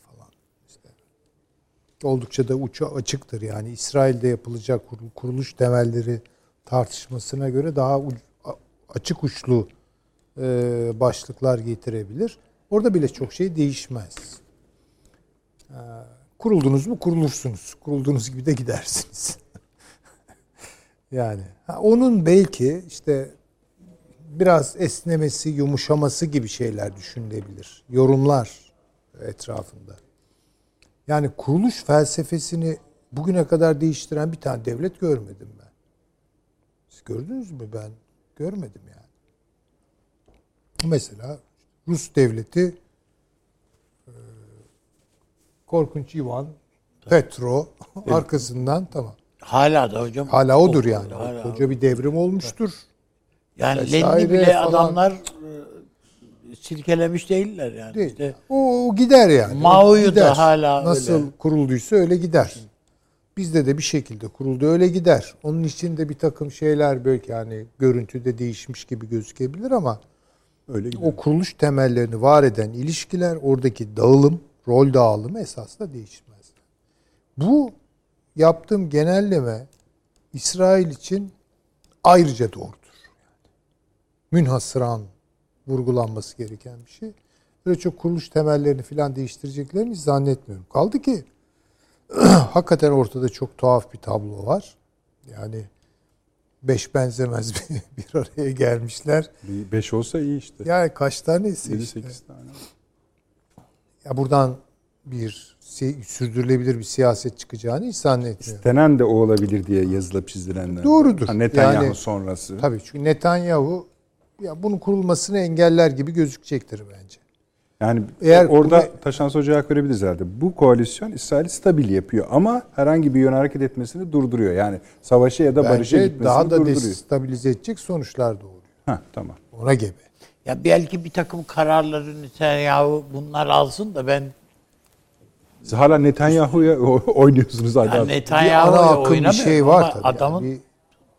oldukça da uça açıktır. Yani İsrail'de yapılacak kur- kuruluş temelleri tartışmasına göre daha açık uçlu e, başlıklar getirebilir. Orada bile çok şey değişmez. E, kuruldunuz mu kurulursunuz. Kurulduğunuz gibi de gidersiniz. yani onun belki işte biraz esnemesi, yumuşaması gibi şeyler düşünülebilir. Yorumlar etrafında. Yani kuruluş felsefesini bugüne kadar değiştiren bir tane devlet görmedim ben. Siz gördünüz mü ben? Görmedim yani. Mesela Rus devleti e, korkunç Ivan Petro arkasından tamam. Hala da hocam. Hala odur yani. hala. Koca bir devrim olmuştur. Yani Lenin'i bile falan. adamlar silkelemiş değiller yani. Değil. İşte o, o gider yani. Mao'yu O da gider. hala Nasıl öyle. kurulduysa öyle gider. Bizde de bir şekilde kuruldu öyle gider. Onun içinde bir takım şeyler belki yani görüntüde değişmiş gibi gözükebilir ama Öyle gidiyor. o kuruluş temellerini var eden ilişkiler, oradaki dağılım, rol dağılımı esasında değişmez. Bu yaptığım genelleme İsrail için ayrıca doğrudur. Münhasıran vurgulanması gereken bir şey. Böyle çok kuruluş temellerini falan değiştireceklerini hiç zannetmiyorum. Kaldı ki hakikaten ortada çok tuhaf bir tablo var. Yani beş benzemez bir, bir araya gelmişler. Bir 5 olsa iyi işte. Yani kaç tanesi 7 işte. 8 tane. Ya buradan bir sürdürülebilir bir siyaset çıkacağını hiç zannetmiyorum. Denen de o olabilir diye yazılıp çizilenler. Doğrudur. Ha, Netanyahu Yani- sonrası. Tabii çünkü Netanyahu ya bunun kurulmasını engeller gibi gözükecektir bence. Yani Eğer orada buna- Taşan Hoca'ya hak verebiliriz herhalde. Bu koalisyon İsrail'i stabil yapıyor ama herhangi bir yöne hareket etmesini durduruyor. Yani savaşa ya da barışa Bence gitmesini daha da durduruyor. destabilize edecek sonuçlar doğuruyor. Ha tamam. Ona gebe. Ya belki bir takım kararları Netanyahu bunlar alsın da ben Siz hala Netanyahu'ya oynuyorsunuz hala. yani Netanyahu'ya akım bir şey var tabii. adamın Yani.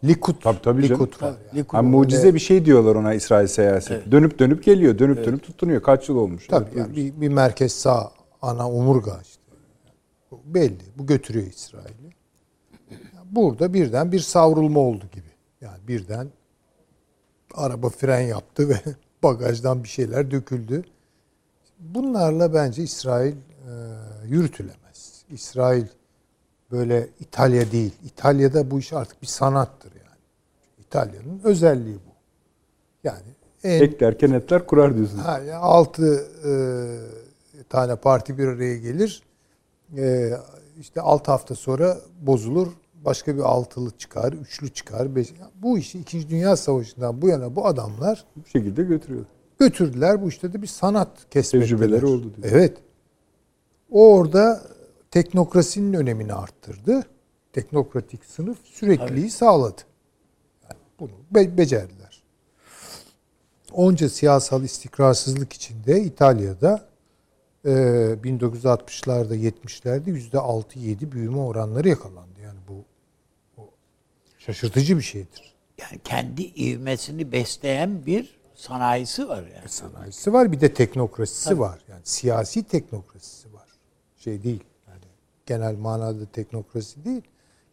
Bir Likud, Tabii, tabii canım. Likud var. yani. Likud- Ha, mucize bir şey diyorlar ona İsrail siyaseti. Dönüp dönüp geliyor, dönüp dönüp tutunuyor. Kaç yıl olmuş? Tabii Evet, yani bir, bir merkez sağ ana omurga işte. Belli. Bu götürüyor İsrail'i. Yani Burada birden bir savrulma oldu gibi. Yani birden araba fren yaptı ve bagajdan bir şeyler döküldü. Bunlarla bence İsrail e, yürütülemez. İsrail böyle İtalya değil. İtalya'da bu iş artık bir sanattır yani. İtalya'nın özelliği bu. Yani en Eklerken etler kurar diyorsunuz. Ha, ya altı e, tane parti bir araya gelir. E, işte altı hafta sonra bozulur. Başka bir altılı çıkar, üçlü çıkar. Beş, bu işi İkinci Dünya Savaşı'ndan bu yana bu adamlar Bu şekilde götürüyor. götürdüler. Bu işte de bir sanat kesmettiler. Tecrübeleri oldu diyor. Evet. O orada teknokrasinin önemini arttırdı. Teknokratik sınıf sürekliliği sağladı. Yani bunu be- becerdiler. Onca siyasal istikrarsızlık içinde İtalya'da e, 1960'larda 70'lerde yüzde 6-7 büyüme oranları yakalandı. Yani bu, bu şaşırtıcı bir şeydir. yani kendi ivmesini besleyen bir sanayisi var yani. sanayisi var bir de teknokrasisi var. Yani siyasi teknokrasisi var. Şey değil. Genel manada teknokrasi değil.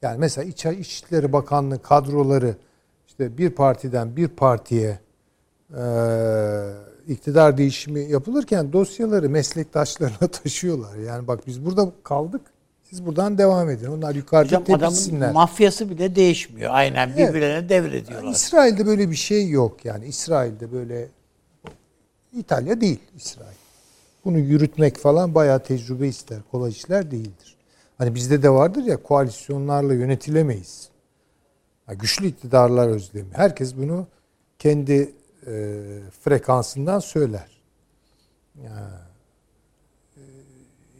Yani mesela İç İçişleri Bakanlığı kadroları işte bir partiden bir partiye eee, iktidar değişimi yapılırken dosyaları meslektaşlarına taşıyorlar. Yani bak biz burada kaldık. Siz buradan devam edin. Onlar yukarıda Hocam tepişsinler. adamın mafyası bile değişmiyor. Aynen Evet. birbirlerine devrediyorlar. İsrail'de böyle bir şey yok yani. İsrail'de böyle İtalya değil İsrail. Bunu yürütmek falan bayağı tecrübe ister. Kolay işler değildir. Hani bizde de vardır ya koalisyonlarla yönetilemeyiz. Ya güçlü iktidarlar özlemi. Herkes bunu kendi e, frekansından söyler. E,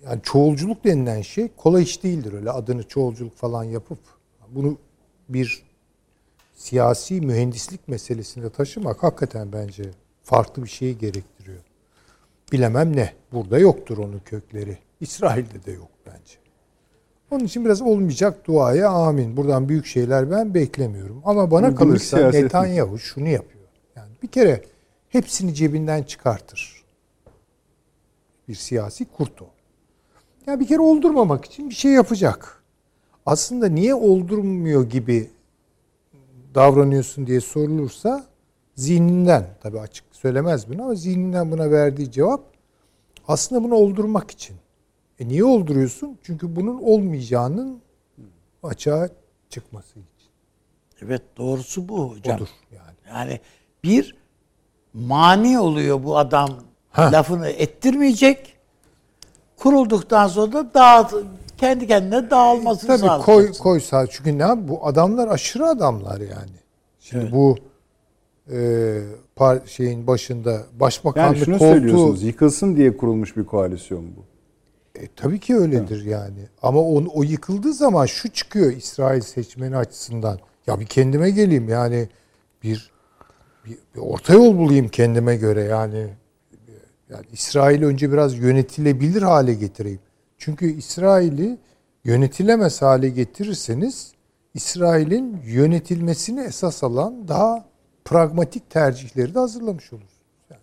yani çoğulculuk denilen şey kolay iş değildir öyle adını çoğulculuk falan yapıp bunu bir siyasi mühendislik meselesinde taşımak hakikaten bence farklı bir şey gerektiriyor. Bilemem ne. Burada yoktur onun kökleri. İsrail'de de yok bence. Onun için biraz olmayacak duaya amin. Buradan büyük şeyler ben beklemiyorum. Ama bana Uygunluk kalırsa. Netanyahu şunu yapıyor. Yani bir kere hepsini cebinden çıkartır. Bir siyasi kurt o. Ya bir kere oldurmamak için bir şey yapacak. Aslında niye oldurmuyor gibi davranıyorsun diye sorulursa zihninden tabii açık söylemez bunu ama zihninden buna verdiği cevap aslında bunu oldurmak için. E niye olduruyorsun? Çünkü bunun olmayacağının açığa çıkması için. Evet doğrusu bu hocam. Odur yani. Yani bir mani oluyor bu adam Ha. lafını ettirmeyecek. Kurulduktan sonra da dağıt, kendi kendine dağılmasını Tabii sağlayacak. koy koy sağ çünkü ne bu adamlar aşırı adamlar yani. Şimdi bu e, par- şeyin başında Yani başbakanlık şunu koltuğu söylüyorsunuz. Yıkılsın diye kurulmuş bir koalisyon bu. E, tabii ki öyledir yani. Ama o, o yıkıldığı zaman şu çıkıyor İsrail seçmeni açısından. Ya bir kendime geleyim yani bir, bir, bir orta yol bulayım kendime göre yani. Yani İsrail'i önce biraz yönetilebilir hale getireyim. Çünkü İsrail'i yönetilemez hale getirirseniz İsrail'in yönetilmesini esas alan daha pragmatik tercihleri de hazırlamış olursunuz. Yani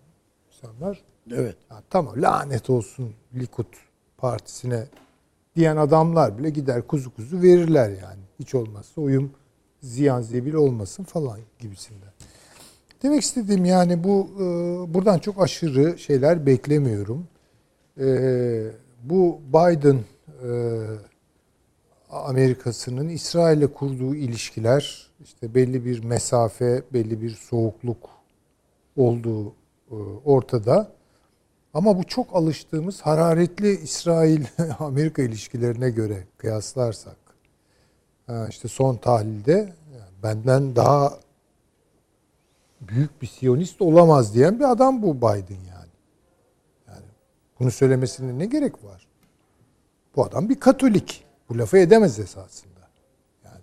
insanlar Evet. ya tamam lanet olsun Likud partisine diyen adamlar bile gider kuzu kuzu verirler yani. Hiç olmazsa oyum ziyan zebil olmasın falan gibisinden. Demek istediğim yani bu e, buradan çok aşırı şeyler beklemiyorum. E, bu Biden e, Amerika'sının İsrail'le kurduğu ilişkiler işte belli bir mesafe, belli bir soğukluk olduğu ortada. Ama bu çok alıştığımız hararetli İsrail-Amerika ilişkilerine göre kıyaslarsak işte son tahlilde benden daha büyük bir siyonist olamaz diyen bir adam bu Biden yani. Yani bunu söylemesine ne gerek var? Bu adam bir Katolik. Bu lafı edemez esasında. Yani,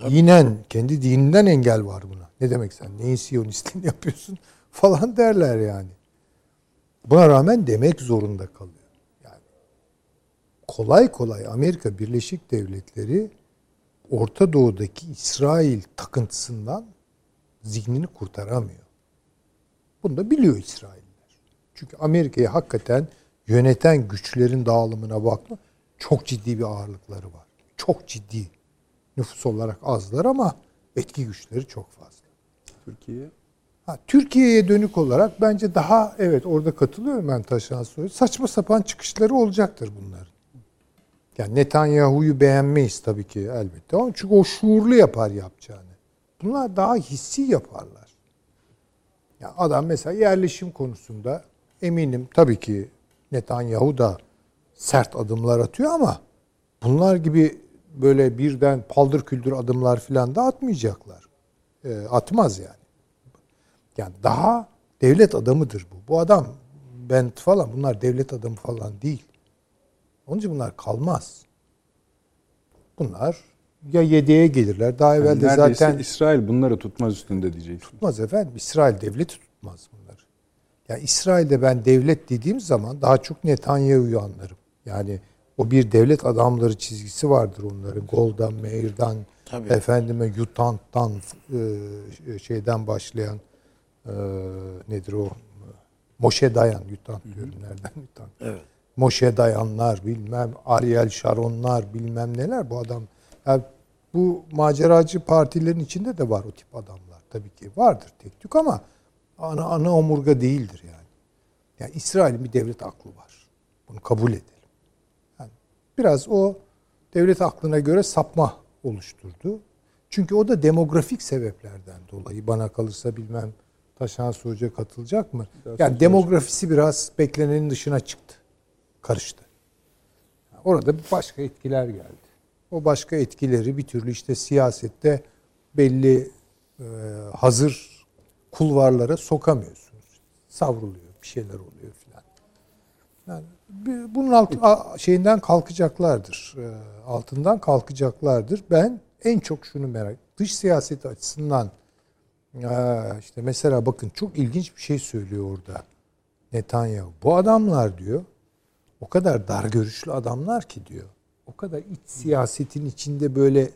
yani dinen, kendi dininden engel var buna. Ne demek sen? Neyin siyonistliğini yapıyorsun? Falan derler yani. Buna rağmen demek zorunda kalıyor. Yani kolay kolay Amerika Birleşik Devletleri Orta Doğu'daki İsrail takıntısından zihnini kurtaramıyor. Bunu da biliyor İsrailler. Çünkü Amerika'yı hakikaten yöneten güçlerin dağılımına bakma çok ciddi bir ağırlıkları var. Çok ciddi. Nüfus olarak azlar ama etki güçleri çok fazla. Türkiye Ha, Türkiye'ye dönük olarak bence daha evet orada katılıyorum ben Taşan Soy'a. Saçma sapan çıkışları olacaktır bunların. Yani Netanyahu'yu beğenmeyiz tabii ki elbette ama çünkü o şuurlu yapar yapacağını. Bunlar daha hissi yaparlar. Ya adam mesela yerleşim konusunda eminim tabii ki Netanyahu da sert adımlar atıyor ama bunlar gibi böyle birden paldır küldür adımlar falan da atmayacaklar. E, atmaz yani. Yani daha devlet adamıdır bu. Bu adam Bent falan bunlar devlet adamı falan değil. Onun için bunlar kalmaz. Bunlar ya yedeğe gelirler. Daha evvel yani de zaten İsrail bunları tutmaz üstünde diyeceksin. tutmaz efendim. İsrail devleti tutmaz bunları. Yani İsrail'de ben devlet dediğim zaman daha çok Netanyahu'yu anlarım. Yani o bir devlet adamları çizgisi vardır onların. Golda Meir'dan, Tabii. efendime Yutant'tan e, şeyden başlayan e, nedir o? Moşe Dayan, Yutant diyorum nereden Yutant? Evet. Moşe Dayanlar, bilmem Ariel Sharonlar, bilmem neler bu adam. Yani bu maceracı partilerin içinde de var o tip adamlar. Tabii ki vardır tek tük ama ana, ana omurga değildir yani. Yani İsrail'in bir devlet aklı var. Bunu kabul edelim. Yani biraz o devlet aklına göre sapma oluşturdu. Çünkü o da demografik sebeplerden dolayı bana kalırsa bilmem Taşan Hoca katılacak mı? Yani demografisi biraz beklenenin dışına çıktı. Karıştı. Orada başka etkiler geldi. O başka etkileri bir türlü işte siyasette belli e, hazır kulvarlara sokamıyorsunuz. Savruluyor, bir şeyler oluyor filan. Yani bir- bunun alt, a- şeyinden kalkacaklardır. e, altından kalkacaklardır. Ben en çok şunu merak Dış siyaset açısından e, işte mesela bakın çok ilginç bir şey söylüyor orada Netanyahu. Bu adamlar diyor o kadar dar görüşlü adamlar ki diyor. O kadar iç siyasetin içinde böyle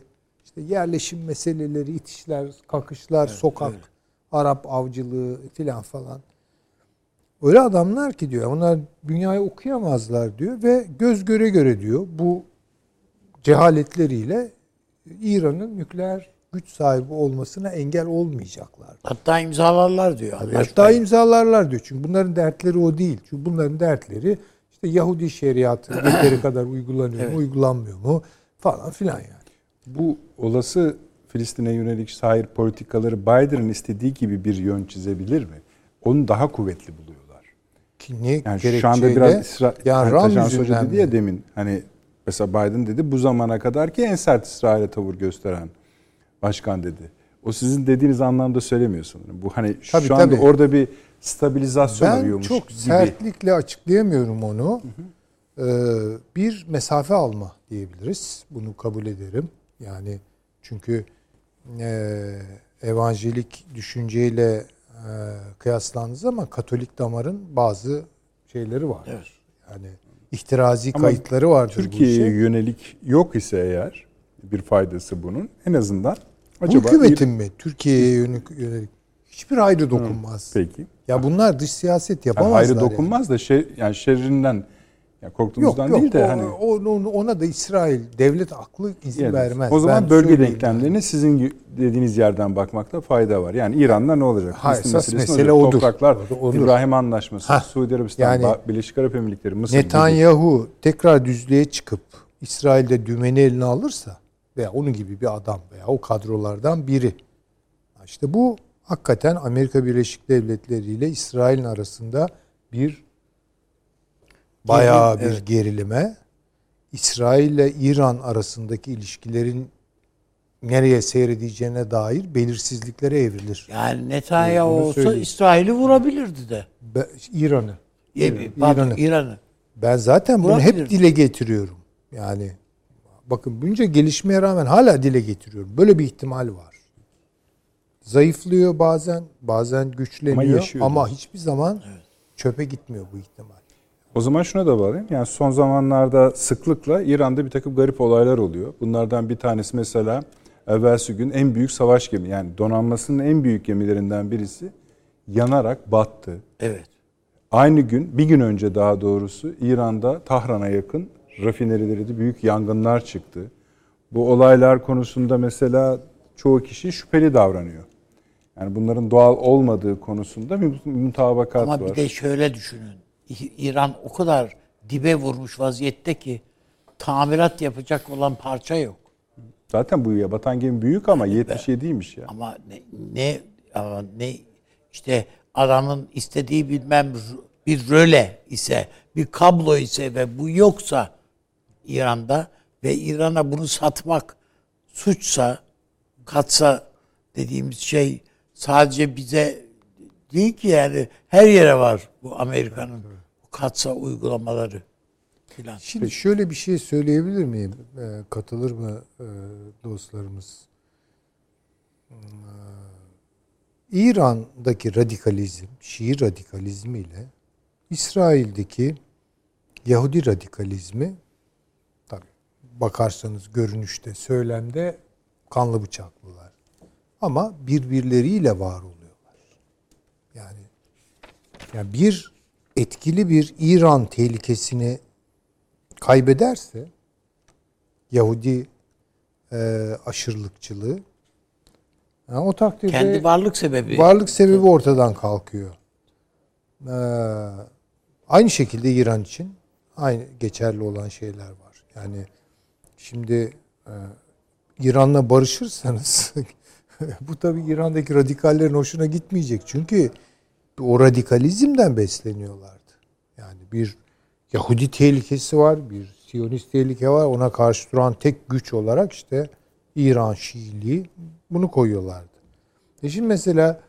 işte yerleşim meseleleri, itişler, kakışlar, sokak, Arap avcılığı filan falan. Öyle adamlar ki diyor. Onlar dünyayı okuyamazlar diyor ve göz göre göre diyor bu cehaletleriyle İran'ın nükleer güç sahibi olmasına engel olmayacaklar. Hatta imzalarlar diyor. Hatta imzalarlar diyor. Çünkü bunların dertleri o değil. Çünkü bunların dertleri işte Yahudi şeriatı yeteri kadar uygulanıyor mu, uygulanmıyor mu falan filan yani. Bu olası Filistin'e yönelik şair politikaları Biden'ın istediği gibi bir yön çizebilir mi? Onu daha kuvvetli buluyorlar. Ki ne Yani şu anda biraz İsra yani Ram Hoca dedi ya mi? demin hani mesela Biden dedi bu zamana kadar ki en sert İsrail'e tavır gösteren başkan dedi. O sizin dediğiniz anlamda söylemiyor sanırım. Bu hani Tabii, şu anda tabii. orada bir stabilizasyon Ben arıyormuş çok gibi. sertlikle açıklayamıyorum onu. Ee, bir mesafe alma diyebiliriz. Bunu kabul ederim. Yani çünkü e, evanjelik düşünceyle e, kıyaslandığı zaman Katolik damarın bazı şeyleri vardır. Yani ihtirazi Ama kayıtları vardır bu Türkiye'ye işe. yönelik yok ise eğer bir faydası bunun en azından Bu acaba hükümetin mi? Türkiye'ye yönelik, yönelik hiçbir ayrı dokunmaz. peki Ya bunlar dış siyaset yani yapamazlar. hayrı yani. dokunmaz da şey yani şerrinden Yani korktuğumuzdan yok yok değil de o- hani onu- ona da İsrail devlet aklı izin Yani vermez. O zaman Ben bölge denklemlerine sizin dediğiniz yerden bakmakta fayda var. Yani İran'la ne olacak? Ha, esas mesele olacak? odur. Topraklar, Odur. İbrahim Anlaşması, Ha, Suudi Arabistan, yani Birleşik Arap Emirlikleri, Mısır gibi. Netanyahu tekrar düzlüğe çıkıp İsrail'de dümeni eline alırsa veya onun gibi bir adam veya o kadrolardan biri. İşte bu hakikaten Amerika Birleşik Devletleri ile İsrail'in arasında bir bayağı bir evet. gerilime, İsrail ile İran arasındaki ilişkilerin nereye seyredeceğine dair belirsizliklere evrilir. Yani Netanyahu Bunu olsa. İsrail'i vurabilirdi de. Be- İran'ı. İran'ı. İran'ı. Ben zaten bunu hep dile getiriyorum. Yani bakın bunca gelişmeye rağmen hala dile getiriyorum. Böyle bir ihtimal var. Zayıflıyor bazen, bazen Ama güçleniyor yaşıyor ama, diyorsun. hiçbir zaman çöpe gitmiyor bu ihtimal. O zaman şuna da bağlayayım. Yani son zamanlarda sıklıkla İran'da bir takım garip olaylar oluyor. Bunlardan bir tanesi mesela evvelsi gün en büyük savaş gemi yani donanmasının en büyük gemilerinden birisi yanarak battı. Evet. Aynı gün, bir gün önce daha doğrusu İran'da Tahran'a yakın rafinerileri büyük yangınlar çıktı. Bu olaylar konusunda mesela çoğu kişi şüpheli davranıyor. Yani bunların doğal olmadığı konusunda bir mutabakat Ama var. bir de şöyle düşünün. İran o kadar dibe vurmuş vaziyette ki tamirat yapacak olan parça yok. Zaten bu ya batan gemi büyük ama 77'ymiş ya. Ama ne, ne ama ne işte adamın istediği bilmem bir röle ise bir kablo ise ve bu yoksa İran'da ve İran'a bunu satmak suçsa katsa dediğimiz şey sadece bize değil ki yani her yere var bu Amerika'nın katsa uygulamaları filan. Şimdi şöyle bir şey söyleyebilir miyim? Ee, katılır mı e, dostlarımız? Ee, İran'daki radikalizm, Şii radikalizmi ile İsrail'deki Yahudi radikalizmi bakarsanız görünüşte, söylemde kanlı bıçaklılar. Ama birbirleriyle var oluyorlar. Yani yani bir etkili bir İran tehlikesini kaybederse Yahudi e, aşırılıkçılığı yani o takdirde Kendi varlık sebebi. varlık sebebi ortadan kalkıyor. Ee, aynı şekilde İran için aynı geçerli olan şeyler var. Yani şimdi e, İran'la barışırsanız bu tabii İran'daki radikallerin hoşuna gitmeyecek. Çünkü o radikalizmden besleniyorlardı. Yani bir Yahudi tehlikesi var, bir Siyonist tehlike var. Ona karşı duran tek güç olarak işte İran Şiiliği bunu koyuyorlardı. E şimdi mesela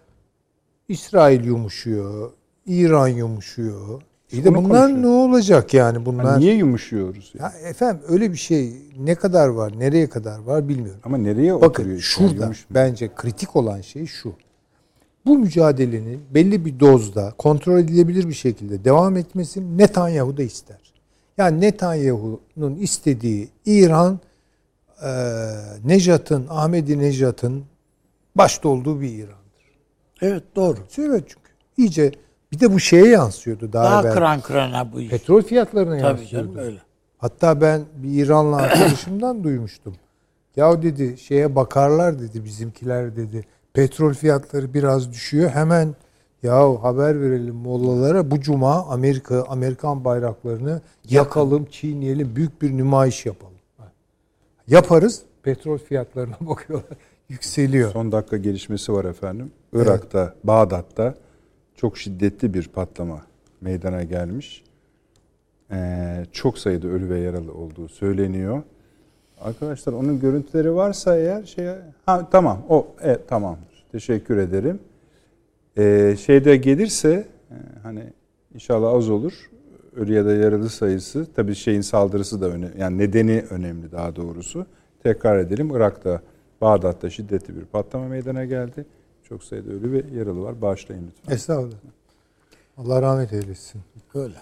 İsrail yumuşuyor, İran yumuşuyor. İyi de konuşuyor. ne olacak yani bunlar? Hani niye yumuşuyoruz? ya? Ya efendim öyle bir şey ne kadar var, nereye kadar var bilmiyorum. Ama nereye Bakın oturuyor? Yani şurada yumuş- bence kritik olan şey şu. Bu mücadelenin belli bir dozda kontrol edilebilir bir şekilde devam etmesini Netanyahu da ister. Yani Netanyahu'nun istediği İran e, Nejat'ın, Ahmedi Nejat'ın başta olduğu bir İran'dır. Evet doğru. Evet çünkü. İyice bir de bu şeye yansıyordu daha, Daha evvel. kıran kırana bu iş. Petrol fiyatlarına Tabii yansıyordu. canım öyle. Hatta ben bir İranlı arkadaşımdan duymuştum. Ya dedi şeye bakarlar dedi bizimkiler dedi. Petrol fiyatları biraz düşüyor. Hemen ya haber verelim mollalara bu cuma Amerika Amerikan bayraklarını yakalım, çiğneyelim, büyük bir nümayiş yapalım. Yaparız. Petrol fiyatlarına bakıyorlar. Yükseliyor. Son dakika gelişmesi var efendim. Irak'ta, Bağdat'ta çok şiddetli bir patlama meydana gelmiş. Ee, çok sayıda ölü ve yaralı olduğu söyleniyor. Arkadaşlar onun görüntüleri varsa eğer şey ha tamam o evet tamamdır. Teşekkür ederim. Ee, şeyde gelirse e, hani inşallah az olur. Ölü ya da yaralı sayısı tabii şeyin saldırısı da önemli. Yani nedeni önemli daha doğrusu. Tekrar edelim. Irak'ta Bağdat'ta şiddetli bir patlama meydana geldi. Çok sayıda ölü ve yaralı var. Bağışlayın lütfen. Estağfurullah. Allah rahmet eylesin. Öyle.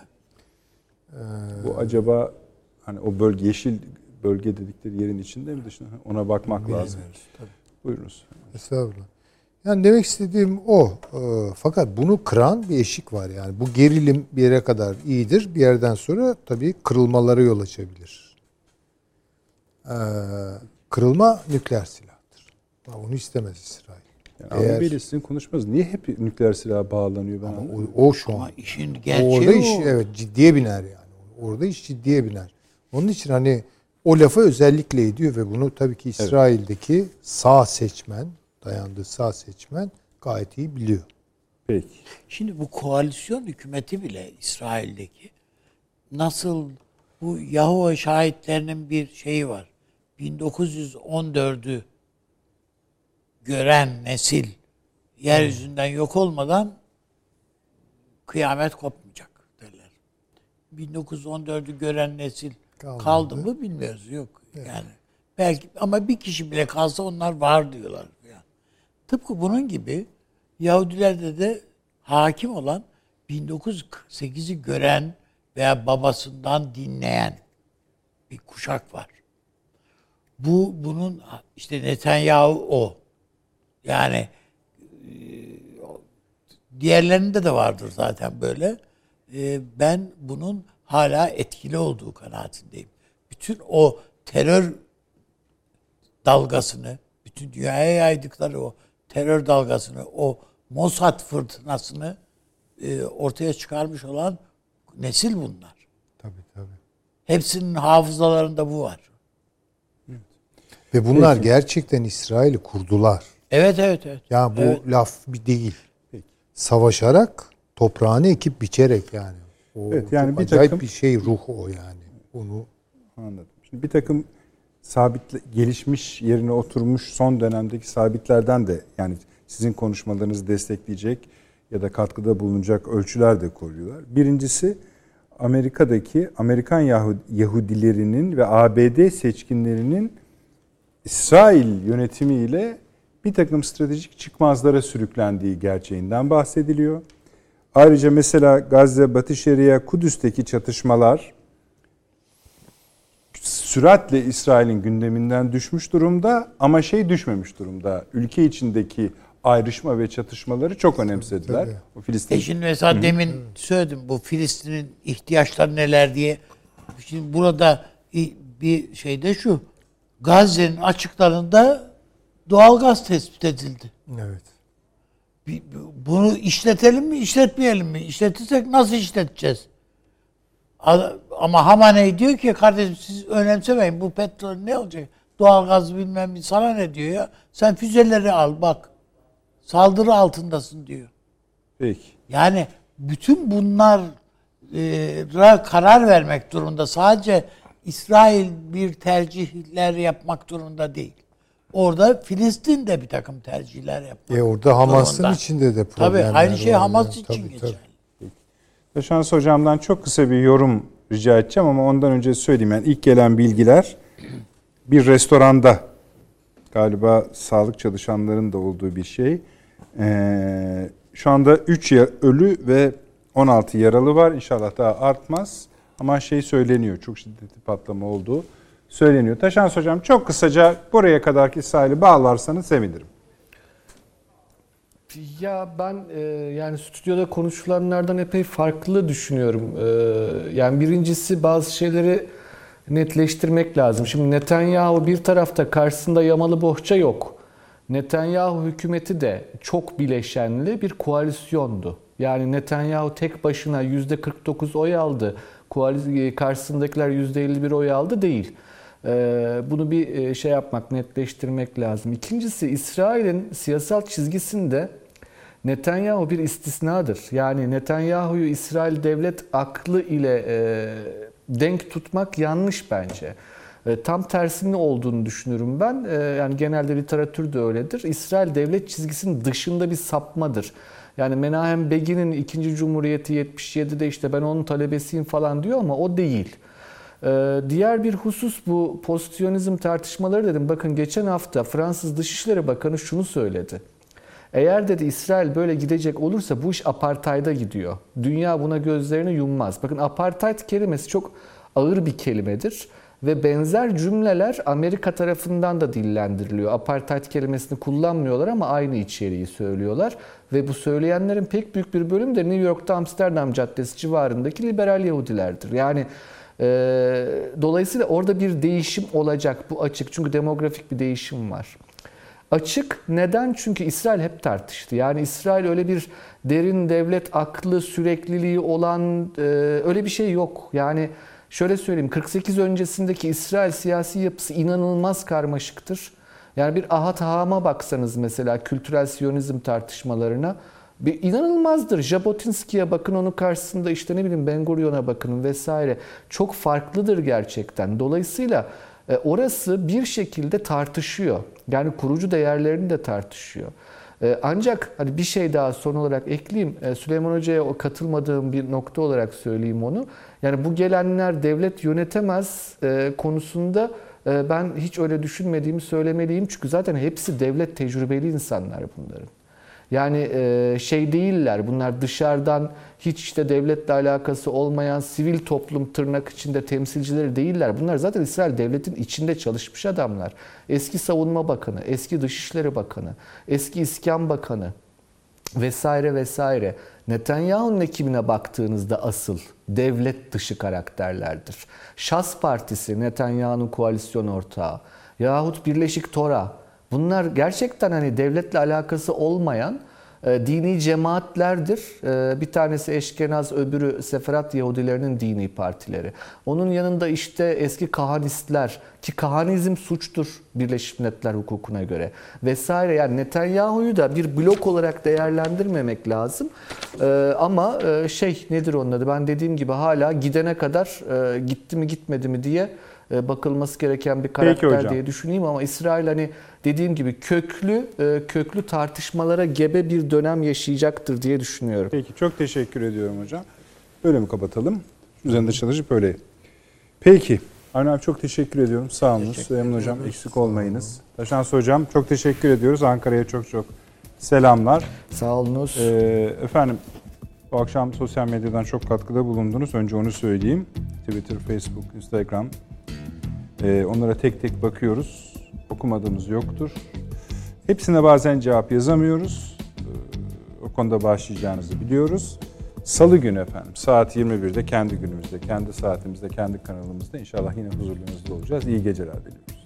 Bu acaba hani o bölge yeşil bölge dedikleri yerin içinde mi dışında? Ona bakmak lazım. Buyurunuz. Estağfurullah. Yani demek istediğim o. Ee, fakat bunu kıran bir eşik var yani. Bu gerilim bir yere kadar iyidir. Bir yerden sonra tabii kırılmalara yol açabilir. Ee, kırılma nükleer silahtır. Onu istemez İsrail. Yani Eğer- Avni sizin konuşmanız niye hep nükleer silaha bağlanıyor? Ben. O, o şu an. Ama işin gerçeği Orada o. iş evet ciddiye biner yani. Orada iş ciddiye biner. Onun için hani o lafı özellikle ediyor ve bunu tabii ki İsrail'deki sağ seçmen, dayandığı sağ seçmen gayet iyi biliyor. Peki. Şimdi bu koalisyon hükümeti bile İsrail'deki nasıl bu Yahova şahitlerinin bir şeyi var. 1914'ü gören nesil yeryüzünden yok olmadan kıyamet kopmayacak derler. 1914'ü gören nesil Kalmadı. kaldı mı bilmiyoruz. Yok yani. Belki ama bir kişi bile kalsa onlar var diyorlar. Yani. Tıpkı bunun gibi Yahudilerde de hakim olan 1948'i gören veya babasından dinleyen bir kuşak var. Bu bunun işte Netanyahu o. Yani e, diğerlerinde de vardır zaten böyle. E, Ben bunun hala etkili olduğu kanaatindeyim. Bütün o terör dalgasını, bütün dünyaya yaydıkları o terör dalgasını, o Mossad fırtınasını e, ortaya çıkarmış olan nesil bunlar. Tabii tabii. Hepsinin hafızalarında bu var. Ve bunlar gerçekten İsrail'i kurdular. Evet evet evet. Ya bu Evet. laf bir değil. Savaşarak, toprağını ekip biçerek yani. O Evet, yani bir acayip takım- bir şey ruh o yani. Onu Anladım. Şimdi bir takım sabit gelişmiş yerine oturmuş son dönemdeki sabitlerden de yani sizin konuşmalarınızı destekleyecek ya da katkıda bulunacak ölçüler de koruyorlar. Birincisi Amerika'daki Amerikan Yahudi, Yahudilerinin ve ABD seçkinlerinin İsrail yönetimiyle bir takım stratejik çıkmazlara sürüklendiği gerçeğinden bahsediliyor. Ayrıca mesela Gazze, Batı Şeria, Kudüs'teki çatışmalar süratle İsrail'in gündeminden düşmüş durumda ama şey düşmemiş durumda. Ülke içindeki ayrışma ve çatışmaları çok önemsediler. tabii. O Filistin E şimdi mesela demin söyledim bu Filistin'in ihtiyaçları neler diye. Şimdi burada bir şeyde şu. Gazze'nin açıklarında doğalgaz tespit edildi. evet. Bunu işletelim mi, işletmeyelim mi? İşletirsek nasıl işleteceğiz? Ama Hamaney diyor ki kardeşim siz önemsemeyin bu petrol ne olacak? Doğalgaz bilmem sana ne diyor ya? Sen füzeleri al bak. Saldırı altındasın diyor. Peki. Yani bütün bunlara karar vermek durumunda sadece İsrail bir tercihler yapmak durumunda değil. Orada Filistin de bir takım tercihler yapmak E orada Hamas'ın içinde de Tabii problemler aynı şey Hamas yani. için Tabii, geçerli. tabii. Yaşans hocamdan çok kısa bir yorum rica edeceğim ama ondan önce söyleyeyim. Yani ilk gelen bilgiler bir restoranda galiba sağlık çalışanların da olduğu bir şey. Ee, şu anda 3 ölü ve 16 yaralı var. İnşallah daha artmaz. Ama şey söyleniyor. Çok şiddetli patlama olduğu söyleniyor. Taşans hocam çok kısaca buraya kadarki İsrail'i bağlarsanız sevinirim. Ya ben e, yani stüdyoda konuşulanlardan epey farklı düşünüyorum. E, yani birincisi bazı şeyleri netleştirmek lazım. Şimdi Netanyahu bir tarafta karşısında yamalı bohça yok. Netanyahu hükümeti de çok bileşenli bir koalisyondu. Yani Netanyahu tek başına %49 oy aldı. Koali- karşısındakiler %51 oy aldı değil. Ee, Bunu bir e, şey yapmak, netleştirmek lazım. İkincisi İsrail'in siyasal çizgisinde Netanyahu bir istisnadır. Yani Netanyahu'yu İsrail devlet aklı ile e, denk tutmak yanlış bence. Tam tersinin olduğunu düşünürüm ben. E, yani genelde literatür de öyledir. İsrail devlet çizgisinin dışında bir sapmadır. Yani Menahem Begin'in 2. Cumhuriyeti 77'de işte ben onun talebesiyim falan diyor ama o değil. Ee, Diğer bir husus bu pozisyonizm tartışmaları dedim. Bakın geçen hafta Fransız Dışişleri Bakanı şunu söyledi. Eğer dedi İsrail böyle gidecek olursa bu iş apartheid'a gidiyor. Dünya buna gözlerini yummaz. Bakın apartheid kelimesi çok ağır bir kelimedir. ve benzer cümleler Amerika tarafından da dillendiriliyor. Apartheid kelimesini kullanmıyorlar ama aynı içeriği söylüyorlar. Ve bu söyleyenlerin pek büyük bir bölümü de New York'ta Amsterdam Caddesi civarındaki liberal Yahudilerdir. Yani dolayısıyla orada bir değişim olacak. Bu açık çünkü demografik bir değişim var. Açık neden? Çünkü İsrail hep tartıştı. Yani İsrail öyle bir derin devlet aklı, sürekliliği olan e, öyle bir şey yok. Yani şöyle söyleyeyim 48 öncesindeki İsrail siyasi yapısı inanılmaz karmaşıktır. Yani bir Ahat Haam'a baksanız mesela kültürel siyonizm tartışmalarına bir inanılmazdır. Jabotinski'ye bakın onun karşısında işte ne bileyim Ben Gurion'a bakın vesaire. Çok farklıdır gerçekten. Dolayısıyla e, orası bir şekilde tartışıyor. Yani kurucu değerlerini de tartışıyor. E, Ancak hani bir şey daha son olarak ekleyeyim. E, Süleyman Hoca'ya katılmadığım bir nokta olarak söyleyeyim onu. Yani bu gelenler devlet yönetemez e, konusunda ben hiç öyle düşünmediğimi söylemeliyim. Çünkü zaten hepsi devlet tecrübeli insanlar bunların. Yani e, şey değiller bunlar dışarıdan hiç işte devletle alakası olmayan sivil toplum tırnak içinde temsilcileri değiller. Bunlar zaten İsrail devletin içinde çalışmış adamlar. Eski savunma bakanı, eski dışişleri bakanı, eski iskan bakanı vesaire vesaire. Netanyahu'nun ekibine baktığınızda asıl devlet dışı karakterlerdir. Şas Partisi Netanyahu'nun koalisyon ortağı yahut Birleşik Tora bunlar gerçekten hani devletle alakası olmayan e, dini cemaatlerdir. E, bir tanesi Eşkenaz, öbürü Seferat Yahudilerinin dini partileri. Onun yanında işte eski kahanistler ki kahanizm suçtur Birleşmiş Milletler hukukuna göre vesaire. Yani Netanyahu'yu da bir blok olarak değerlendirmemek lazım. E, ama e, şey nedir onun adı? Ben dediğim gibi hala gidene kadar e, gitti mi gitmedi mi diye bakılması gereken bir karakter diye düşüneyim ama İsrail hani dediğim gibi köklü e, köklü tartışmalara gebe bir dönem yaşayacaktır diye düşünüyorum. Peki çok teşekkür ediyorum hocam. Böyle mi kapatalım? Üzerinde çalışıp öyle. Peki. Avni abi çok teşekkür ediyorum. Sağ olun. Süleyman hocam eksik olmayınız. Taşans hocam çok teşekkür ediyoruz. Ankara'ya çok çok selamlar. Sağ olunuz. Ee, efendim bu akşam sosyal medyadan çok katkıda bulundunuz. Önce onu söyleyeyim. Twitter, Facebook, Instagram. Ee, onlara tek tek bakıyoruz. Okumadığımız yoktur. Hepsine bazen cevap yazamıyoruz. Ee, o konuda başlayacağınızı biliyoruz. Salı günü efendim saat 21'de kendi günümüzde, kendi saatimizde, kendi kanalımızda inşallah yine huzurlarınızda olacağız. İyi geceler diliyorum.